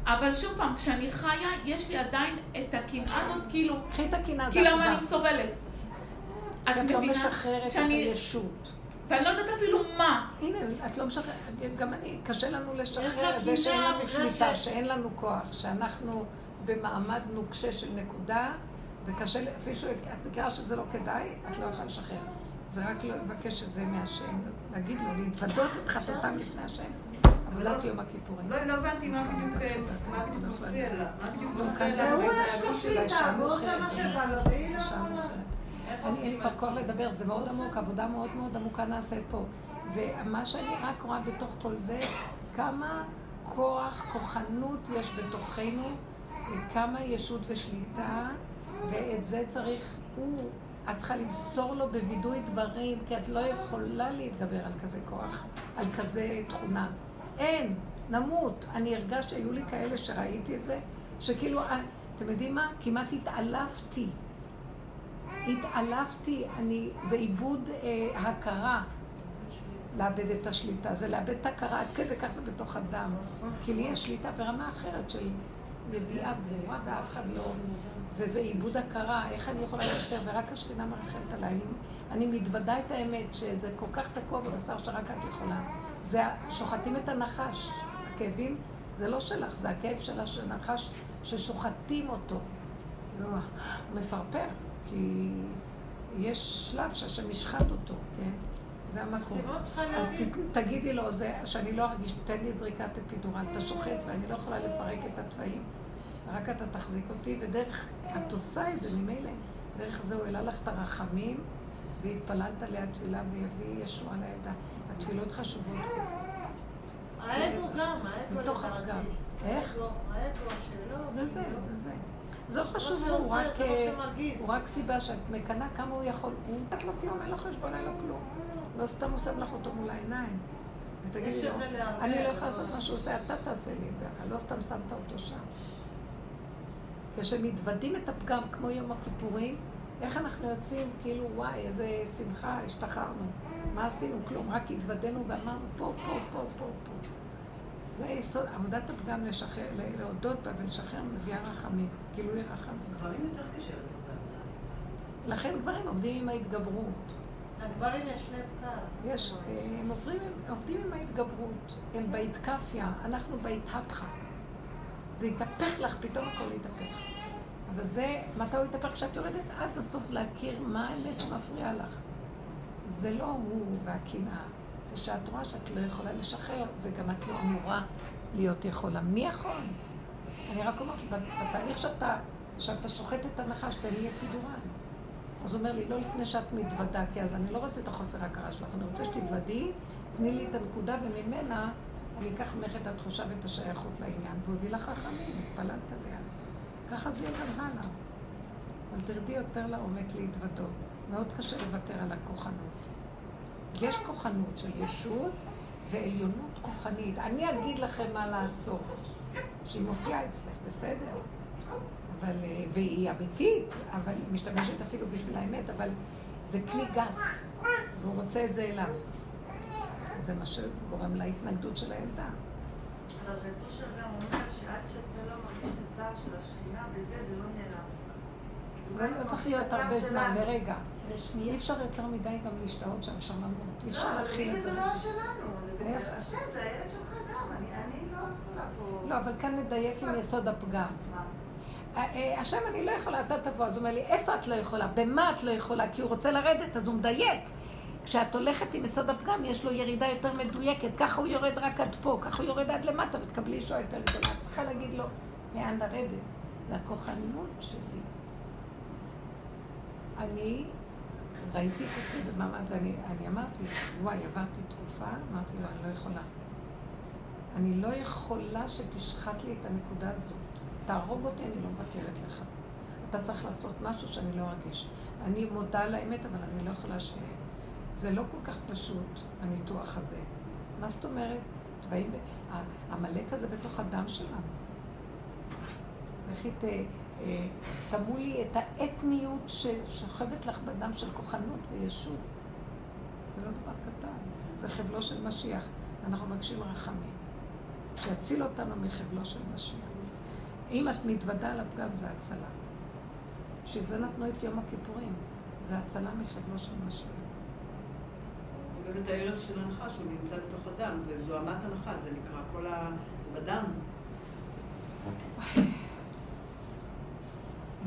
אבל שוב פעם, כשאני חיה, יש לי עדיין את הקנאה הזאת, כאילו, קחי את הקנאה, כי למה עבודה. אני סובלת? את כי את לא מבינה משחררת את שאני, הישות. ואני לא יודעת אפילו מה. הנה, את לא משחררת, גם אני, קשה לנו לשחרר את זה שאין לנו שליטה, שאין לנו כוח, שאנחנו במעמד נוקשה של נקודה, וקשה, ל- אפילו שאת מכירה שזה לא כדאי, את לא יכולה לשחרר. זה רק לבקש את זה מהשם, להגיד לו, להתוודות את חטאתם לפני השם. עבודת יום הכיפורים. לא, לא הבנתי מה בדיוק אה, מה בדיוק מפריע לה. מה בדיוק מפריע לה? הוא יש לו שליטה, והוא עושה. מה שבא לו, והיא לא... אין לי כבר כוח לדבר, זה מאוד עמוק, עבודה מאוד מאוד עמוקה נעשית פה. ומה שאני רק רואה בתוך כל זה, כמה כוח, כוחנות יש בתוכנו, כמה ישות ושליטה, ואת זה צריך, הוא, את צריכה למסור לו בווידוי דברים, כי את לא יכולה להתגבר על כזה כוח, על כזה תכונה. אין, נמות. אני הרגשתי, היו לי כאלה שראיתי את זה, שכאילו, אה, אתם יודעים מה? כמעט התעלפתי. התעלפתי, אני, זה איבוד אה, הכרה, לאבד את השליטה, זה לאבד את ההכרה, עד כדי כך זה בתוך הדם. כי לי יש שליטה ברמה אחרת של ידיעה ברורה ואף אחד לא... וזה איבוד הכרה, איך אני יכולה יותר, ורק השכינה מרחמת עליי. אני, אני מתוודה את האמת שזה כל כך תקוע בבשר שרק את יכולה. זה, שוחטים את הנחש. הכאבים זה לא שלך, זה הכאב שלה של הנחש ששוחטים אותו. והוא הוא מפרפר, כי יש שלב שהשם ישחט אותו, כן? זה המקום. אז תגידי לו, זה, שאני לא ארגיש, תן לי זריקת אפידורל, אתה שוחט ואני לא יכולה לפרק את התוואים, רק אתה תחזיק אותי, ודרך, את עושה את זה ממילא, דרך זה הוא העלה לך את הרחמים, והתפללת עליה תפילה ויביא ישועה לילדה. התפילות חשובות. האגו גם, האגו לדעתי. הפגם. איך? האגו, האגו שלו. זה זה, זה זה. זה לא חשוב, הוא רק, זה אה. הוא רק סיבה שאת מקנאה כמה הוא יכול. הוא נתת לו כלום, אין לו חשבון, אין לו כלום. לא סתם הוא שם לך אותו מול העיניים. ותגידי לו, זה אני לא יכולה לעשות מה שהוא עושה, אתה תעשה לי את זה, אבל לא סתם שמת אותו שם. כשמתוודים את הפגם כמו יום הכיפורים, איך אנחנו יוצאים, כאילו, וואי, איזה שמחה, השתחררנו. מה עשינו? כלום, רק התוודענו ואמרנו, פה, פה, פה, פה, פה. זה יסוד, עבודת הפגם לשחרר, להודות בה ולשחרר מביאה רחמים, גילוי רחמים. גברים יותר קשה לעשות. לכן גברים עובדים עם ההתגברות. לגברים יש לב קר. יש, הם עוברים, עובדים עם ההתגברות, הם בהתקפיה, אנחנו בהתהפכה. זה יתהפך לך, פתאום הכל יתהפך. אבל זה, מתי הוא יתהפך? כשאת יורדת עד הסוף להכיר מה האמת שמפריעה לך. זה לא הוא והקנאה, זה שאת רואה שאת לא יכולה לשחרר, וגם את לא אמורה להיות יכולה. מי יכול? אני רק אומרת, בתהליך שאתה, שאתה שוחט את הנחש, תן לי אפידורל. אז הוא אומר לי, לא לפני שאת מתוודה, כי אז אני לא רוצה את החוסר ההכרה שלך, אני רוצה שתתוודי, תני לי את הנקודה, וממנה אני אקח ממך את התחושה ואת השייכות לעניין, והוא הביא לך חכמים, התפללת עליה. ככה זה יהיה גם הלאה. אבל תרדי יותר לעומק להתוודות. מאוד קשה לוותר על הכוחנות. יש כוחנות של ישות, ועליונות כוחנית. אני אגיד לכם מה לעשות. שהיא מופיעה אצלך, בסדר. אבל, אה, והיא אמיתית, אבל היא משתמשת אפילו בשביל האמת, אבל זה כלי גס, והוא רוצה את זה אליו. זה מה שגורם להתנגדות של הילדה. אבל רב אושר גם אומר שעד שאתה לא מרגיש את הצער של השכינה בזה, זה לא נעלם. זה לא צריך להיות הרבה זמן, לרגע. אי אפשר יותר מדי גם להשתהות שם. אי אפשר לא, להכיל את זה זה. לא שלנו. איך? השם זה הילד שלך גם, אני לא יכולה פה... לא, אבל כאן נדייק עם יסוד הפגם. אה, השם, אני לא יכולה, אתה תבוא. אז הוא אומר לי, איפה את לא יכולה? במה את לא יכולה? כי הוא רוצה לרדת, אז הוא מדייק. כשאת הולכת עם יסוד הפגם, יש לו ירידה יותר מדויקת. ככה הוא יורד רק עד פה, ככה הוא יורד עד למטה, ותקבלי ישועה יותר גדולה. את צריכה להגיד לו, לאן לרדת? זה הכוחנות שלי. אני ראיתי את עצמי במעמד, ואני אני אמרתי, וואי, עברתי תקופה, אמרתי לו, אני לא יכולה. אני לא יכולה שתשחט לי את הנקודה הזאת. תהרוג אותי, אני לא מוותרת לך. אתה צריך לעשות משהו שאני לא ארגיש. אני מודה על האמת, אבל אני לא יכולה ש... זה לא כל כך פשוט, הניתוח הזה. מה זאת אומרת? תוואים... עמלק הזה בתוך הדם שלנו. לכי. תמו לי את האתניות ששוכבת לך בדם של כוחנות וישות. זה לא דבר קטן, זה חבלו של משיח. אנחנו מבקשים רחמים. שיציל אותנו מחבלו של משיח. אם את מתוודה על הפגם, זה הצלה. בשביל זה נתנו את יום הכיפורים. זה הצלה מחבלו של משיח. באמת הארץ של הנחש, הוא נמצא בתוך הדם, זה זוהמת הנחש, זה נקרא, כל ה... בדם.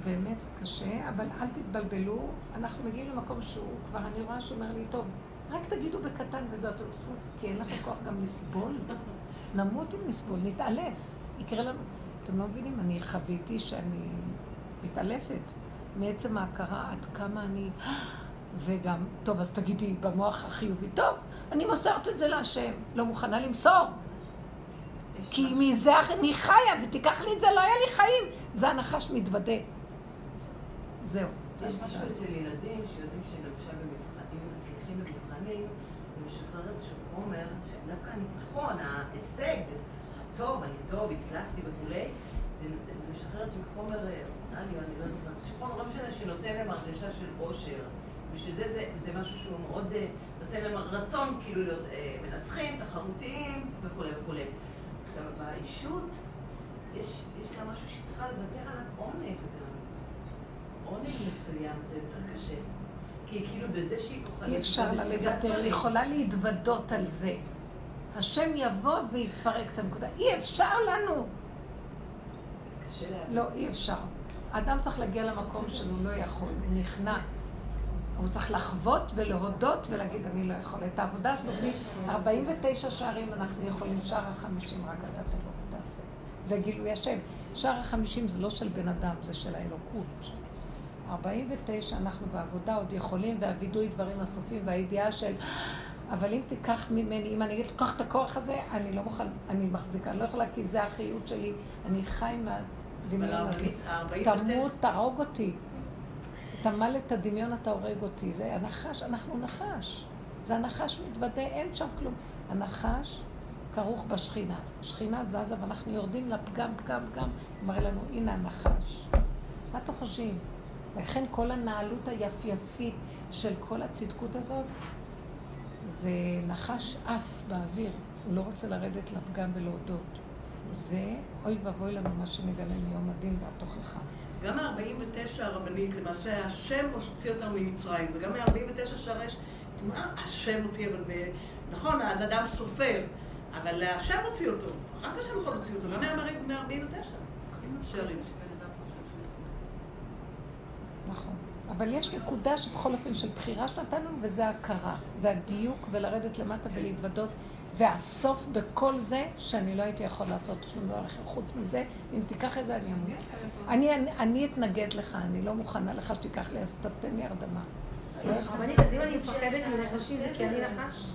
באמת קשה, אבל אל תתבלבלו. אנחנו מגיעים למקום שהוא כבר, אני רואה שהוא אומר לי, טוב, רק תגידו בקטן וזהו, אתם צריכים, כי אין לכם כוח גם לסבול. נמות אם נסבול, נתעלף. יקרה לנו. אתם לא מבינים, אני חוויתי שאני מתעלפת מעצם ההכרה עד כמה אני... וגם, טוב, אז תגידי במוח החיובי, טוב, אני מוסרת את זה להשם, לא מוכנה למסור. כי מזה אני חיה, ותיקח לי את זה, לא היה לי חיים. זה הנחש מתוודה. זהו. יש משהו אצל ילדים שיודעים שהם למשל במבחנים, מצליחים במבחנים, זה משחרר איזשהו חומר, שדווקא הניצחון, ההישג, הטוב, אני טוב, הצלחתי וכולי, זה, זה משחרר איזשהו חומר, אה, נראה לי, אני לא זוכרת, חומר, לא משנה, שנותן להם הרגשה של אושר. בשביל זה זה, זה משהו שהוא מאוד אה, נותן להם רצון כאילו להיות אה, מנצחים, תחרותיים וכולי וכולי. עכשיו, באישות, יש, יש לה משהו שהיא צריכה לוותר עליו עונג. עונג מסוים זה יותר קשה. כי כאילו בזה שהיא כוחנית... אי אפשר לה לוותר, היא. יכולה להתוודות על זה. השם יבוא ויפרק את הנקודה. אי אפשר לנו. לא, אי אפשר. האדם צריך להגיע למקום שהוא לא יכול, הוא נכנע. הוא צריך לחוות ולהודות ולהגיד, אני לא יכול. את העבודה הסופית, 49 שערים אנחנו יכולים, שער החמישים רק אתה תבוא ותעשה. זה גילוי השם. שער החמישים זה לא של בן אדם, זה של האלוקות. 49 אנחנו בעבודה עוד יכולים, והווידוי דברים הסופיים, והידיעה של... אבל אם תיקח ממני, אם אני אגיד, קח את הכוח הזה, אני לא מוכן, אני מחזיקה, אני לא יכולה, כי זה החיות שלי, אני חי מהדמיון הזה. ה-49 תמות, תהרוג אותי. תמל את הדמיון, אתה הורג אותי. זה הנחש, אנחנו נחש. זה הנחש מתוודה, אין שם כלום. הנחש כרוך בשכינה. שכינה זזה ואנחנו יורדים לפגם, פגם, פגם. מראה לנו, הנה הנחש. מה אתם חושבים? לכן כל הנעלות היפייפית של כל הצדקות הזאת, זה נחש עף באוויר. הוא לא רוצה לרדת לפגם ולהודות. זה אוי ואבוי לנו מה שנגלה מיום הדין והתוכחה. גם ה-49 הרבנית, למעשה השם הוציא אותנו ממצרים. זה גם מ-49 שערי... מה השם הוציא, אבל ב... נכון, אז אדם סופר, אבל השם הוציא אותו. רק השם יכול להוציא אותו, גם מ-49. שערים. נכון. אבל יש נקודה שבכל אופן של בחירה שנתנו, וזה הכרה, והדיוק, ולרדת למטה ולהתוודות, והסוף בכל זה, שאני לא הייתי יכול לעשות שום דבר אחר. חוץ מזה, אם תיקח את זה, אני אמור. אני, אני, אני אתנגד לך, אני לא מוכנה לך שתיקח לי, אז תתן לי הרדמה. לא. רבנית, אז אם אני מפחדת מנחשים זה כי אני נחש?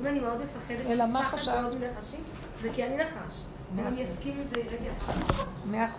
אם אני מאוד מפחדת אלא מה חשבת? זה כי אני נחש. אם אני אסכים עם זה, רגע. מאה אחוז.